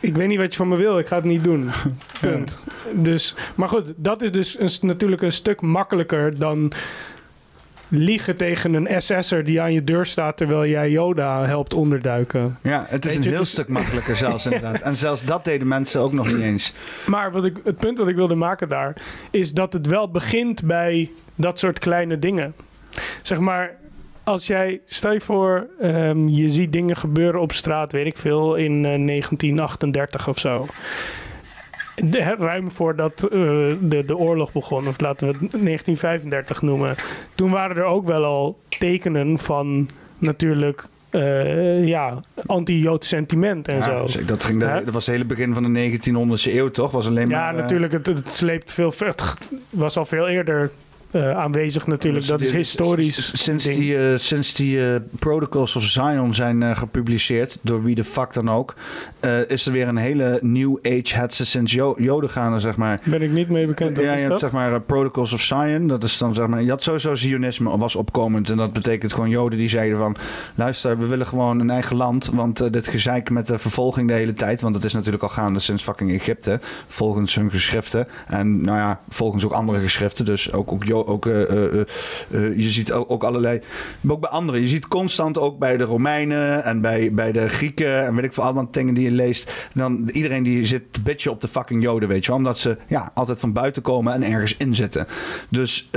ik weet niet wat je van me wil. Ik ga het niet doen. Punt. Dus, maar goed, dat is dus een, natuurlijk een stuk makkelijker dan liegen tegen een SS'er die aan je deur staat terwijl jij Yoda helpt onderduiken. Ja, het is Weet een je, heel dus- stuk makkelijker zelfs inderdaad. En zelfs dat deden mensen ook nog niet eens. Maar wat ik, het punt wat ik wilde maken daar is dat het wel begint bij dat soort kleine dingen. zeg maar, als jij, stel je voor, ehm, je ziet dingen gebeuren op straat, weet ik veel, in eh, 1938 of zo. De, ruim voordat eh, de, de oorlog begon, of laten we het 1935 noemen. Toen waren er ook wel al tekenen van natuurlijk, eh, ja, anti-Joods sentiment en Ja, zo. dus dat, ging de- dat was het hele begin van de 1900e eeuw, toch? Was alleen Ja, maar, eh, natuurlijk, het, het sleept veel, het was al veel eerder eh, aanwezig natuurlijk. Dat is die- historisch. s- Sinds ding. die, eh, sinds die eh, Protocols of Zion zijn eh, gepubliceerd, door wie de fuck dan ook, eh, is er weer een hele new age hetze sinds Jo- Joden gaande, zeg maar. Ben ik niet mee bekend. Ja, je hebt dat? zeg maar eh, Protocols of Zion. Dat is dan zeg maar. Je had sowieso Zionisme was opkomend. En dat betekent gewoon Joden die zeiden van. Luister, we willen gewoon een eigen land. Want eh, dit gezeik met de vervolging de hele tijd. Want het is natuurlijk al gaande sinds fucking Egypte. Volgens hun geschriften. En nou ja, volgens ook andere geschriften. Dus ook, ook, Ook eh, eh, eh, je ziet ook, allerlei. Ook bij anderen. Je ziet constant ook bij de Romeinen en bij, bij de Grieken. En weet ik veel, allemaal dingen die je leest. Dan iedereen die zit te bitchen op de fucking Joden, weet je wel. Omdat ze ja, altijd van buiten komen en ergens in zitten. Dus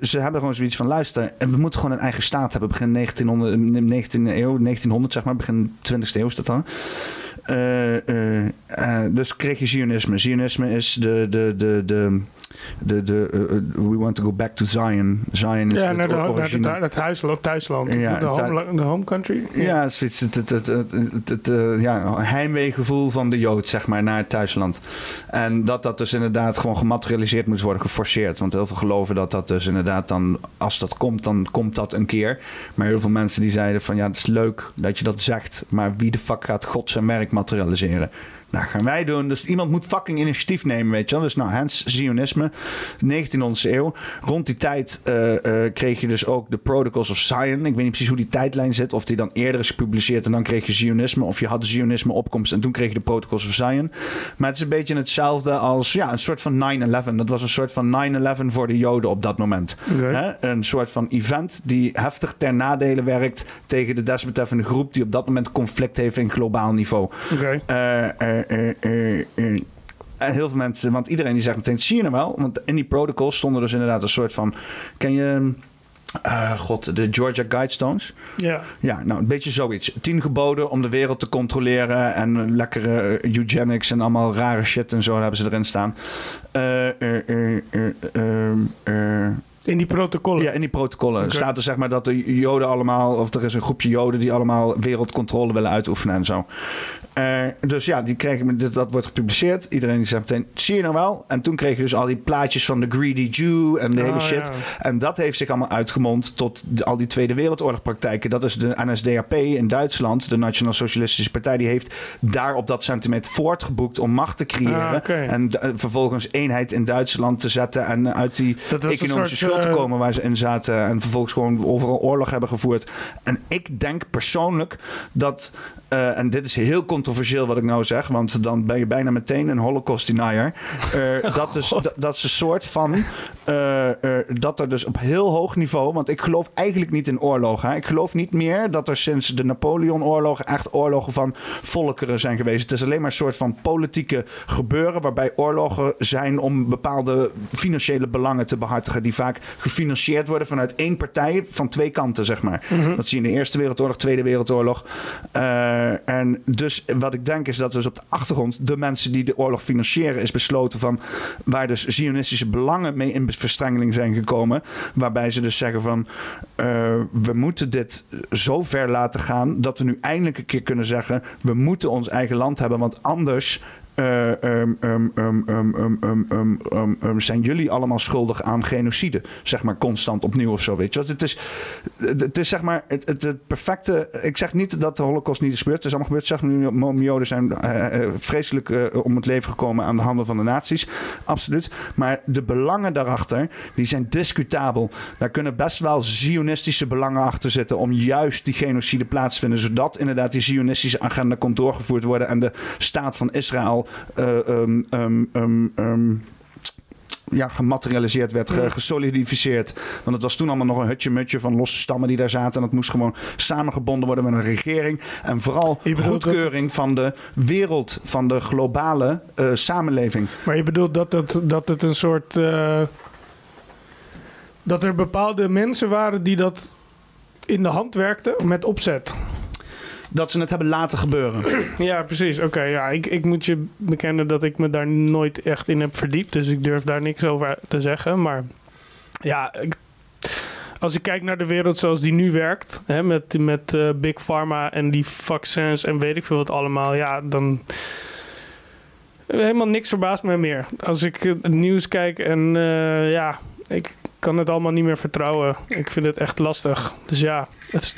ze hebben gewoon zoiets van: luister, en we moeten gewoon een eigen staat hebben. Begin 1900, 19e eeuw, 1900 zeg maar, begin 20e eeuw is dat dan. Dus kreeg je Zionisme. Zionisme is de. de, de, de de, de, eh, eh, we want to go back to Zion. Zion is Ja, het naar, de, naar het, huisland, thuisland. Ja, de, home, de home country. Ja, zoiets. Het, het, het, het, het, het, eh, ja, heimweegevoel van de Jood, zeg maar, naar het thuisland. En dat dat dus inderdaad gewoon gematerialiseerd moet worden, geforceerd. Want heel veel geloven dat dat dus inderdaad dan, als dat komt, dan komt dat een keer. Maar heel veel mensen die zeiden van, ja, het is leuk dat je dat zegt. Maar wie de fuck gaat God zijn werk materialiseren? Nou, gaan wij doen. Dus iemand moet fucking initiatief nemen, weet je wel. Dus nou, Hans Zionisme, 19e eeuw. Rond die tijd eh, eh, kreeg je dus ook de Protocols of Zion. Ik weet niet precies hoe die tijdlijn zit. Of die dan eerder is gepubliceerd en dan kreeg je Zionisme. Of je had Zionisme opkomst en toen kreeg je de Protocols of Zion. Maar het is een beetje hetzelfde als ja, een soort van 9-11. Dat was een soort van 9-11 voor de Joden op dat moment. Een soort van event die heftig ter nadele werkt tegen de desbetreffende groep die op dat moment conflict heeft in globaal niveau. Oké. Eh. En heel veel mensen, want iedereen die zegt meteen, zie je nou wel? Want in die protocols stonden dus inderdaad een soort van, ken je, eh, god, de Georgia Guidestones? Ja. Ja, nou, een beetje zoiets. Tien geboden om de wereld te controleren en eh, lekkere eh, eugenics en allemaal rare shit en zo hebben ze erin staan. Eh, eh, eh, eh, eh, eh, In die protocollen. ja, in die protocollen staat er zeg maar dat de Joden allemaal, of er is een groepje Joden die allemaal wereldcontrole willen uitoefenen en zo. Eh, dus ja, die kregen, dat wordt gepubliceerd. Iedereen die zegt meteen, zie je nou wel? En toen kreeg je dus al die plaatjes van de Greedy Jew en de Oh, hele shit. ja. En dat heeft zich allemaal uitgemond tot de- al die Tweede Wereldoorlogpraktijken. Dat is de NSDAP in Duitsland, de Nationaal Socialistische Partij, die heeft daar op dat sentiment voortgeboekt om macht te creëren. Ah. En eh, vervolgens eenheid in Duitsland te zetten en uit die economische soort, schuld te eh, komen waar ze in zaten. En vervolgens gewoon overal oorlog hebben gevoerd. En ik denk persoonlijk dat. Eh, en dit is heel controversieel wat ik nou zeg, want dan ben je bijna meteen een holocaust denier. Eh, dat, dus, dat, is een soort van. eh, dat er dus op heel hoog niveau. Want ik geloof eigenlijk niet in oorlogen. hè. Ik geloof niet meer dat er sinds de Napoleon-oorlogen echt oorlogen van volkeren zijn geweest. Het is alleen maar een soort van politieke gebeuren. waarbij oorlogen zijn om bepaalde financiële belangen te behartigen. die vaak gefinancierd worden vanuit één partij van twee kanten, zeg maar. Dat zie je in de Eerste Wereldoorlog, Tweede Wereldoorlog. Eh, en dus wat ik denk is dat dus op de achtergrond de mensen die de oorlog financieren is besloten van waar dus zionistische belangen mee in verstrengeling zijn gekomen. Waarbij ze dus zeggen van eh, we moeten dit zo ver laten gaan dat we nu eindelijk een keer kunnen zeggen we moeten ons eigen land hebben, want anders zijn jullie allemaal schuldig aan genocide? Zeg maar constant opnieuw of zo. Weet je. Het, is, het is zeg maar het, het perfecte. Ik zeg niet dat de Holocaust niet is gebeurd. Het is allemaal gebeurd. Zeg maar, Joden zijn eh, eh, eh, vreselijk om het leven gekomen aan de handen van de nazi's. Absoluut. Maar de belangen daarachter, die zijn discutabel. Daar kunnen best wel zionistische belangen achter zitten om juist die genocide plaatsvinden. Zodat inderdaad die zionistische agenda kon doorgevoerd worden en de staat van Israël eh, ehm, ehm, ehm, ja, gematerialiseerd werd, ge- gesolidificeerd. Want het was toen allemaal nog een hutje-mutje van losse stammen die daar zaten. En dat moest gewoon samengebonden worden met een regering. En vooral goedkeuring van de wereld, van de globale eh, samenleving. Maar je bedoelt dat het, dat het een soort. eh, dat er bepaalde mensen waren die dat in de hand werkten met opzet. Dat ze het hebben laten gebeuren. Ja, precies. Oké, ja, ik, ik moet je bekennen dat ik me daar nooit echt in heb verdiept. Dus ik durf daar niks over te zeggen. Maar ja, ik- als ik kijk naar de wereld zoals die nu werkt, hè, met, met eh, Big Pharma en die vaccins en weet ik veel wat allemaal, ja, dan. Helemaal niks verbaast mij meer. Als ik het nieuws kijk en eh, ja, ik kan het allemaal niet meer vertrouwen. Ik vind het echt lastig. Dus ja, het.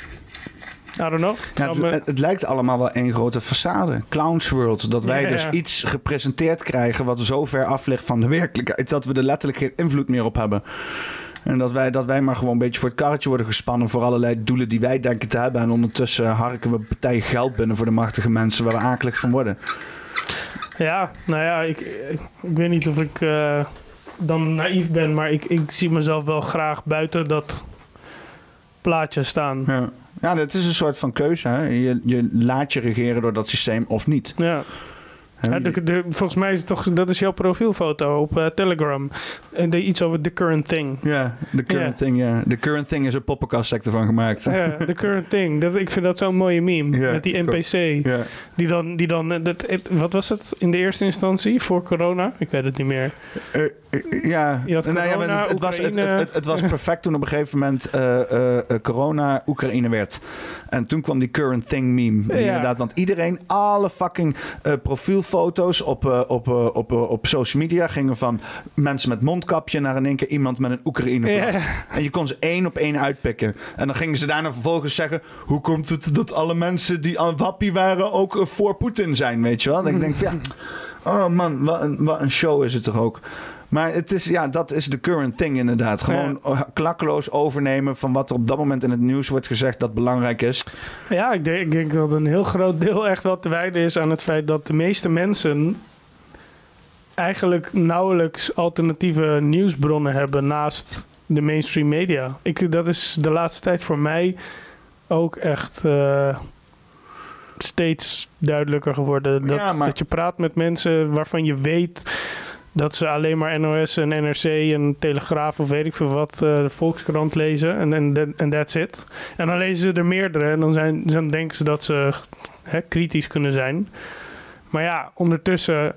I don't know. Het Ja, het, me- het- het lijkt allemaal wel één grote façade. Clowns World. Dat wij Ja, dus ja. iets gepresenteerd krijgen wat zo ver af ligt van de werkelijkheid. Dat we er letterlijk geen invloed meer op hebben. En dat wij, dat wij maar gewoon een beetje voor het karretje worden gespannen voor allerlei doelen die wij denken te hebben. En ondertussen harken we partijen geld binnen voor de machtige mensen waar we akelig van worden. Ja, nou ja, ik, ik, ik weet niet of ik eh, dan naïef ben, maar ik, ik zie mezelf wel graag buiten dat plaatje staan. Ja, ja het is een soort van keuze. Hè? Je, je laat je regeren door dat systeem of niet. Ja. De- de- volgens mij is het toch, dat is jouw profielfoto op eh, Telegram. En de, iets over the current thing. Ja, the current thing, ja. The current thing is een poppenkast ervan gemaakt. Ja, the current thing. Dat, ik vind dat zo'n mooie meme. Met die. NPC. Die dan, die dan eh, dat, wat was het in de eerste instantie voor corona? Ik weet het niet meer. Eh, ja, Nou ja, het, het was, het, het, het, was perfect toen op een gegeven moment eh, eh, corona Oekraïne werd. En toen kwam die current thing meme. Die Ja. Inderdaad, want iedereen, alle fucking profielfoto's op, op, op, op social media gingen van mensen met mondkapje naar in één keer iemand met een Oekraïne vlag. Ja. En je kon ze één op één uitpikken. En dan gingen ze daarna vervolgens zeggen: hoe komt het dat alle mensen die aan wappie waren ook voor Poetin zijn, weet je wel? En ik denk van ja, oh man, wat een, wat een show is het toch ook. Maar het is, ja, dat is de current thing inderdaad. Gewoon klakkeloos overnemen van wat er op dat moment in het nieuws wordt gezegd dat belangrijk is. Ja, ik denk, ik denk dat een heel groot deel echt wel te wijden is aan het feit dat de meeste mensen eigenlijk nauwelijks alternatieve nieuwsbronnen hebben naast de mainstream media. Ik, dat is de laatste tijd voor mij ook echt eh, steeds duidelijker geworden. Dat, Ja, maar- dat je praat met mensen waarvan je weet dat ze alleen maar NOS en NRC en Telegraaf of weet ik veel wat, eh, de Volkskrant lezen en en en that's it. En dan lezen ze er meerdere en dan, zijn, dan denken ze dat ze hè, kritisch kunnen zijn. Maar ja, ondertussen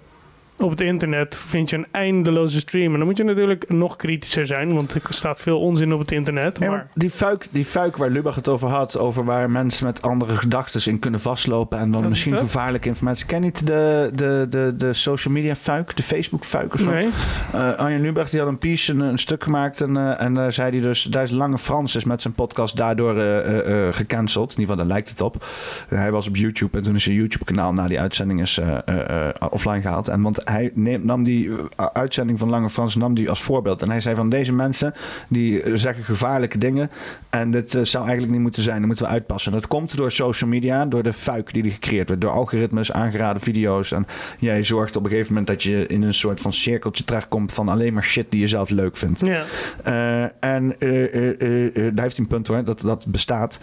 op het internet vind je een eindeloze stream. En dan moet je natuurlijk nog kritischer zijn, want er staat veel onzin op het internet. Ja, Maar, die fuik, die fuik waar Lubach het over had, over waar mensen met andere gedachten in kunnen vastlopen en dan misschien gevaarlijke informatie. Ken je niet de, de, de, de social media fuik, de Facebook fuik of zo? nee. Eh, Arjen Lubach die had een piece, een, een stuk gemaakt. En, eh, en daar zei hij dus... Daar is Lange Frans is met zijn podcast daardoor eh, gecanceld. In ieder geval, daar lijkt het op. Hij was op YouTube. En toen is zijn YouTube-kanaal na die uitzending is, offline gehaald. En want hij neem- nam die eh, uitzending van Lange Frans nam die als voorbeeld. En hij zei van deze mensen... die eh, zeggen gevaarlijke dingen. En dit eh, zou eigenlijk niet moeten zijn. Dat moeten we uitpassen. En dat komt door social media. Door de fuik die er gecreëerd wordt. Door algoritmes, aangeraden video's. En jij zorgt op een gegeven moment dat je in een soort van cirkeltje terechtkomt van alleen maar shit die je zelf leuk vindt. Ja. En eh, daar heeft hij een punt hoor, dat dat bestaat.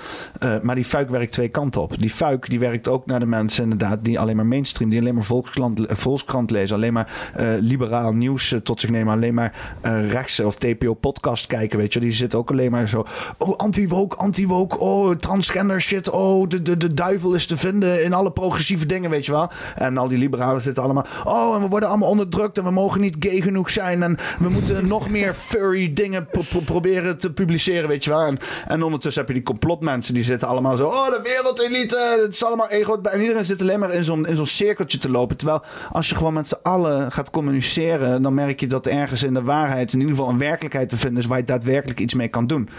Maar die fuik werkt twee kanten op. Die fuik die werkt ook naar de mensen inderdaad die alleen maar mainstream, die alleen maar Volkskrant, Volkskrant lezen, alleen maar eh, liberaal nieuws eh, tot zich nemen, alleen maar eh rechtse of TPO podcast kijken, weet je. Die zitten ook alleen maar zo, oh anti-woke, anti-woke, oh transgender shit, oh de, de, de duivel is te vinden in alle progressieve dingen, weet je wel. En al die liberalen zitten allemaal, oh en we worden allemaal onderdrukt en we mogen niet gay genoeg zijn en we moeten nog meer furry dingen pro- pro- proberen te publiceren, weet je wel. En, en ondertussen heb je die complotmensen die zitten allemaal zo, oh de wereldelite, het is allemaal ego. En iedereen zit alleen maar in zo'n, zo'n cirkeltje te lopen. Terwijl als je gewoon met gaat communiceren, dan merk je dat ergens in de waarheid in ieder geval een werkelijkheid te vinden is waar je daadwerkelijk iets mee kan doen.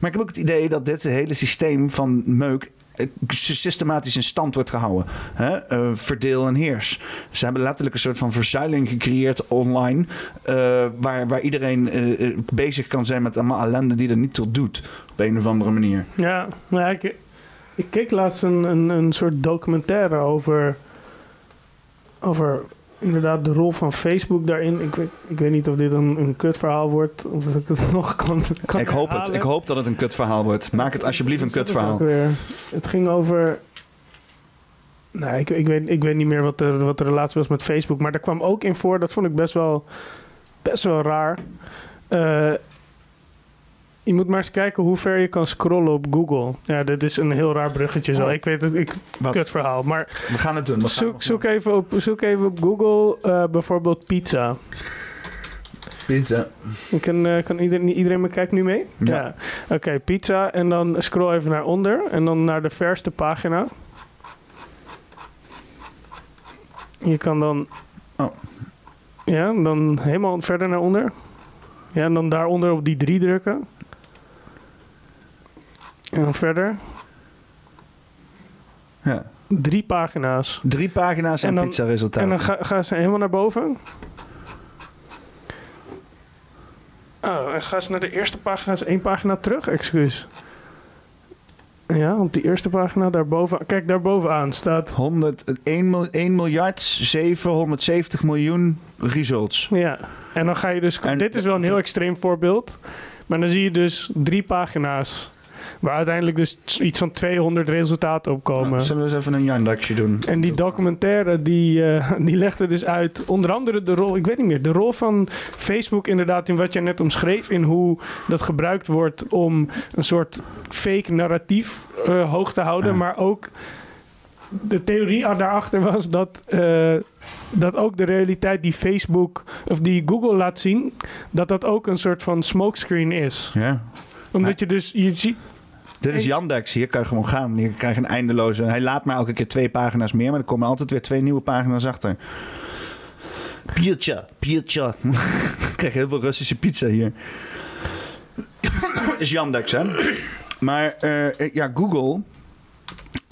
Maar ik heb ook het idee dat dit hele systeem van meuk eh, systematisch in stand wordt gehouden. Eh, verdeel en heers. Ze hebben letterlijk een soort van verzuiling gecreëerd online. eh, waar, waar iedereen bezig kan zijn met allemaal ellende die er niet toe doet. Op een of andere manier. Ja, maar ja, ik, ik keek laatst een, een, een soort documentaire over, over inderdaad de rol van Facebook daarin. Ik weet, ik weet niet of dit een, een kutverhaal wordt, of dat ik het nog kan, kan Ik hoop het. Ik hoop dat het een kutverhaal wordt. Maak het alsjeblieft een het kutverhaal. weer? Het ging over... Nou, ik, ik, weet, ik weet niet meer wat de, wat de relatie was met Facebook. Maar daar kwam ook in voor, dat vond ik best wel, best wel raar. Eh, Je moet maar eens kijken hoe ver je kan scrollen op Google. Ja, dit is een heel raar bruggetje zo. Oh. Ik weet het, ik Wat? kut verhaal. Maar We gaan het doen. Gaan we zoek, zoek, even op, zoek even op Google eh, bijvoorbeeld pizza. Pizza. Kan, eh, kan iedereen, iedereen me kijkt nu mee? Ja. Oké, pizza. En dan scroll even naar onder. En dan naar de verste pagina. Je kan dan... Oh. Ja, dan helemaal verder naar onder. Ja, en dan daaronder op die drie drukken. En dan verder. Ja. Drie pagina's. Drie pagina's en, En dan- pizza En dan ga, gaan ze helemaal naar boven. Oh, en gaan ze naar de eerste pagina, is één pagina terug, excuus. Ja, op die eerste pagina daarboven. Kijk, daarbovenaan staat. 100, 1, mil- 1 miljard 770 miljoen results. Ja, en dan ga je dus. En- dit is wel een heel extreem voorbeeld. Maar dan zie je dus drie pagina's. Waar uiteindelijk dus iets van 200 resultaten op komen. Nou, zullen we eens even een Yandaxje doen? En die documentaire die, eh, die legde dus uit, onder andere de rol, ik weet niet meer, de rol van Facebook inderdaad in wat jij net omschreef, in hoe dat gebruikt wordt om een soort fake narratief eh, hoog te houden, Ja. maar ook de theorie daarachter was dat, eh, dat ook de realiteit die Facebook of die Google laat zien, dat dat ook een soort van smokescreen is. Ja. Omdat je dus, je ziet, Dit is Yandex. Hier kan je gewoon gaan. Hier krijg je een eindeloze... Hij laat maar elke keer twee pagina's meer, maar er komen altijd weer twee nieuwe pagina's achter. Pizza, pizza. ik krijg heel veel Russische pizza hier. is Yandex, hè? Maar eh, ja, Google...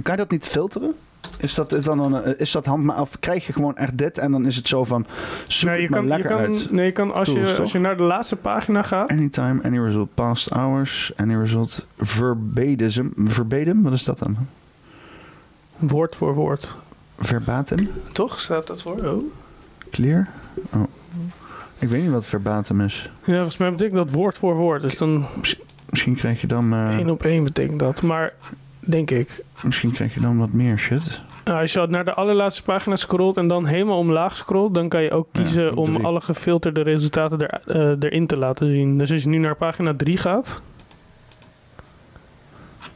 Kan je dat niet filteren? Is dat dan een, is dat hand, of krijg je gewoon echt dit en dan is het zo van zoek nee, je kan, je lekker kan, uit. nee, je kan als, Tools, je, toch? als je naar de laatste pagina gaat, Anytime, any result, past hours, any result, verbatim. Verbatim, wat is dat dan? woord voor woord. Verbatim? Toch staat dat voor? Oh. Clear? Oh. Ik weet niet wat verbatim is. Ja, volgens mij betekent dat woord voor woord. Dus dan Misschien krijg je dan, eh, één op één betekent dat. Maar denk ik, misschien krijg je dan wat meer shit. nou, als je naar de allerlaatste pagina scrolt en dan helemaal omlaag scrolt, dan kan je ook kiezen om alle gefilterde resultaten er, eh, erin te laten zien. Dus als je nu naar pagina 3 gaat.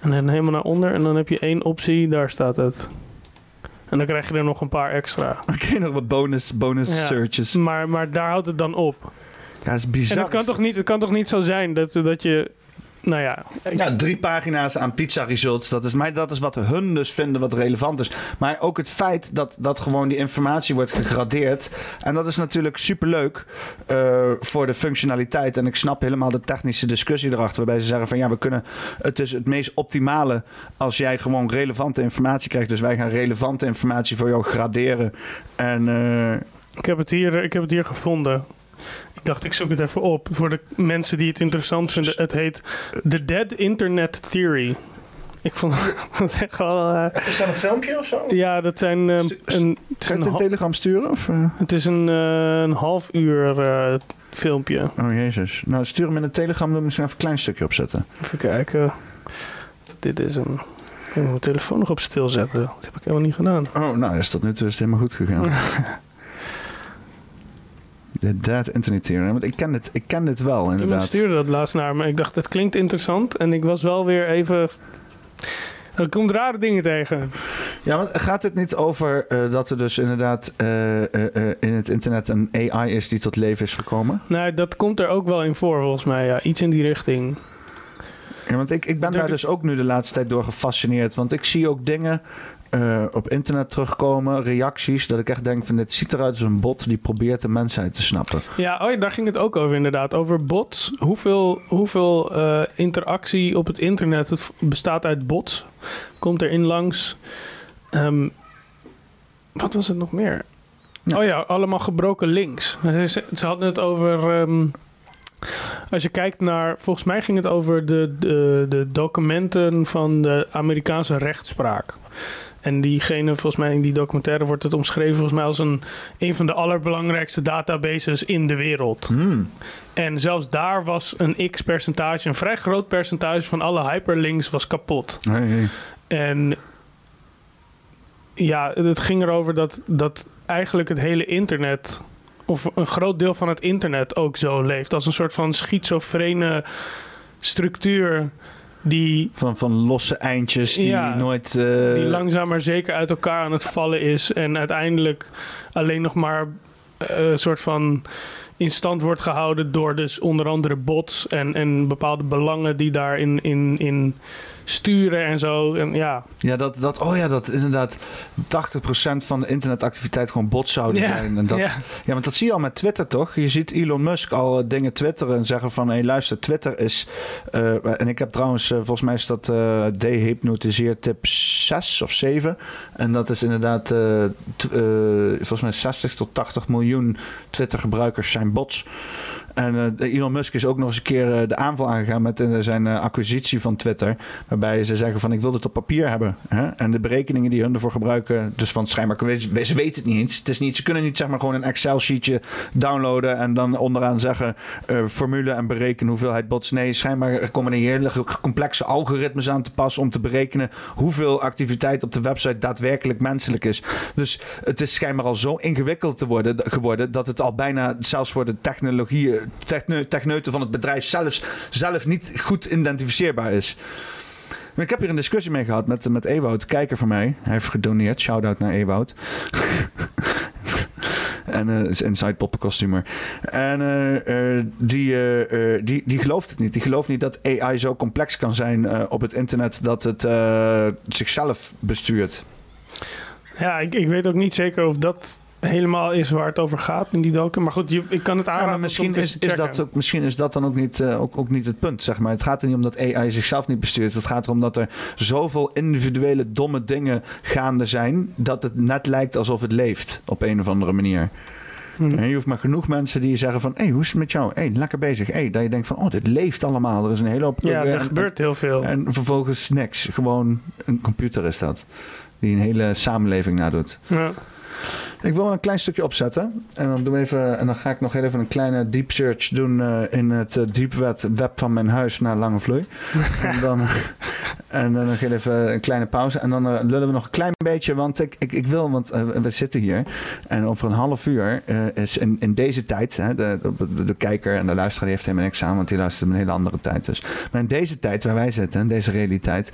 En dan helemaal naar onder. En dan heb je één optie, daar staat het. En dan krijg je er nog een paar extra. Oké, nog wat bonus, bonus Ja. searches. Maar, maar daar houdt het dan op. Ja, dat is bizar. En het kan, toch niet, het kan toch niet zo zijn dat, dat je... Nou ja, Ja, drie pagina's aan pizza results. Dat is, maar dat is wat hun dus vinden wat relevant is. Maar ook het feit dat, dat gewoon die informatie wordt gegradeerd. En dat is natuurlijk superleuk eh voor de functionaliteit. En ik snap helemaal de technische discussie erachter. Waarbij ze zeggen van ja, we kunnen. Het is het meest optimale als jij gewoon relevante informatie krijgt. Dus wij gaan relevante informatie voor jou graderen. En eh, Ik heb het hier, ik heb het hier gevonden. Ik dacht, ik zoek het even op voor de mensen die het interessant vinden. Het heet The Dead Internet Theory. Ik vond dat is echt wel... eh, is dat een filmpje of zo? ja, dat zijn... Stu- een, het, Kan een je het Telegram sturen? Of, eh? het is een, een half uur eh, filmpje. Oh jezus. Nou, stuur hem in de Telegram. Dan misschien even een klein stukje opzetten. Even kijken. Dit is een... Ik moet mijn telefoon nog op stil zetten. Dat heb ik helemaal niet gedaan. Oh, nou, is tot nu toe is het helemaal goed gegaan. De Dead Internet Theory. Want ik ken dit, ik ken dit wel, Iemand inderdaad. stuurde dat laatst naar me. Ik dacht, het klinkt interessant. En ik was wel weer even... Er komt rare dingen tegen. Ja, want gaat het niet over eh, dat er dus inderdaad eh, eh, in het internet een AI is die tot leven is gekomen? Nou, dat komt er ook wel in voor, volgens mij. Ja, iets in die richting. Ja, want ik, ik ben Door daar de- dus ook nu de laatste tijd door gefascineerd. Want ik zie ook dingen eh, op internet terugkomen, reacties, dat ik echt denk van dit ziet eruit als een bot die probeert de mensheid te snappen. Ja, oh ja, daar ging het ook over inderdaad. Over bots. Hoeveel, hoeveel eh, interactie op het internet het bestaat uit bots? Komt erin langs. Ehm, wat was het nog meer? Ja. Oh ja, allemaal gebroken links. Ze, ze hadden het over... ehm, als je kijkt naar... Volgens mij ging het over de, de, de documenten van de Amerikaanse rechtspraak. En diegene, volgens mij in die documentaire wordt het omschreven... volgens mij als een, een van de allerbelangrijkste databases in de wereld. Hmm. En zelfs daar was een x-percentage, een vrij groot percentage van alle hyperlinks was kapot. Hey, hey. En ja, het ging erover dat, dat eigenlijk het hele internet, of een groot deel van het internet ook zo leeft. Als een soort van schizofrene structuur die, Van, van losse eindjes die Ja, nooit... eh, die langzaam maar zeker uit elkaar aan het vallen is. En uiteindelijk alleen nog maar eh, een soort van in stand wordt gehouden door dus onder andere bots en, en bepaalde belangen die daarin in, in sturen en zo. En ja, Ja, dat, dat, oh ja, dat inderdaad 80% van de internetactiviteit gewoon bots zouden Ja, zijn. En dat, ja. ja. want dat zie je al met Twitter, toch? Je ziet Elon Musk al eh, dingen twitteren en zeggen van... hé, hey, luister, Twitter is... eh, en ik heb trouwens, eh, volgens mij is dat eh dehypnotiseer tip 6 of 7. En dat is inderdaad, volgens mij 60 tot 80 miljoen Twitter-gebruikers zijn bots. En eh, Elon Musk is ook nog eens een keer eh, de aanval aangegaan met eh, zijn acquisitie van Twitter. Waarbij ze zeggen van ik wil dit op papier hebben. Hè? En de berekeningen die hun ervoor gebruiken, dus van schijnbaar, ze weten het niet eens. Het is niet, ze kunnen niet zeg maar gewoon een Excel sheetje downloaden en dan onderaan zeggen formule en berekenen hoeveelheid bots. Nee, schijnbaar komen er hele complexe algoritmes aan te pas om te berekenen hoeveel activiteit op de website daadwerkelijk menselijk is. Dus het is schijnbaar al zo ingewikkeld te worden, geworden dat het al bijna zelfs voor de technologie, techneuten van het bedrijf zelfs, zelf niet goed identificeerbaar is. Ik heb hier een discussie mee gehad met, met Ewout, kijker van mij. Hij heeft gedoneerd. Shout-out naar Ewout. en eh is inside poppenkostumer. En eh, eh, die, die, die gelooft het niet. Die gelooft niet dat AI zo complex kan zijn op het internet dat het zichzelf bestuurt. ja ik, ik weet ook niet zeker of dat helemaal is waar het over gaat in die docu. Maar goed, je, ik kan het aanraden misschien is, is dat ook, misschien is dat dan ook niet, eh, ook, ook niet het punt, zeg maar. Het gaat er niet om dat AI zichzelf niet bestuurt. Het gaat erom dat er zoveel individuele domme dingen gaande zijn... dat het net lijkt alsof het leeft op een of andere manier. Hm. En je hoeft maar genoeg mensen die zeggen van... hé, hey, hoe is het met jou? hey, lekker bezig. Hey, dat je denkt van, oh, dit leeft allemaal. Er is een hele hoop... Ja, en- er gebeurt heel veel. En, en vervolgens niks. Gewoon een computer is dat. Die een hele samenleving nadoet. ja. Ik wil een klein stukje opzetten. En dan, doen we even, en dan ga ik nog even een kleine deep search doen eh, in het eh, deep web, web van mijn huis naar Lange Vloei. en dan, en dan nog even een kleine pauze. En dan eh, lullen we nog een klein beetje. Want ik, ik, ik wil, want we zitten hier. En over een half uur is in, in deze tijd. Hè, de, de, de kijker en de luisteraar heeft helemaal niks aan. Want die luistert op een hele andere tijd. Dus. Maar in deze tijd waar wij zitten, in deze realiteit.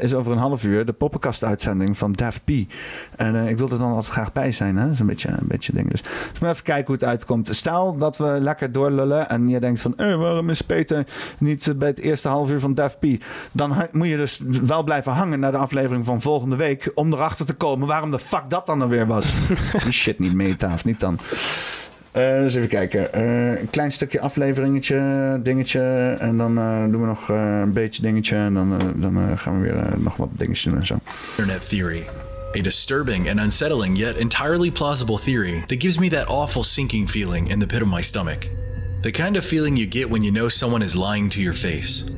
is over een half uur de poppenkast-uitzending van Def P. En ik wil er dan altijd graag bij zijn. Hè? Dat is een beetje een beetje ding. Dus, dus maar even kijken hoe het uitkomt. Stel dat we lekker doorlullen. En je denkt van, eh, waarom is Peter niet bij het eerste half uur van Def P? Dan moet je dus wel blijven hangen naar de aflevering van volgende week. Om erachter te komen waarom de fuck dat dan alweer was. Die shit niet meetaaf, niet dan. Eh dus even kijken. Eh, een klein stukje afleveringetje, dingetje. En dan eh, doen we nog eh, een beetje dingetje. En dan, dan eh, gaan we weer nog wat dingetjes doen en zo. Internet theory. A disturbing and unsettling yet entirely plausible theory that gives me that awful sinking feeling in the pit of my stomach. The kind of feeling you get when you know someone is lying to your face.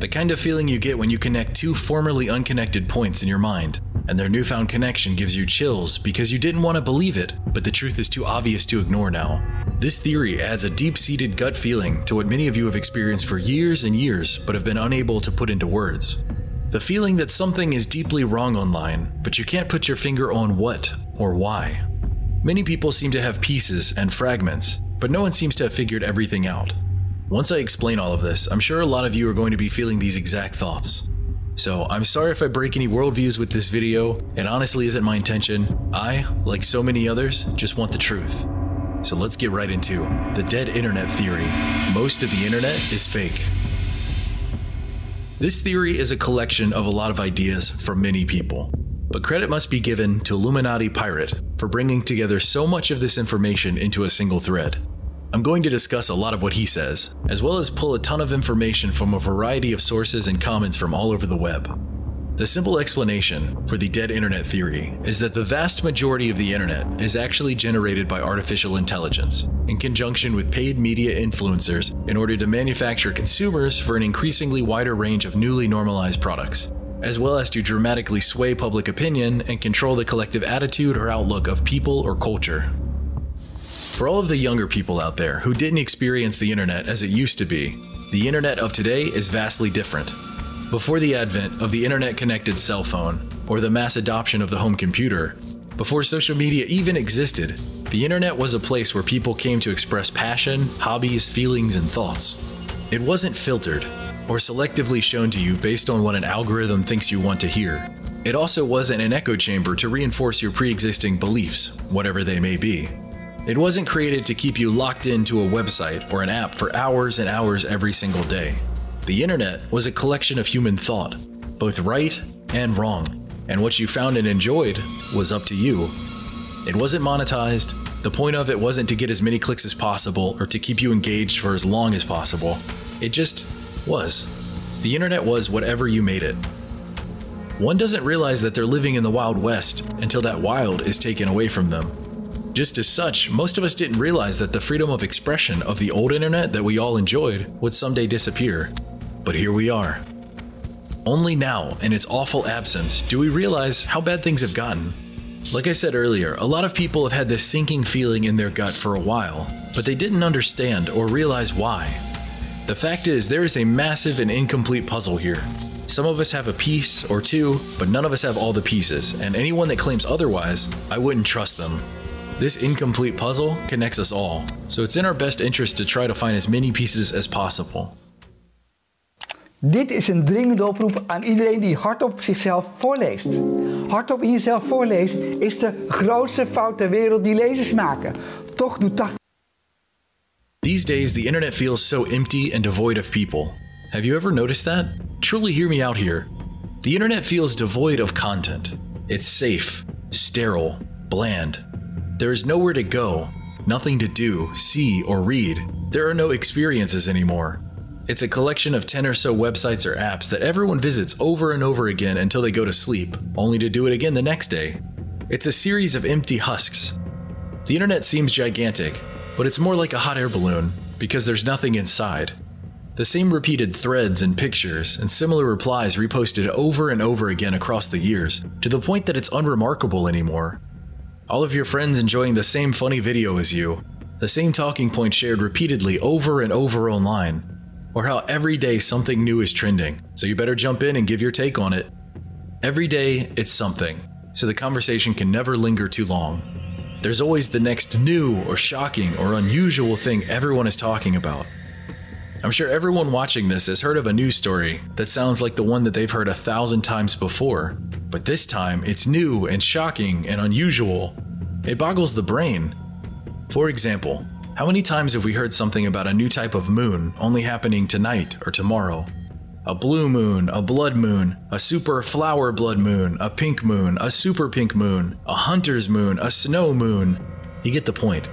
The kind of feeling you get when you connect two formerly unconnected points in your mind, and their newfound connection gives you chills because you didn't want to believe it, but the truth is too obvious to ignore now. This theory adds a deep seated gut feeling to what many of you have experienced for years and years but have been unable to put into words. The feeling that something is deeply wrong online, but you can't put your finger on what or why. Many people seem to have pieces and fragments, but no one seems to have figured everything out. Once I explain all of this, I'm sure a lot of you are going to be feeling these exact thoughts. So, I'm sorry if I break any worldviews with this video, it honestly isn't my intention. I, like so many others, just want the truth. So let's get right into the dead internet theory. Most of the internet is fake. This theory is a collection of a lot of ideas from many people. But credit must be given to Illuminati Pirate for bringing together so much of this information into a single thread. I'm going to discuss a lot of what he says, as well as pull a ton of information from a variety of sources and comments from all over the web. The simple explanation for the dead internet theory is that the vast majority of the internet is actually generated by artificial intelligence, in conjunction with paid media influencers, in order to manufacture consumers for an increasingly wider range of newly normalized products, as well as to dramatically sway public opinion and control the collective attitude or outlook of people or culture. For all of the younger people out there who didn't experience the internet as it used to be, the internet of today is vastly different. Before the advent of the internet connected cell phone or the mass adoption of the home computer, before social media even existed, the internet was a place where people came to express passion, hobbies, feelings, and thoughts. It wasn't filtered. or selectively shown to you based on what an algorithm thinks you want to hear. It also wasn't an echo chamber to reinforce your pre existing beliefs, whatever they may be. It wasn't created to keep you locked into a website or an app for hours and hours every single day. The internet was a collection of human thought, both right and wrong, and what you found and enjoyed was up to you. It wasn't monetized. The point of it wasn't to get as many clicks as possible or to keep you engaged for as long as possible. It just was. The internet was whatever you made it. One doesn't realize that they're living in the Wild West until that wild is taken away from them. Just as such, most of us didn't realize that the freedom of expression of the old internet that we all enjoyed would someday disappear. But here we are. Only now, in its awful absence, do we realize how bad things have gotten. Like I said earlier, a lot of people have had this sinking feeling in their gut for a while, but they didn't understand or realize why. The fact is, there is a massive and incomplete puzzle here. Some of us have a piece or two, but none of us have all the pieces, and anyone that claims otherwise, I wouldn't trust them. This incomplete puzzle connects us all, so it's in our best interest to try to find as many pieces as possible. Dit is een dringende oproep aan iedereen die hardop zichzelf voorleest. Hardop in jezelf voorlezen is de grootste fout ter wereld die lezers maken. Toch doet 80 These days, the internet feels so empty and devoid of people. Have you ever noticed that? Truly hear me out here. The internet feels devoid of content. It's safe, sterile, bland. There is nowhere to go, nothing to do, see, or read. There are no experiences anymore. It's a collection of 10 or so websites or apps that everyone visits over and over again until they go to sleep, only to do it again the next day. It's a series of empty husks. The internet seems gigantic, but it's more like a hot air balloon because there's nothing inside. The same repeated threads and pictures and similar replies reposted over and over again across the years, to the point that it's unremarkable anymore. All of your friends enjoying the same funny video as you, the same talking point shared repeatedly over and over online, or how every day something new is trending, so you better jump in and give your take on it. Every day, it's something, so the conversation can never linger too long. There's always the next new or shocking or unusual thing everyone is talking about. I'm sure everyone watching this has heard of a news story that sounds like the one that they've heard a thousand times before, but this time it's new and shocking and unusual. It boggles the brain. For example, how many times have we heard something about a new type of moon only happening tonight or tomorrow? A blue moon, a blood moon, a super flower blood moon, a pink moon, a super pink moon, a hunter's moon, a snow moon. You get the point.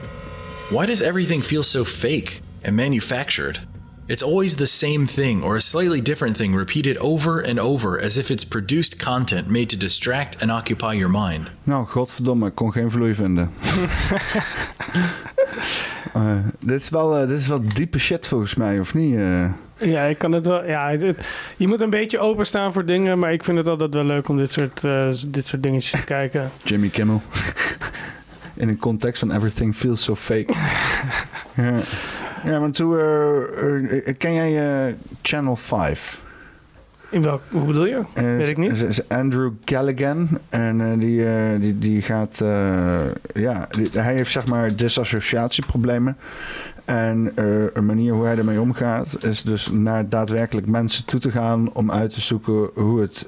Why does everything feel so fake and manufactured? It's always the same thing or a slightly different thing repeated over and over as if it's produced content made to distract and occupy your mind. Nou, godverdomme, ik kon geen vloei vinden. Eh, dit, is wel, eh, dit is wel diepe shit volgens mij, of niet? eh? Ja, ik kan het wel. Ja, je moet een beetje openstaan voor dingen, maar ik vind het altijd wel leuk om dit soort, dit soort dingetjes te kijken. Jimmy Kimmel. In een context van everything feels so fake. ja. ja, maar toen... ken jij Channel 5? In welk, hoe bedoel je? Eh, Weet ik niet. Andrew Callaghan. En eh, die, eh, die, die gaat... ja, die- hij heeft zeg maar disassociatieproblemen. En een manier hoe hij ermee omgaat... is dus naar daadwerkelijk mensen toe te gaan... om uit te zoeken hoe het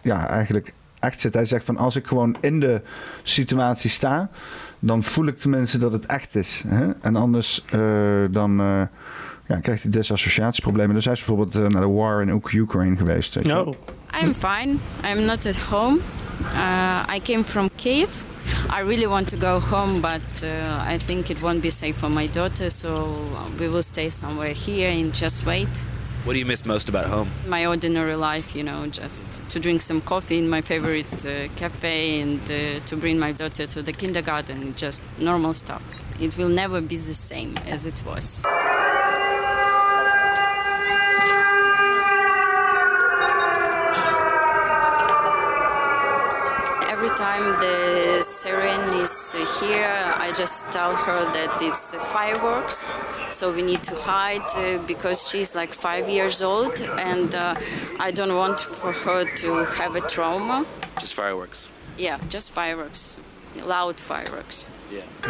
ja, eigenlijk echt zit. Hij zegt van als ik gewoon in de situatie sta... dan voel ik tenminste dat het echt is. Hè? En anders dan... ja, krijgt hij disassociatieproblemen. Dus hij is bijvoorbeeld eh, naar de war in Oek- Ukraine geweest. weet je. Oh, I'm fine. I'm not at home. Uh, I came from Kiev. I really want to go home, but uh, I think it won't be safe for my daughter, so we will stay somewhere here and just wait. What do you miss most about home? My ordinary life, you know, just to drink some coffee in my favorite uh, cafe and uh, to bring my daughter to the kindergarten, just normal stuff. It will never be the same as it was. Every time the siren is here, I just tell her that it's fireworks, so we need to hide uh, because she's like five years old, and uh, I don't want for her to have a trauma. Just fireworks. Yeah, just fireworks, loud fireworks.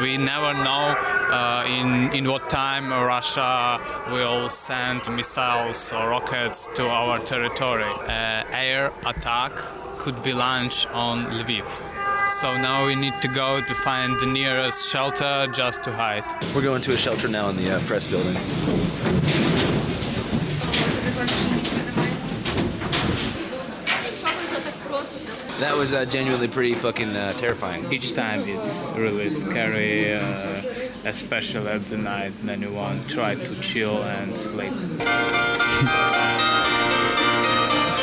We never know uh, in, in what time Russia will send missiles or rockets to our territory. Uh, air attack could be launched on Lviv. So now we need to go to find the nearest shelter just to hide. We're going to a shelter now in the uh, press building. That was uh, genuinely pretty fucking uh, terrifying. Each time it's really scary, uh, especially at the night. Then you want to try to chill and sleep.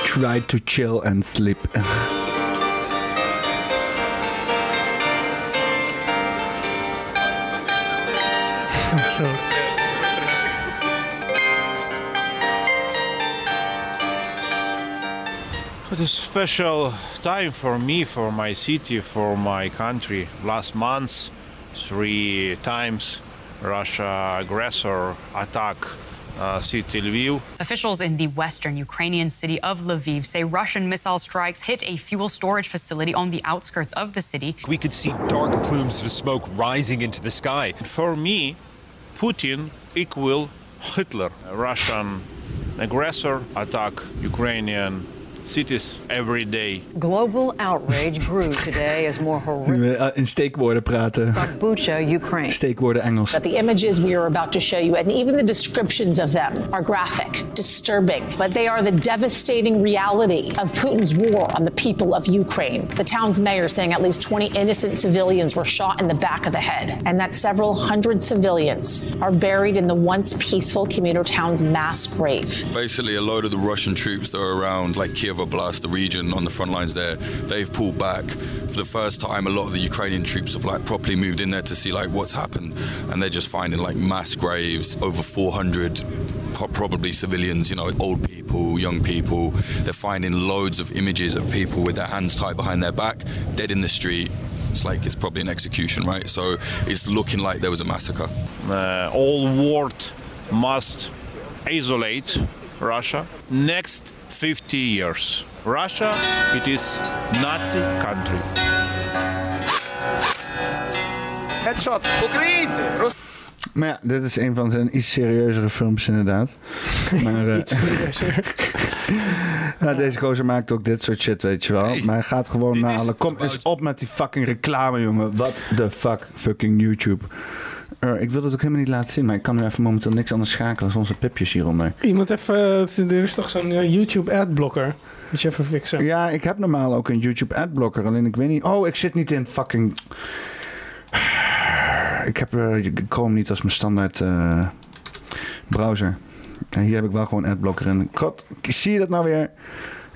Try to chill and sleep. Zo. It's a special time for me, for my city, for my country. Last month, three times Russia aggressor attack uh, city Lviv. Officials in the western Ukrainian city of Lviv say Russian missile strikes hit a fuel storage facility on the outskirts of the city. We could see dark plumes of smoke rising into the sky. For me, Putin equal Hitler. A Russian aggressor attack Ukrainian cities every day. Global outrage grew today as more horrific Nu we eh, in steekwoorden praten. from Bucha, Ukraine. Steekwoorden Engels. But the images we are about to show you, and even the descriptions of them, are graphic, disturbing, but they are the devastating reality of Putin's war on the people of Ukraine. The town's mayor saying at least 20 innocent civilians were shot in the back of the head, and that several hundred civilians are buried in the once peaceful commuter town's mass grave. Basically, a load of the Russian troops that are around, like Kiev Oblast, the region on the front lines there, they've pulled back. For the first time, a lot of the Ukrainian troops have like properly moved in there to see like what's happened, and they're just finding like mass graves, over 400 probably civilians, you know, old people, young people. They're finding loads of images of people with their hands tied behind their back, dead in the street. It's like it's probably an execution, right? So it's looking like there was a massacre. Uh, all world must isolate Russia. Next 50 years. Russia, it is Nazi country. Headshot, Oekraïnse. Maar ja, dit is een van zijn iets serieuzere films inderdaad. Maar, uh, iets nou, deze gozer maakt ook dit soort shit, weet je wel. Maar hij gaat gewoon naar alle... Kom eens op met die fucking reclame, jongen. What the fuck, fucking YouTube. Eh, ik wil het ook helemaal niet laten zien, maar ik kan nu even momenteel niks anders schakelen dan onze pipjes hieronder. Iemand even... Er is toch zo'n eh, YouTube adblocker. Moet je even fixen. Ja, ik heb normaal ook een YouTube adblocker, alleen ik weet niet... Oh, ik zit niet in fucking... Ik heb eh, Chrome niet als mijn standaard eh, browser. En hier heb ik wel gewoon adblocker in. God, zie je dat nou weer?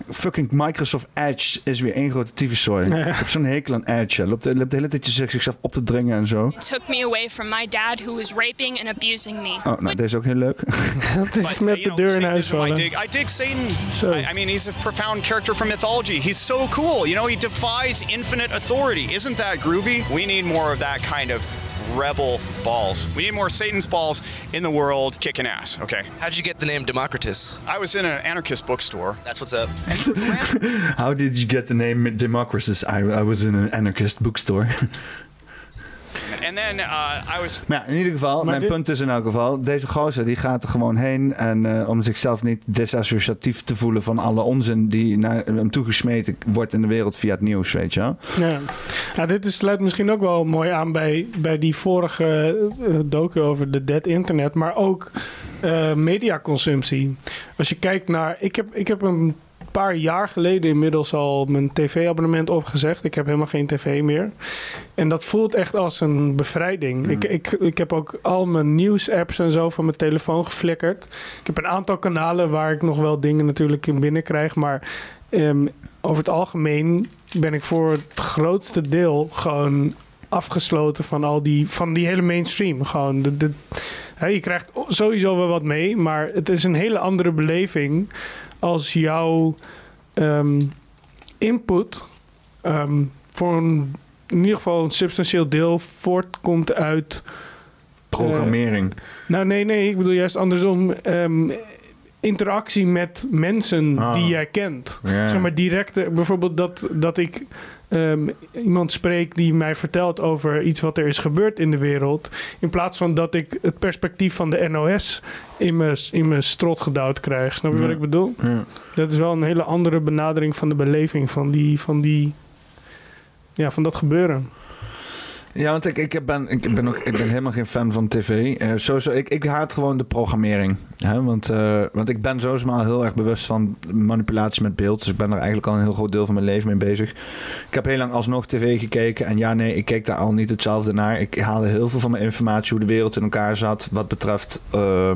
Fucking Microsoft Edge is weer één grote tyfuszooi. Ik heb zo'n hekel aan Edge. Hij loopt, loopt de hele tijd zichzelf op te dringen en zo. It took me away from my dad who was raping and abusing me. Oh, nou, deze is ook heel leuk. Dat is met de deur in huis I vallen. dig, I dig Satan. I, I mean, he's a profound character from mythology. He's so cool. You know, he defies infinite authority. Isn't that groovy? We need more of that kind of rebel balls. We need more Satan's balls in the world kicking ass. Okay. How'd you get the name Democritus? I was in an anarchist bookstore. That's what's up. How did you get the name Democritus? I, I was in an anarchist bookstore. And then uh, I was. Maar ja, in ieder geval, mijn dit- punt is in elk geval... deze gozer die gaat er gewoon heen... en eh, om zichzelf niet disassociatief te voelen... van alle onzin die naar hem toegesmeten wordt in de wereld via het nieuws, weet je wel. Ja. Nou, dit is, sluit misschien ook wel mooi aan bij, bij die vorige eh, docu over de dead internet, maar ook eh, mediaconsumptie. Als je kijkt naar. Ik heb, ik heb een paar jaar geleden inmiddels al mijn tv-abonnement opgezegd. Ik heb helemaal geen tv meer. En dat voelt echt als een bevrijding. Ik, ik, ik heb ook al mijn nieuws-apps en zo van mijn telefoon geflikkerd. Ik heb een aantal kanalen waar ik nog wel dingen natuurlijk in binnenkrijg, maar ehm, over het algemeen ben ik voor het grootste deel gewoon afgesloten van al die, van die hele mainstream. Gewoon de, de, hè, je krijgt sowieso wel wat mee, maar het is een hele andere beleving als jouw ehm, input ehm, voor een, in ieder geval een substantieel deel voortkomt uit Programmering. nou, nee, nee. Ik bedoel juist andersom. Ehm, interactie met mensen Ah. die jij kent. Zeg maar direct, bijvoorbeeld dat, dat ik ehm, iemand spreek die mij vertelt over iets wat er is gebeurd in de wereld. In plaats van dat ik het perspectief van de NOS in mijn, in mijn strot gedouwd krijg. Snap je Ja. wat ik bedoel? Ja. Dat is wel een hele andere benadering van de beleving van die, van die, ja, van dat gebeuren. Ja, want ik, ik, ben, ik, ben ook, ik ben helemaal geen fan van tv. Eh sowieso, ik, ik haat gewoon de programmering. Hè? Want, eh, want ik ben sowieso al heel erg bewust van manipulatie met beeld. Dus ik ben er eigenlijk al een heel groot deel van mijn leven mee bezig. Ik heb heel lang alsnog tv gekeken. En ja, nee, ik keek daar al niet hetzelfde naar. Ik haalde heel veel van mijn informatie hoe de wereld in elkaar zat. Wat betreft... eh,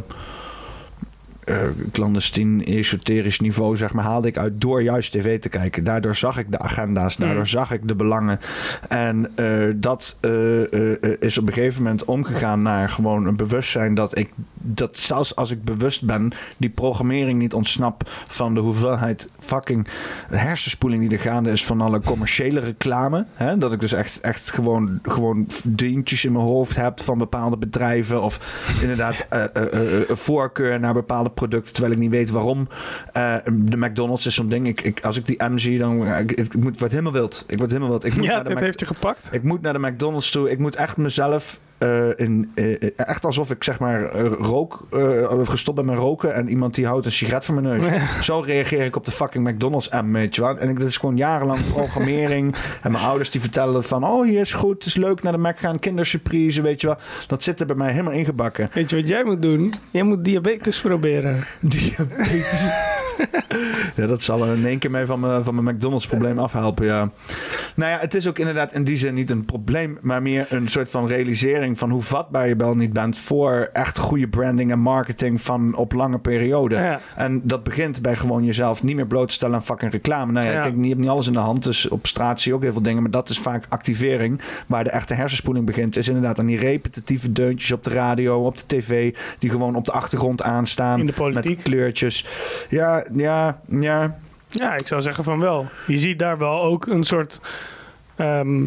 clandestien, esoterisch niveau, zeg maar, haalde ik uit door juist tv te kijken. Daardoor zag ik de agenda's, daardoor Hmm. zag ik de belangen. En eh, dat eh, eh, eh, is op een gegeven moment omgegaan naar gewoon een bewustzijn dat ik, dat zelfs als ik bewust ben, die programmering niet ontsnap van de hoeveelheid fucking hersenspoeling die er gaande is van alle commerciële reclame. Hè? Dat ik dus echt, echt gewoon, gewoon dingetjes in mijn hoofd heb van bepaalde bedrijven of inderdaad eh, eh, eh, voorkeur naar bepaalde producten, terwijl ik niet weet waarom. Eh, de McDonald's is zo'n ding. Ik, ik, als ik die M zie, dan ik, ik moet, word helemaal wild. Ik word helemaal wild. Ik moet Ja, naar de dit Mac- heeft je gepakt. ik moet naar de McDonald's toe. Ik moet echt mezelf. Eh, in, eh, echt alsof ik zeg maar eh, rook, eh, gestopt ben met roken en iemand die houdt een sigaret voor mijn neus. Ja. Zo reageer ik op de fucking McDonald's app, weet je wel. En ik, dat is gewoon jarenlang programmering. en mijn ouders die vertellen van, oh hier is goed, het is leuk naar de Mac gaan, kindersurprise, weet je wel. Dat zit er bij mij helemaal ingebakken. Weet je wat jij moet doen? Jij moet diabetes proberen. Diabetes? Ja, dat zal er in één keer mee van mijn, van mijn McDonald's probleem afhelpen, ja. Nou ja, het is ook inderdaad in die zin niet een probleem, maar meer een soort van realisering van hoe vatbaar je wel niet bent voor echt goede branding en marketing van op lange periode. Ja. En dat begint bij gewoon jezelf niet meer bloot te stellen aan fucking reclame. Nou ja, Ja. kijk, je hebt niet alles in de hand, dus op straat zie je ook heel veel dingen, maar dat is vaak activering. Waar de echte hersenspoeling begint, is inderdaad aan die repetitieve deuntjes op de radio, op de tv, die gewoon op de achtergrond aanstaan. In de politiek. Met kleurtjes. Ja, ja, ja. Ja, ik zou zeggen van wel. Je ziet daar wel ook een soort ehm,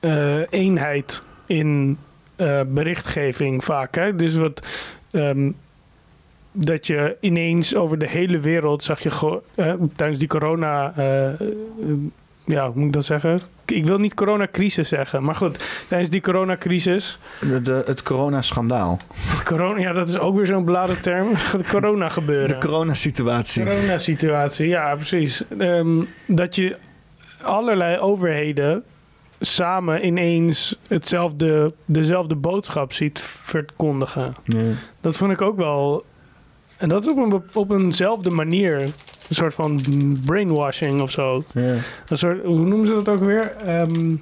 eh, eenheid in eh, berichtgeving vaak. Hè? Dus wat ehm, dat je ineens over de hele wereld zag je eh, tijdens die corona. eh, ja, hoe moet ik dat zeggen? Ik wil niet coronacrisis zeggen, maar goed, tijdens die coronacrisis. De, de- het coronaschandaal. Het corona, ja, dat is ook weer zo'n beladen term. Het corona gebeuren. De coronasituatie. Corona-situatie, ja, precies. Ehm, dat je allerlei overheden samen ineens hetzelfde, dezelfde boodschap ziet verkondigen. Dat vond ik ook wel. En dat is op, een, op eenzelfde manier. Een soort van brainwashing of zo. Ja. Een soort, hoe noemen ze dat ook weer? Ehm,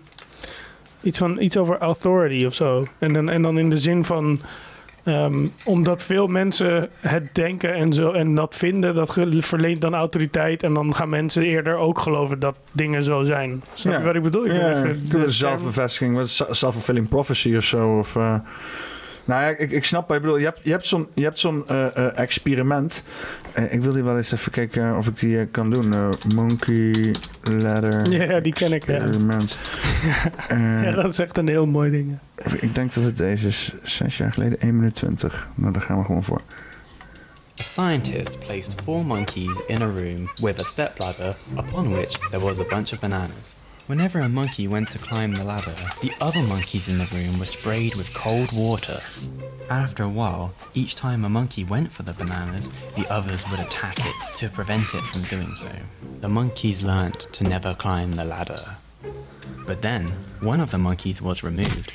iets, van, iets over authority of zo. En dan, en dan in de zin van. Ehm, omdat veel mensen het denken en, zo, en dat vinden, dat verleent dan autoriteit. En dan gaan mensen eerder ook geloven dat dingen zo zijn. Snap je wat ik bedoel? Ik ja, even de zelfbevestiging, self-fulfilling prophecy of zo. Of, eh, nou ja, ik, ik snap wat je bedoelt. Je hebt, je hebt zo'n je hebt zo'n eh, eh, experiment. Eh, ik wil die wel eens even kijken of ik die kan doen. Eh, monkey ladder Ja, die ken ik. Ja. Eh, ja, dat is echt een heel mooi ding. Ik denk dat het deze is. Zes jaar geleden, 1 minuut 20. Nou, daar gaan we gewoon voor. A scientist placed four monkeys in a room with a stepladder upon which there was a bunch of bananas. Whenever a monkey went to climb the ladder, the other monkeys in the room were sprayed with cold water. After a while, each time a monkey went for the bananas, the others would attack it to prevent it from doing so. The monkeys learnt to never climb the ladder. But then, one of the monkeys was removed,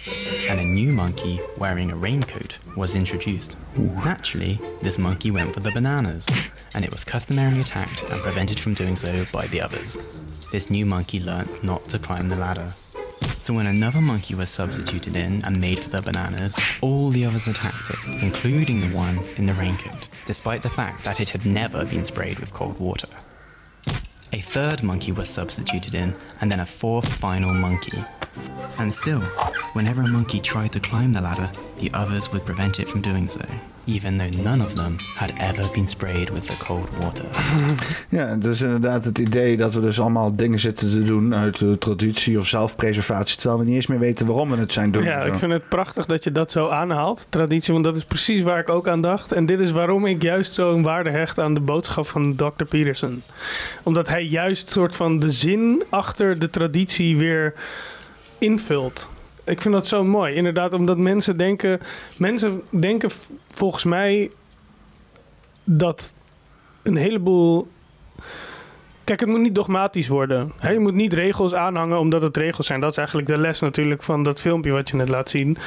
and a new monkey wearing a raincoat was introduced. Naturally, this monkey went for the bananas, and it was customarily attacked and prevented from doing so by the others. This new monkey learnt not to climb the ladder. So when another monkey was substituted in and made for the bananas, all the others attacked it, including the one in the raincoat, despite the fact that it had never been sprayed with cold water. A third monkey was substituted in, and then a fourth final monkey. And still, whenever a monkey tried to climb the ladder, the others would prevent it from doing so, even though none of them had ever been sprayed with the cold water. Ja, dus inderdaad het idee dat we dus allemaal dingen zitten te doen uit de traditie of zelfpreservatie, terwijl we niet eens meer weten waarom we het zijn doen. Ja, ik vind het prachtig dat je dat zo aanhaalt, traditie, want dat is precies waar ik ook aan dacht. En dit is waarom ik juist zo'n waarde hecht aan de boodschap van Dr. Peterson. Omdat hij juist soort van de zin achter de traditie weer invult. Ik vind dat zo mooi. Inderdaad, omdat mensen denken... Mensen denken volgens mij dat een heleboel... Kijk, het moet niet dogmatisch worden. Hè, je moet niet regels aanhangen omdat het regels zijn. Dat is eigenlijk de les natuurlijk van dat filmpje wat je net laat zien.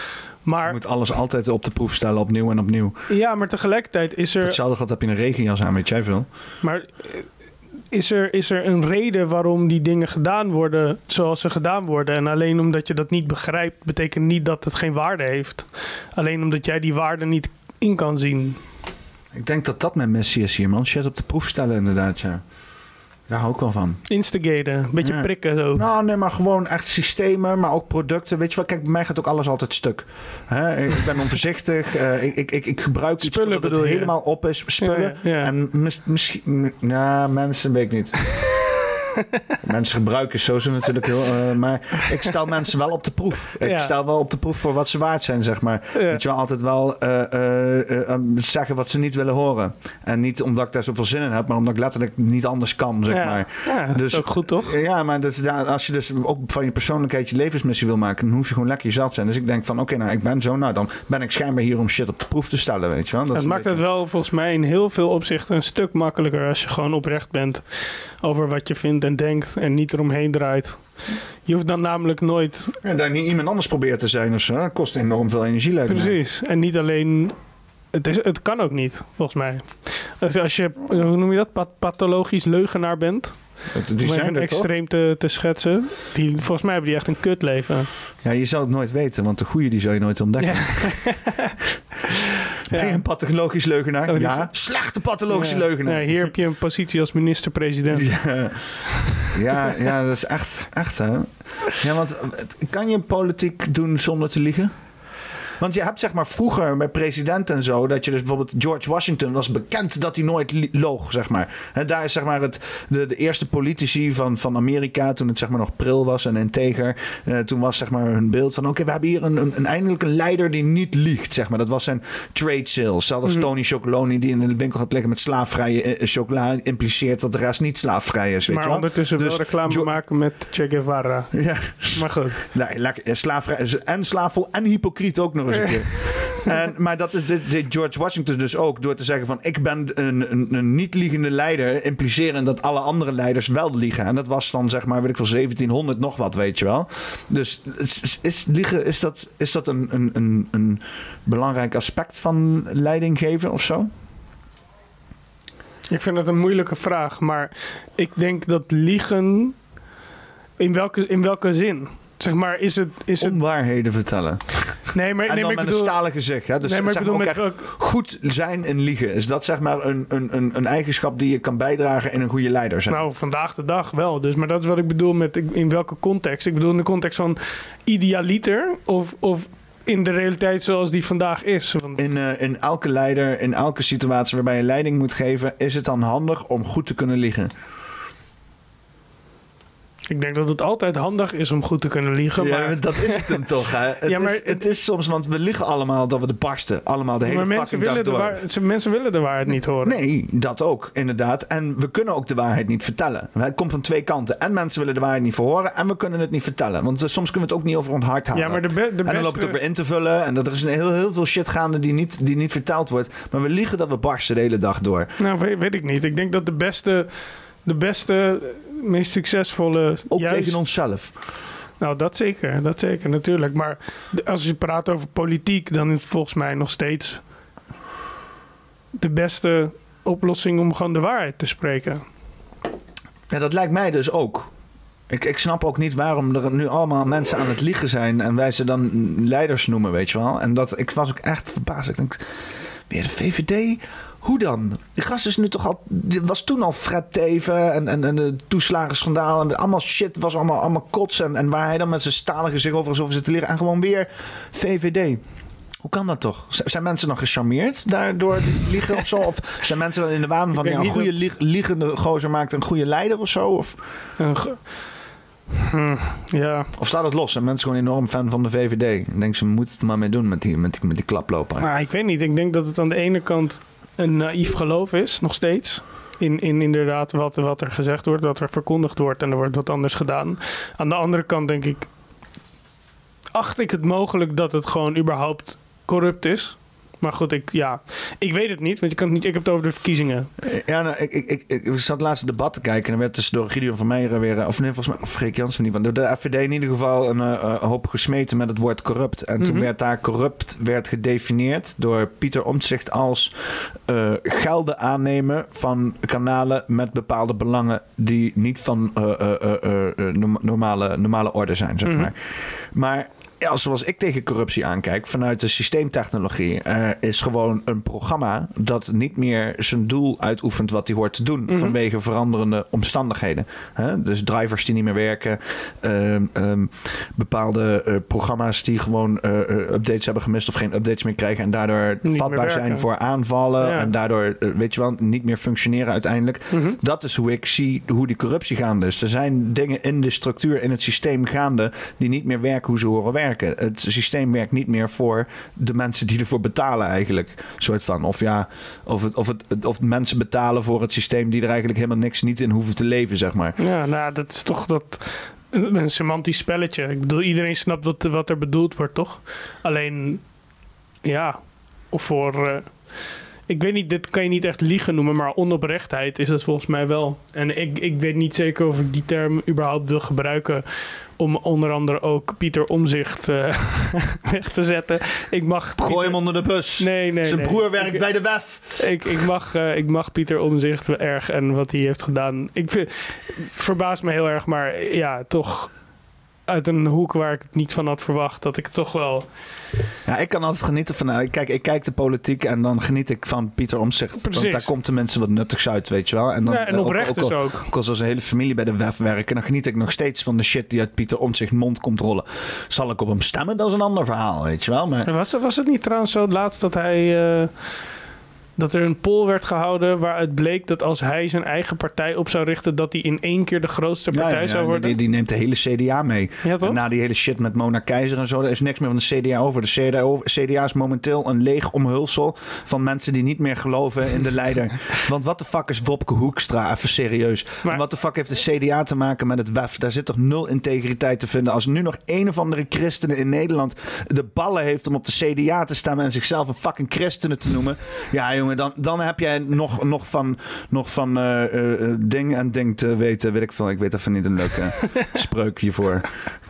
Maar Je moet alles altijd op de proef stellen, opnieuw en opnieuw. ja, maar tegelijkertijd is Voor er... hetzelfde geld heb je een regenjas aan, weet jij veel. Maar eh, is er, is er een reden waarom die dingen gedaan worden zoals ze gedaan worden? En alleen omdat je dat niet begrijpt, betekent niet dat het geen waarde heeft. Alleen omdat jij die waarde niet in kan zien. Ik denk dat dat mijn missie is hier, man. Shit op de proef stellen, inderdaad, ja. Daar hou ik wel van. Instigaten, een beetje Ja. prikken zo. Nou, nee, maar gewoon echt systemen, maar ook producten. Weet je wat? Kijk, bij mij gaat ook alles altijd stuk. Hè? Ik ben onvoorzichtig. eh, ik, ik, ik, ik gebruik iets Spullen dat het bedoel je? helemaal op is. Spullen. Ja, ja. En mis- misschien... Nou, mensen weet ik niet. mensen gebruiken zo zo natuurlijk heel... eh, maar ik stel mensen wel op de proef. Ik Ja. stel wel op de proef voor wat ze waard zijn, zeg maar. Ja. Weet je wel, altijd wel eh, eh, eh, eh, zeggen wat ze niet willen horen. En niet omdat ik daar zoveel zin in heb, maar omdat ik letterlijk niet anders kan, zeg Ja. maar. Ja, dat is ook goed, toch? Ja, maar dus, ja, als je dus ook van je persoonlijkheid je levensmissie wil maken, dan hoef je gewoon lekker jezelf te zijn. Dus ik denk van, oké, nou, ik ben zo, nou, dan ben ik schijnbaar hier om shit op de proef te stellen, weet je wel. Dat Het maakt beetje- het wel volgens mij in heel veel opzichten een stuk makkelijker als je gewoon oprecht bent over wat je vindt en denkt en niet eromheen draait. Je hoeft dan namelijk nooit Ja, dat niet iemand anders probeert te zijn of zo. Dat kost enorm veel energie, lijkt. Precies. En niet alleen. Het, is, het kan ook niet, volgens mij. Dus als je, hoe noem je dat, Pat- pathologisch leugenaar bent. Die om zijn er, extreem te, te schetsen. Die, volgens mij hebben die echt een kutleven. Ja, je zal het nooit weten, want de goede die zou je nooit ontdekken. Ben je een pathologisch leugenaar? Oh, Ja. Slechte pathologische leugenaar. Hier heb je een positie als minister-president. Ja. Ja, ja, dat is echt, echt hè. Ja, want eh, kan je politiek doen zonder te liegen? Want je hebt zeg maar vroeger bij presidenten en zo, dat je dus bijvoorbeeld George Washington was bekend dat hij nooit loog, zeg maar. Hè, daar is zeg maar het, de, de eerste politici van, van Amerika, toen het zeg maar nog pril was en integer, eh, toen was zeg maar hun beeld van, oké, we hebben hier een, een, een eindelijk een leider die niet liegt, zeg maar. Dat was zijn trade sales. Zelfs Mhm. Tony Chocoloni die in de winkel gaat liggen met slaafvrije eh, chocola, impliceert dat de rest niet slaafvrij is, weet maar je wel. ondertussen Dus wel reclame maken met Che Guevara. Ja. Maar goed. Nee, eh, slaafvrij, en slaafvol en hypocriet ook nog eens een keer. En, maar dat is dit, dit George Washington dus ook door te zeggen van ik ben een, een, een niet-liegende leider, impliceren dat alle andere leiders wel liegen. En dat was dan zeg maar, weet ik veel, 1700 nog wat, weet je wel. Dus is, liegen, is dat, is dat een, een, een, een belangrijk aspect van leiding geven of zo? Ik vind het een moeilijke vraag, maar ik denk dat liegen. In welke, in welke zin? Zeg maar, is het. Is het Onwaarheden vertellen. Nee, maar, En nee, dan maar met bedoel, een stalen gezicht. Hè? Dus Nee, maar zeg maar ook echt goed zijn in liegen. Is dat zeg maar een, een, een, een eigenschap die je kan bijdragen in een goede leider zijn? Nou, vandaag de dag wel. Dus, maar dat is wat ik bedoel met in welke context. Ik bedoel in de context van idealiter of, of in de realiteit zoals die vandaag is. Want In, eh, in elke leider, in elke situatie waarbij je leiding moet geven, is het dan handig om goed te kunnen liegen. Ik denk dat het altijd handig is om goed te kunnen liegen. Ja, maar, dat is het hem toch, hè? Het, Ja, maar is, het is soms, want we liegen allemaal dat we de barsten. Allemaal de hele maar fucking dag door. waar- mensen willen de waarheid niet horen. Nee, dat ook, inderdaad. En we kunnen ook de waarheid niet vertellen. Het komt van twee kanten. En mensen willen de waarheid niet verhoren en we kunnen het niet vertellen. Want eh, soms kunnen we het ook niet over ons hart halen. Ja, maar de, be- de En dan beste... loop je het ook weer in te vullen. En er is een heel, heel veel shit gaande die niet, die niet verteld wordt. Maar we liegen dat we barsten de hele dag door. Nou, weet, weet ik niet. Ik denk dat de beste, de beste, meest succesvolle... Ook juist- tegen onszelf. Nou, dat zeker. Dat zeker, natuurlijk. Maar als je praat over politiek, dan is volgens mij nog steeds de beste oplossing om gewoon de waarheid te spreken. Ja, dat lijkt mij dus ook. Ik, ik snap ook niet waarom er nu allemaal mensen aan het liegen zijn en wij ze dan leiders noemen, weet je wel. En dat, ik was ook echt verbaasd. Ik denk, weer de VVD? Hoe dan? Die gast is nu toch al. was toen al Fred Teven en, en, en de toeslagenschandaal. En allemaal shit was allemaal, allemaal kots. En, en waar hij dan met zijn stalen gezicht over over zit te leren. En gewoon weer VVD. Hoe kan dat toch? Zijn mensen nog gecharmeerd daardoor liegen of zo? Of zijn mensen dan in de waan van ja, een goede lieg- liegende gozer maakt een goede leider of zo? Of, Hm, ja. of staat het los? Zijn mensen gewoon enorm fan van de VVD? Ik denk ze moeten het maar mee doen met die, met die, met die klaploper. Nou, ik weet niet. Ik denk dat het aan de ene kant een naïef geloof is, nog steeds. In, in inderdaad wat, wat er gezegd wordt, wat er verkondigd wordt en er wordt wat anders gedaan. Aan de andere kant denk ik, acht ik het mogelijk dat het gewoon überhaupt corrupt is. Maar goed, ik, ja, ik weet het niet, want je kan het niet, ik heb het over de verkiezingen. Ja, nou, ik, ik, ik, ik zat laatst het debat te kijken en er werd dus door Gideon van Meijeren weer, eh, of nee, volgens mij, of Freek Jansen niet van, de FVD in ieder geval een eh, eh, hoop gesmeten met het woord corrupt. En toen Mhm. werd daar corrupt werd gedefinieerd door Pieter Omtzigt als eh, gelden aannemen van kanalen met bepaalde belangen die niet van norm- normale, normale orde zijn, zeg Mhm. maar. Maar ja, zoals ik tegen corruptie aankijk, vanuit de systeemtechnologie, eh, is gewoon een programma dat niet meer zijn doel uitoefent wat hij hoort te doen Mhm. vanwege veranderende omstandigheden. Hè? Dus drivers die niet meer werken, ehm, ehm, bepaalde eh, programma's die gewoon eh, updates hebben gemist of geen updates meer krijgen en daardoor vatbaar zijn voor aanvallen Ja. en daardoor, weet je wel, niet meer functioneren uiteindelijk. Mhm. Dat is hoe ik zie hoe die corruptie gaande is. Er zijn dingen in de structuur, in het systeem gaande die niet meer werken hoe ze horen werken. Het systeem werkt niet meer voor de mensen die ervoor betalen eigenlijk. Soort van. Of ja, of, het, of, het, of mensen betalen voor het systeem die er eigenlijk helemaal niks niet in hoeven te leven, zeg maar. Ja, nou, dat is toch dat, een, semantisch spelletje. Ik bedoel, iedereen snapt wat, wat er bedoeld wordt, toch? Alleen, ja, of voor... eh, ik weet niet, dit kan je niet echt liegen noemen, maar onoprechtheid is het volgens mij wel. En ik, ik weet niet zeker of ik die term überhaupt wil gebruiken om onder andere ook Pieter Omzicht eh, weg te zetten. Ik mag Gooi hem onder de bus. Nee, nee, Zijn nee. broer werkt Ik- bij de WEF. ik, ik, mag, eh, ik mag Pieter Omzicht erg en wat hij heeft gedaan. Ik vind, verbaast me heel erg, maar ja, toch uit een hoek waar ik het niet van had verwacht, dat ik toch wel. Ja, ik kan altijd genieten van. nou, Kijk, ik kijk de politiek en dan geniet ik van Pieter. Precies. Want daar komt de mensen wat nuttigs uit, weet je wel. En, dan, Ja, en oprecht dus al, ook. Ook als een hele familie bij de WEF werken, dan geniet ik nog steeds van de shit die uit Pieter Omtzigt mond komt rollen. Zal ik op hem stemmen? Dat is een ander verhaal, weet je wel. Maar Was, het- was het niet trouwens zo het laatst dat hij. eh, dat er een poll werd gehouden waaruit bleek dat als hij zijn eigen partij op zou richten, dat hij in één keer de grootste partij ja, zou worden? Die, die neemt de hele CDA mee. Ja, toch? En na die hele shit met Mona Keizer en zo, er is niks meer van de CDA over. De CDA, CDA is momenteel een leeg omhulsel van mensen die niet meer geloven in de leider. Want wat de fuck is Wopke Hoekstra? Even serieus. Wat de fuck heeft de CDA te maken met het WEF? Daar zit toch nul integriteit te vinden. Als nu nog een of andere christenen in Nederland de ballen heeft om op de CDA te stemmen en zichzelf een fucking christenen te noemen. Ja, jongen, dan, dan heb jij nog, nog van, nog van eh, eh, eh, ding en ding te weten. Weet ik veel. Ik weet even niet een leuke spreuk hiervoor.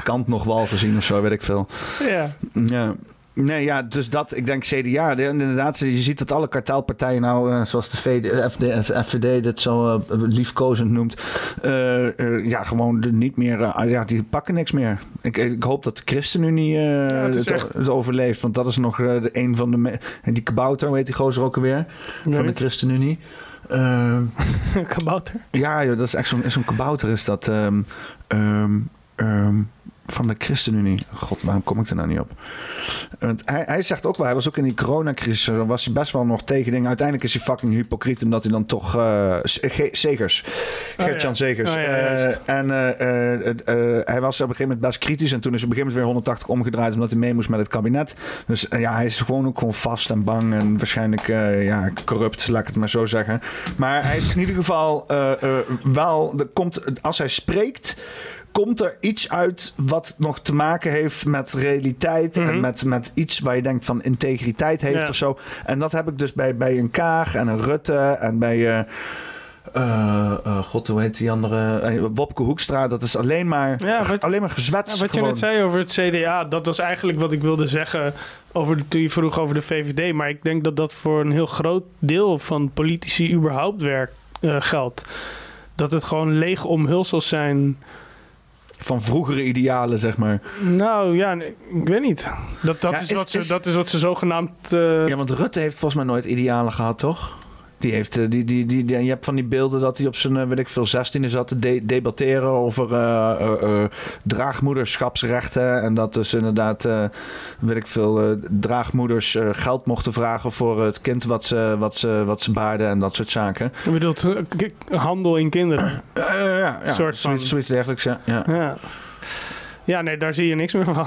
Kant nog wel gezien of zo, weet ik veel. Ja. Ja. Nee, ja, dus dat, ik denk CDA, de- inderdaad, je ziet dat alle kartelpartijen nou, eh, zoals de VD, FD, FVD dit zo eh, liefkozend noemt, eh, eh, ja, gewoon de- niet meer, eh, ja, die pakken niks meer. Ik, ik hoop dat de ChristenUnie eh, het is het, echt- het overleeft, want dat is nog eh, de, een van de, en die kabouter, hoe heet die gozer ook alweer, van de weet. ChristenUnie. Eh, Kabouter? ja, joh, dat is echt zo'n zo'n kabouter is dat. ehm, ehm, ehm, van de ChristenUnie. God, waarom kom ik er nou niet op? Want hij, hij zegt ook wel, hij was ook in die coronacrisis, eh, was hij best wel nog tegen dingen. Uiteindelijk is hij fucking hypocriet omdat hij dan toch... eh Ge- Segers, Oh, Gert-Jan ja. Segers. Oh, Eh, en eh, hij was op een gegeven moment best kritisch en toen is hij op een gegeven moment weer 180 omgedraaid omdat hij mee moest met het kabinet. Dus ja, hij is gewoon ook gewoon vast en bang en waarschijnlijk ja, corrupt, laat ik het maar zo zeggen. Maar hij is in ieder geval wel, er komt, als hij spreekt, komt er iets uit wat nog te maken heeft met realiteit en met, met iets waar je denkt van integriteit heeft Ja. of zo. En dat heb ik dus bij, bij een Kaag en een Rutte en bij... eh, eh, God, hoe heet die andere? Wopke Hoekstra. Dat is alleen maar, Ja, wat- alleen maar gezwets. Ja, wat je net zei over het CDA, dat was eigenlijk wat ik wilde zeggen over de, toen je vroeg over de VVD. Maar ik denk dat dat voor een heel groot deel van politici überhaupt werk, geldt. Dat het gewoon lege omhulsels zijn. Van vroegere idealen, zeg maar. Nou ja, nee, ik weet niet. Dat, dat, Ja, is, is- wat ze, is- dat is wat ze zogenaamd. eh, Ja, want Rutte heeft volgens mij nooit idealen gehad, toch? Die heeft, eh, die, die, die, die- je hebt van die beelden dat hij op zijn, eh, weet ik veel, 16e zat te de- debatteren over eh, draagmoederschapsrechten. En dat dus inderdaad, weet ik veel, draagmoeders geld mochten vragen voor het kind wat ze, wat, ze, wat ze baarden en dat soort zaken. Je bedoelt handel in kinderen. Ja, ja, Een soort van- zoiets, zoiets dergelijks, ja. ja. Ja. Ja, nee, daar zie je niks meer van.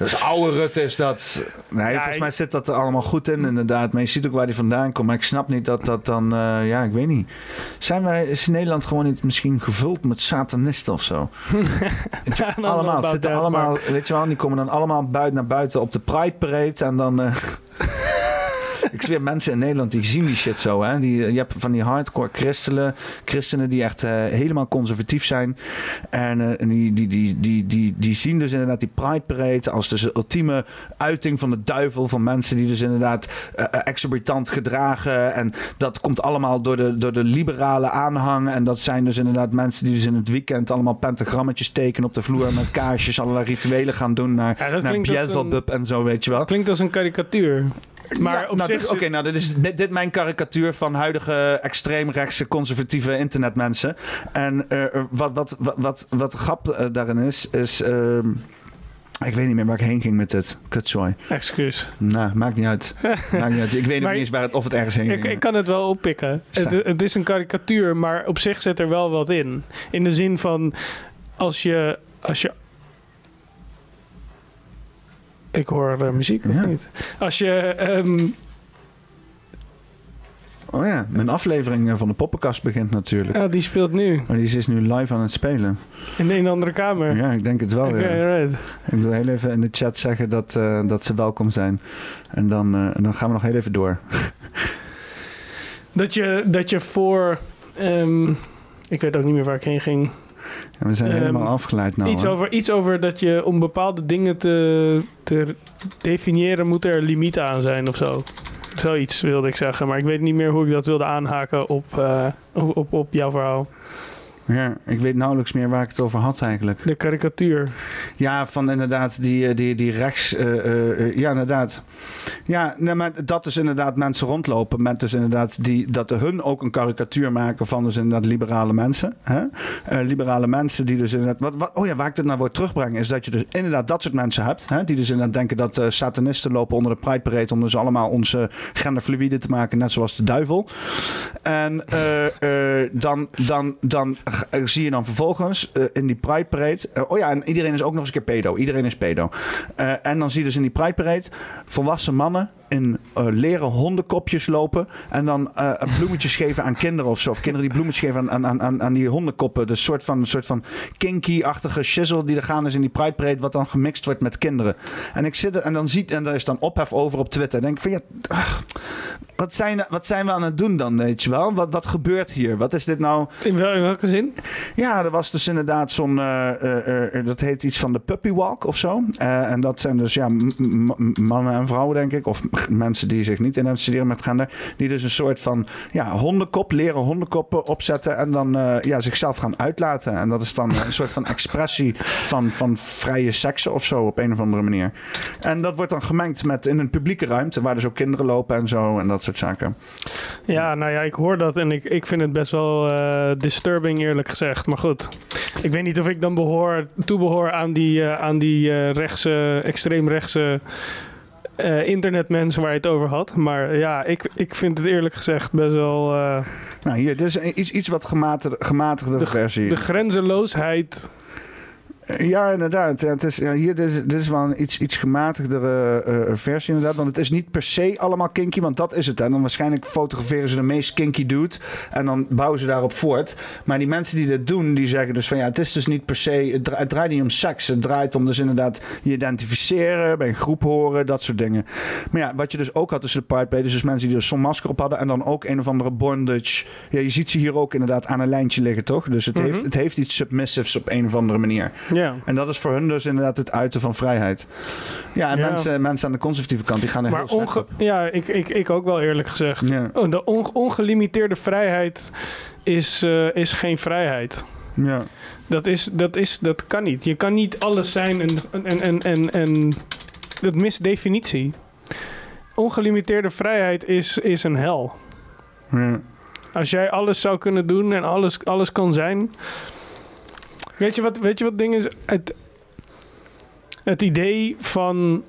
Dat is oude Rutte is dat. Nee, volgens mij zit dat er allemaal goed in, inderdaad. Maar je ziet ook waar die vandaan komt. Maar ik snap niet dat dat dan... eh, ja, ik weet niet. Zijn wij, is Nederland gewoon niet misschien gevuld met satanisten of zo? Allemaal, zitten allemaal, weet je wel, die komen dan allemaal buiten naar buiten op de Pride Parade. En dan... eh, ik zweer, mensen in Nederland die zien die shit zo. Hè? Die, je hebt van die hardcore christenen, christenen die echt eh, helemaal conservatief zijn. En, eh, en die, die, die, die, die, die zien dus inderdaad die Pride Parade als dus de ultieme uiting van de duivel. Van mensen die dus inderdaad eh, exorbitant gedragen. En dat komt allemaal door de, door de liberale aanhang. En dat zijn dus inderdaad mensen die dus in het weekend allemaal pentagrammetjes tekenen op de vloer. Met kaarsjes, allerlei rituelen gaan doen naar, dat naar Beelzebub en zo, weet je wel. Klinkt als een karikatuur. Maar Ja, op nou, dit- Oké, nou, dit is dit, dit mijn karikatuur van huidige extreemrechtse conservatieve internetmensen. En eh, eh, wat, wat, wat, wat, wat grap eh, daarin is, is. ehm, ik weet niet meer waar ik heen ging met dit. Kutzooi. Excuus. Nou, maakt niet uit. maakt niet uit. Ik weet niet eens waar het, of het ergens heen Ik, ging. ik kan het wel oppikken. Het, het is een karikatuur, maar op zich zit er wel wat in. In de zin van, als je... Als je ik hoor eh, muziek, of niet? Als je... ehm, Oh ja, mijn aflevering eh, van de poppenkast begint natuurlijk. ja, die speelt nu. Maar die is nu live aan het spelen. In een andere kamer. Ja, ik denk het wel. Ja. right. Ik wil heel even in de chat zeggen dat, eh, dat ze welkom zijn. En dan, en dan gaan we nog heel even door. Dat je, dat je voor... ehm, ik weet ook niet meer waar ik heen ging. Ja, we zijn Ehm, helemaal afgeleid nou. iets, hoor. over, iets over dat je om bepaalde dingen te, te definiëren... moet er limieten aan zijn of zo. Zoiets wilde ik zeggen. Maar ik weet niet meer hoe ik dat wilde aanhaken op, eh, op, op, op jouw verhaal. Ja, ik weet nauwelijks meer waar ik het over had eigenlijk. De karikatuur. Ja, van inderdaad die, eh, die, die rechts... eh, eh, ja, inderdaad. Ja, nee, maar dat is inderdaad mensen rondlopen met dus inderdaad die, dat hun ook een karikatuur maken van dus inderdaad liberale mensen. Hè? Liberale mensen die dus inderdaad... Wat, wat, oh ja, waar ik dit naar wil terugbrengen is dat je dus inderdaad dat soort mensen hebt. Hè? Die dus inderdaad denken dat satanisten lopen onder de Pride Parade om dus allemaal onze genderfluïde te maken, net zoals de duivel. En dan, dan, dan zie je dan vervolgens eh, in die Pride Parade... eh, oh ja, en iedereen is ook nog eens een keer pedo. Iedereen is pedo. Eh, en dan zie je dus in die Pride Parade volwassen mannen in eh, leren hondenkopjes lopen... en dan eh, bloemetjes geven aan kinderen of zo. Of kinderen die bloemetjes geven aan, aan, aan, aan die hondenkoppen. Dus een soort van, een soort van kinky-achtige shizzle die er gaan is in die Pride Parade... wat dan gemixt wordt met kinderen. En ik zit er en dan ziet... en daar is dan ophef over op Twitter. En denk ik van ja... ach, wat zijn, wat zijn we aan het doen dan, weet je wel? Wat, wat gebeurt hier? Wat is dit nou? In, wel, in welke zin? Ja, er was dus inderdaad zo'n... eh, dat heet iets van de puppy walk of zo. En dat zijn dus ja, mannen en vrouwen, denk ik. Of mensen die zich niet identificeren met gender. Die dus een soort van ja, hondenkop, leren hondenkoppen opzetten. En dan eh, ja, zichzelf gaan uitlaten. En dat is dan een soort van expressie van, van vrije seksen of zo op een of andere manier. En dat wordt dan gemengd met in een publieke ruimte. Waar dus ook kinderen lopen en zo. En dat soort zaken. Ja, nou ja, ik hoor dat en ik, ik vind het best wel eh, disturbing eerlijk gezegd. Maar goed, ik weet niet of ik dan behoor, toebehoor aan die, eh, aan die rechtse, extreemrechtse eh internetmensen waar je het over had. Maar ja, ik, ik vind het eerlijk gezegd best wel... eh, Nou, hier, dit is iets, iets wat gematigde, gematigde versie. de grenzeloosheid... Ja, inderdaad. Ja, het is, ja, hier, dit is, dit is wel een iets, iets gematigdere eh, versie inderdaad. Want het is niet per se allemaal kinky, want dat is het. En dan waarschijnlijk fotograferen ze de meest kinky dude en dan bouwen ze daarop voort. Maar die mensen die dit doen, die zeggen dus van ja, het is dus niet per se, het, dra- het draait niet om seks. Het draait om dus inderdaad je identificeren, bij een groep horen, dat soort dingen. Maar ja, wat je dus ook had tussen de is dus mensen die dus zo'n masker op hadden en dan ook een of andere bondage. Ja, je ziet ze hier ook inderdaad aan een lijntje liggen, toch? Dus het, Mhm. heeft, het heeft iets submissives op een of andere manier. Ja. En dat is voor hun dus inderdaad het uiten van vrijheid. Ja, en Ja. Mensen, mensen aan de conservatieve kant, die gaan er Maar heel slecht op. ja, ik, ik, ik ook wel eerlijk gezegd. Ja. Oh, de on- ongelimiteerde vrijheid is, eh, is geen vrijheid. Ja. Dat, is, dat, is, dat kan niet. Je kan niet alles zijn en, en, en, en, en dat mist definitie. ongelimiteerde vrijheid is, is een hel. Ja. Als jij alles zou kunnen doen en alles, alles kan zijn. Weet je wat, weet je wat ding is? Het, het idee van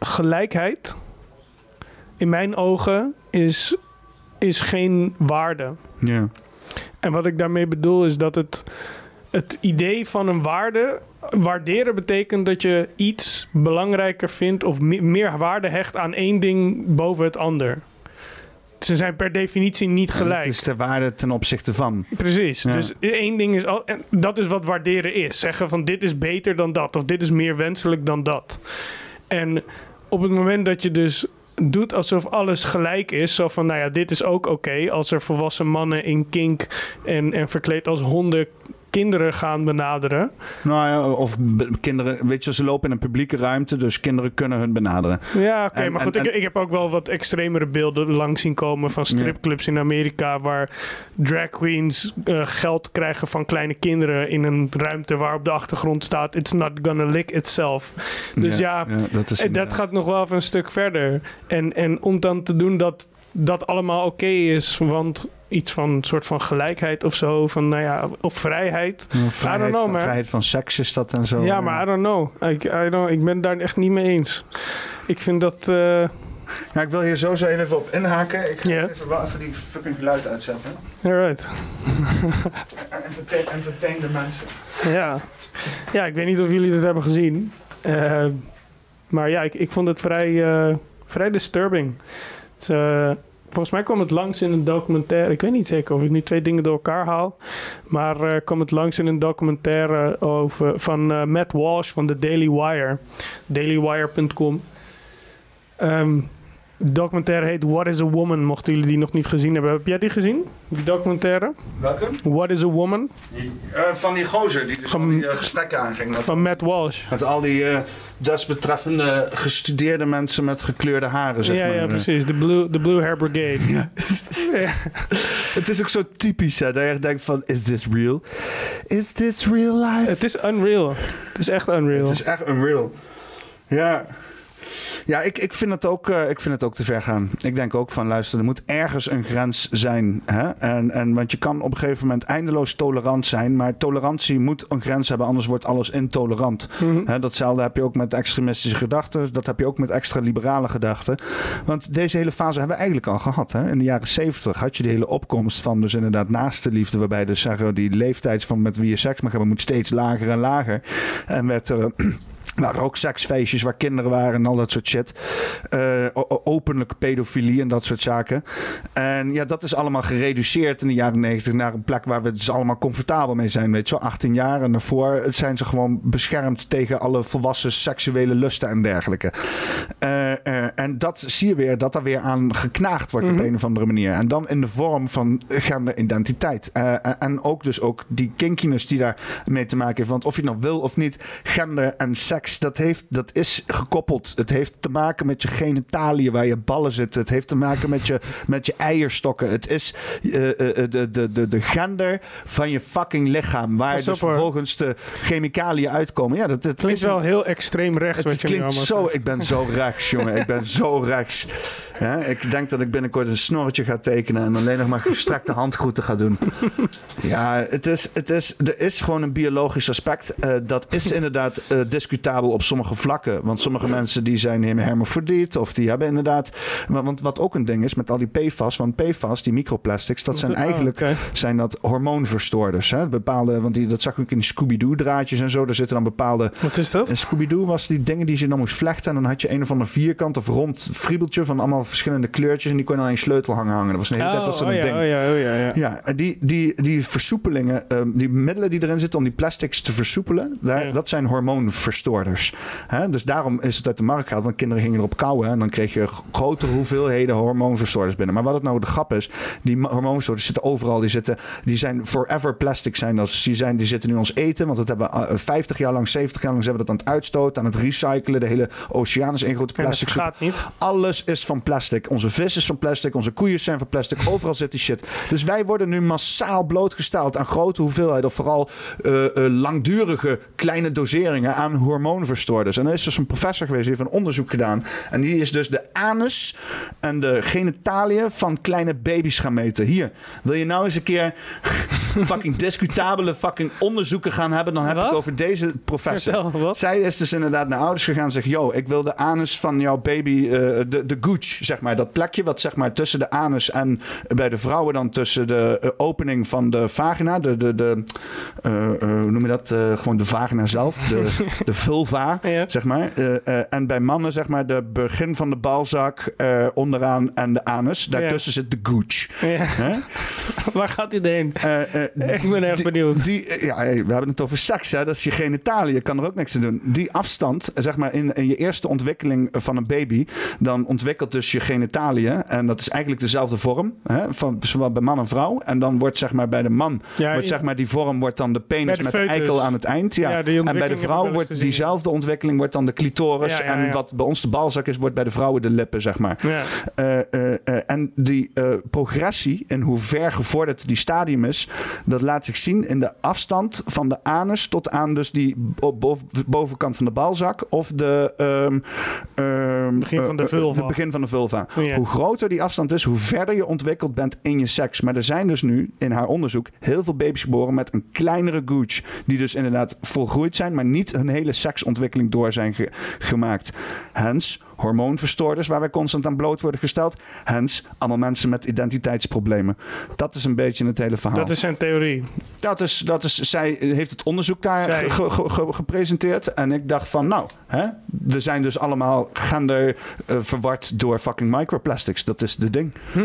gelijkheid, in mijn ogen, is, is geen waarde. Ja. En wat ik daarmee bedoel is dat het, het idee van een waarde. Waarderen betekent dat je iets belangrijker vindt of me- meer waarde hecht aan één ding boven het ander. Ze zijn per definitie niet gelijk. Het is de waarde ten opzichte van. Precies. Ja. Dus één ding is al. En dat is wat waarderen is. Zeggen van dit is beter dan dat. Of dit is meer wenselijk dan dat. En op het moment dat je dus doet alsof alles gelijk is. Zo van, nou ja, dit is ook oké. als er volwassen mannen in kink en, en verkleed als honden kinderen gaan benaderen. Nou ja, of kinderen, weet je, ze lopen in een publieke ruimte, dus kinderen kunnen hun benaderen. Ja, oké, En- maar en- goed, ik, en- ik heb ook wel wat extremere beelden langs zien komen van stripclubs in Amerika waar drag queens eh, geld krijgen van kleine kinderen in een ruimte waar op de achtergrond staat It's not gonna lick itself. Dus ja, Ja, ja, dat is eh, dat gaat nog wel even een stuk verder. En, en om dan te doen dat dat allemaal oké is, want iets van een soort van gelijkheid of zo, van nou ja, of vrijheid. Ja, I don't Vrijheid, know, vrijheid van seks is dat en zo. Ja, maar I don't know. Ik, I don't, ik ben daar echt niet mee eens. Ik vind dat... eh, Ja, ik wil hier sowieso even op inhaken. Ik ga even, wel even die fucking geluid uitzetten. Alright. Entertain, entertain de mensen. Ja. ja, ik weet niet of jullie dit hebben gezien. Eh, maar ja, ik, ik vond het vrij, eh, vrij disturbing. Eh, volgens mij kwam het langs in een documentaire. Ik weet niet zeker of ik nu twee dingen door elkaar haal. Maar eh kwam het langs in een documentaire over, van eh, Matt Walsh van The Daily Wire. dailywire.com. Ehm, de documentaire heet What is a Woman, mochten jullie die nog niet gezien hebben. Heb jij die gezien? Die documentaire? Welke? What is a Woman? Eh, van die gozer die dus al die eh, gesprekken aanging. Met, Van Matt Walsh. met al die eh, desbetreffende gestudeerde mensen met gekleurde haren, zeg ja, maar. ja, precies. De Blue, de Blue Hair Brigade. Ja. Het is ook zo typisch, hè, dat je echt denkt van, is this real? Is this real life? Het is unreal. Het is echt unreal. Het is echt unreal. Ja. Ja, ik, ik, vind het ook, eh, ik vind het ook te ver gaan. Ik denk ook van, luister, er moet ergens een grens zijn. Hè? En, en, want je kan op een gegeven moment eindeloos tolerant zijn. Maar tolerantie moet een grens hebben, anders wordt alles intolerant. Hè, datzelfde heb je ook met extremistische gedachten. Dat heb je ook met extra liberale gedachten. Want deze hele fase hebben we eigenlijk al gehad. Hè? In de jaren zeventig had je de hele opkomst van dus inderdaad naaste liefde. Waarbij dus zeggen, die leeftijd van met wie je seks mag hebben moet steeds lager en lager. En werd er... waren ook seksfeestjes waar kinderen waren en al dat soort shit. Eh, o- o- openlijke pedofilie en dat soort zaken. En ja, dat is allemaal gereduceerd in de jaren 90 naar een plek waar we dus allemaal comfortabel mee zijn. Weet je wel, 18 jaar en daarvoor zijn ze gewoon beschermd tegen alle volwassen seksuele lusten en dergelijke. Eh, eh, en dat zie je weer, dat er weer aan geknaagd wordt op een of andere manier. En dan in de vorm van genderidentiteit. En- en ook dus ook die kinkiness die daar mee te maken heeft. Want of je het nou wil of niet, gender en seks, dat, heeft, dat is gekoppeld. Het heeft te maken met je genitaliën waar je ballen zitten. Het heeft te maken met je, met je eierstokken. Het is eh, eh, eh, de, de, de, de gender van je fucking lichaam. Waar dus hoor. vervolgens de chemicaliën uitkomen. Ja, dat, dat Klinkt is een- wel heel extreem rechts. het wat je nu klinkt zo, zegt. ik ben zo rechts, jongen. Ik ben zo rechts. Ja, ik denk dat ik binnenkort een snorretje ga tekenen en alleen nog maar gestrekte handgroeten ga doen. Ja, het is, het is, er is gewoon een biologisch aspect. Dat is inderdaad eh, discutabel op sommige vlakken. Want sommige mensen die zijn hermafrodiet of die hebben inderdaad... wa- Want wat ook een ding is met al die PFAS, want PFAS, die microplastics, dat zijn Oh, eigenlijk zijn dat hormoonverstoorders. Hè? Bepaalde, want die, dat zag ik ook in die Scooby-Doo draadjes en zo. Daar zitten dan bepaalde... Wat is dat? En Scooby-Doo was die dingen die je dan moest vlechten. En dan had je een of ander vierkant of rond friebeltje van allemaal verschillende kleurtjes. En die kon je aan je sleutel hangen hangen. Dat was een hele tijd was dat oh, een ja, ding. oh ja, oh ja, ja. Ja, en die, die, die versoepelingen, ehm, die middelen die erin zitten om die plastics te versoepelen, daar, dat zijn hormoonverstoorders. Hè? Dus daarom is het uit de markt gehaald, want kinderen gingen erop kauwen en dan kreeg je grotere hoeveelheden hormoonverstoorders binnen. Maar wat het nou de grap is, die hormoonverstoorders zitten overal, die, zitten, die zijn forever plastic zijn dat. Die, zijn, die zitten nu in ons eten, want dat hebben we eh, 50 jaar lang, 70 jaar lang zijn we dat aan het uitstoten, aan het recyclen. De hele oceaan is één grote plastic gaat niet. Alles is van plastic. Onze vis is van plastic. Onze koeien zijn van plastic. Overal zit die shit. Dus wij worden nu massaal blootgesteld aan grote hoeveelheden. Of vooral eh, eh, langdurige kleine doseringen aan hormoonverstoorders. En er is dus een professor geweest, die heeft een onderzoek gedaan. En die is dus de anus en de genitaliën van kleine baby's gaan meten. Hier, wil je nou eens een keer fucking discutabele fucking onderzoeken gaan hebben? Dan heb ik het over deze professor. Vertel? Zij is dus inderdaad naar ouders gegaan en zegt: Yo, ik wil de anus van jouw baby, eh, de, de gooch, zeg maar. Dat plekje wat zeg maar tussen de anus en bij de vrouwen dan tussen de eh, opening van de vagina, de, de, de eh, hoe noem je dat? Gewoon de vagina zelf, de, de vulva, zeg maar. Eh, eh, en bij mannen, zeg maar, de begin van de balzak eh, onderaan en de anus. Daartussen zit de gooch. Ja. Waar gaat dit heen? Ik ben erg benieuwd. Die, ja, hey, we hebben het over seks, hè? dat is je genitalie. Je kan er ook niks aan doen. Die afstand, zeg maar, in, in je eerste ontwikkeling van een baby, dan ontwikkelt dus je genitaliën. En dat is eigenlijk dezelfde vorm, hè? Van, zowel bij man en vrouw. En dan wordt, zeg maar, bij de man, wordt, zeg maar, die vorm wordt dan de penis de met de eikel aan het eind. Ja. Die en bij de vrouw wordt gezien. Diezelfde ontwikkeling wordt dan de clitoris. En wat bij ons de balzak is, wordt bij de vrouwen de lippen, zeg maar. Ja. Eh, eh, eh, en die progressie en hoe ver gevorderd die stadium is, dat laat zich zien in de afstand van de anus tot aan dus die bo- boven- bovenkant van de balzak of de ehm, Begin van de vulva. het begin van de vulva. Ja. Hoe groter die afstand is, hoe verder je ontwikkeld bent in je seks. Maar er zijn dus nu in haar onderzoek heel veel baby's geboren met een kleinere gooch, die dus inderdaad volgroeid zijn, maar niet hun hele seksontwikkeling door zijn ge- gemaakt. Hens hormoonverstoorders waar wij constant aan bloot worden gesteld. Hens allemaal mensen met identiteitsproblemen. Dat is een beetje het hele verhaal. Dat is zijn theorie. Dat is, dat is, zij heeft het onderzoek daar Zij. ge- ge- ge- gepresenteerd. En ik dacht van, nou, hè, we zijn dus allemaal gender eh, verward door fucking microplastics. Dat is de ding. Hm.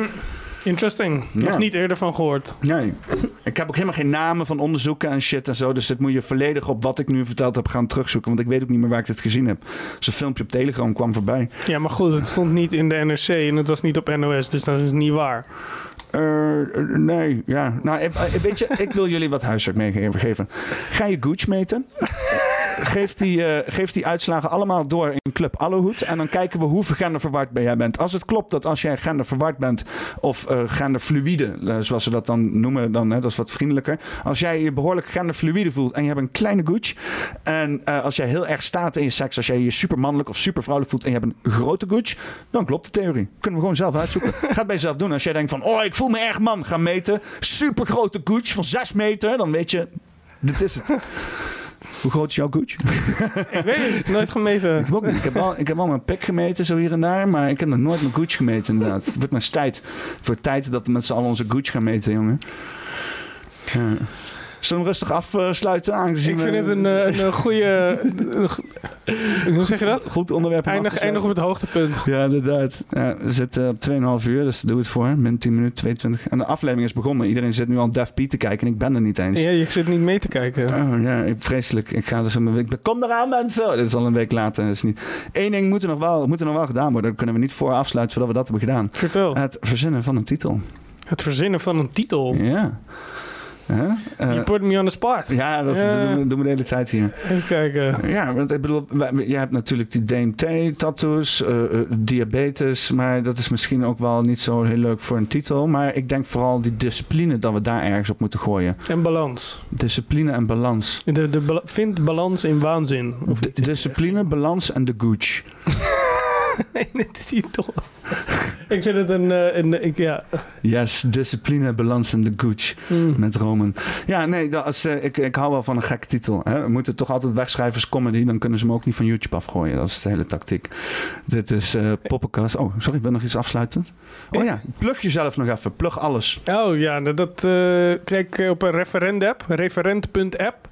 Interesting. Ja. Nog niet eerder van gehoord. Nee. Ik heb ook helemaal geen namen van onderzoeken en shit en zo. Dus dit moet je volledig op wat ik nu verteld heb gaan terugzoeken. Want ik weet ook niet meer waar ik dit gezien heb. Zo'n filmpje op Telegram kwam voorbij. Ja, maar goed, het stond niet in de NRC en het was niet op NOS, dus dat is niet waar. Eh, eh, nee, ja. Nou, eh, weet je, ik wil jullie wat huiswerk meegeven. Ga je Gooch meten? Geef die, eh, geef die uitslagen allemaal door in Club Allehoed. En dan kijken we hoe genderverward ben jij bent. Als het klopt dat als jij genderverward bent, of eh, genderfluïde, eh, zoals ze dat dan noemen, dan, hè, dat is wat vriendelijker. Als jij je behoorlijk genderfluïde voelt en je hebt een kleine Gooch. En als jij heel erg staat in je seks, als jij je super mannelijk of super vrouwelijk voelt en je hebt een grote Gooch, dan klopt de theorie. Kunnen we gewoon zelf uitzoeken. Ga het bij jezelf doen. Als jij denkt van, oh, ik voel me erg man, ga meten. Super grote Gooch van 6 meter, dan weet je, dit is het. Hoe groot is jouw Gooch? Ik weet het, nooit gemeten. Ik heb, ook ik, heb wel, ik heb wel mijn pik gemeten, zo hier en daar. Maar ik heb nog nooit mijn Gooch gemeten, inderdaad. Het wordt maar tijd. Het wordt tijd dat we met z'n allen onze Gooch gaan meten, jongen. Ja. Zullen we rustig afsluiten? Aangezien Ik vind het een, eh, een, goede... Hoe zeg je dat? Goed onderwerp. Eindig, eindig op het hoogtepunt. Ja, inderdaad. Ja, we zitten op 2,5 uur, dus doe het voor. Min 10 minuten, 22. En de aflevering is begonnen. Iedereen zit nu al Def P te kijken en ik ben er niet eens. Ja, je zit niet mee te kijken. Oh ja, ik, vreselijk. Ik ga dus een week. Kom eraan, mensen! Dit is al een week later. Is niet. Eén ding moet er nog wel, moet er nog wel gedaan worden. Dat kunnen we niet voor afsluiten voordat we dat hebben gedaan. Vertel. Het verzinnen van een titel. Het verzinnen van een titel. Ja. Hè? Eh, You put me on the spot. ja, dat. Doen, we, de hele tijd hier. Even kijken. Ja, want ik bedoel, jij hebt natuurlijk die DMT-tattoos, eh, eh, diabetes, maar dat is misschien ook wel niet zo heel leuk voor een titel. Maar ik denk vooral die discipline dat we daar ergens op moeten gooien. En balans. Discipline en balans. De, de, vind balans in waanzin. Of discipline, balans en de gooch. nee, dit is titel. ik vind het een... eh, een ik, ja. Yes, discipline, balans en de gooch. Mm. Met Roman. Ja, nee, dat is, eh, ik, ik hou wel van een gekke titel. Hè. We moeten toch altijd wegschrijven als comedy. Dan kunnen ze hem ook niet van YouTube afgooien. Dat is de hele tactiek. Dit is eh Poppenkast. Oh, sorry, ik wil nog iets afsluitend. Oh ja, plug jezelf nog even. Plug alles. Oh ja, dat, dat eh, kijk op een referent-app. Referent.app.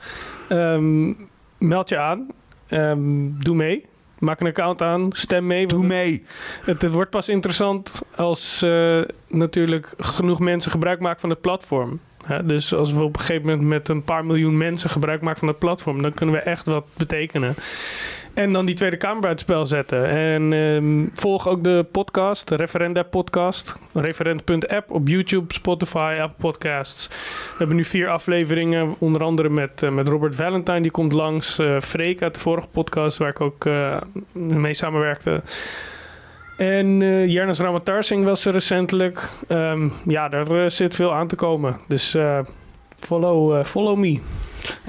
Ehm, meld je aan. Ehm, doe mee. Maak een account aan. Stem mee. Doe mee. Het, het wordt pas interessant als eh, natuurlijk genoeg mensen gebruik maken van het platform. Dus als we op een gegeven moment met een paar miljoen mensen gebruik maken van het platform, dan kunnen we echt wat betekenen. En dan die Tweede Kamer spel zetten. En ehm, volg ook de podcast, de Referenda podcast. Referent.app op YouTube, Spotify, Apple Podcasts. We hebben nu vier afleveringen, onder andere met, eh, met Robert Valentine, die komt langs. eh Freek uit de vorige podcast, waar ik ook eh, mee samenwerkte. En eh Jernas Ramatarsing was er recentelijk. Ehm, ja, eh, zit veel aan te komen. Dus follow, follow me.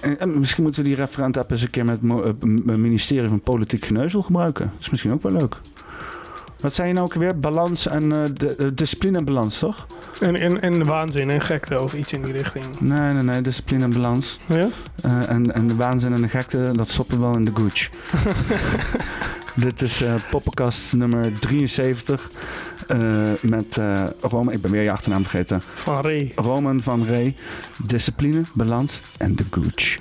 En, en misschien moeten we die referent-app eens een keer met het eh, m- ministerie van Politiek Geneuzel gebruiken. Dat is misschien ook wel leuk. Wat zei je nou ook weer? Balans en eh, de, eh, discipline en balans, toch? En, en, en waanzin en gekte of iets in die richting. Nee, nee, nee. Discipline en balans. Ja? En, en de waanzin en de gekte, dat stoppen we wel in de gooch. Dit is eh poppenkast nummer 73. Eh, met eh Roman, ik ben weer je achternaam vergeten. Van Ray. Roman van Ray. Discipline, balans en de gooch.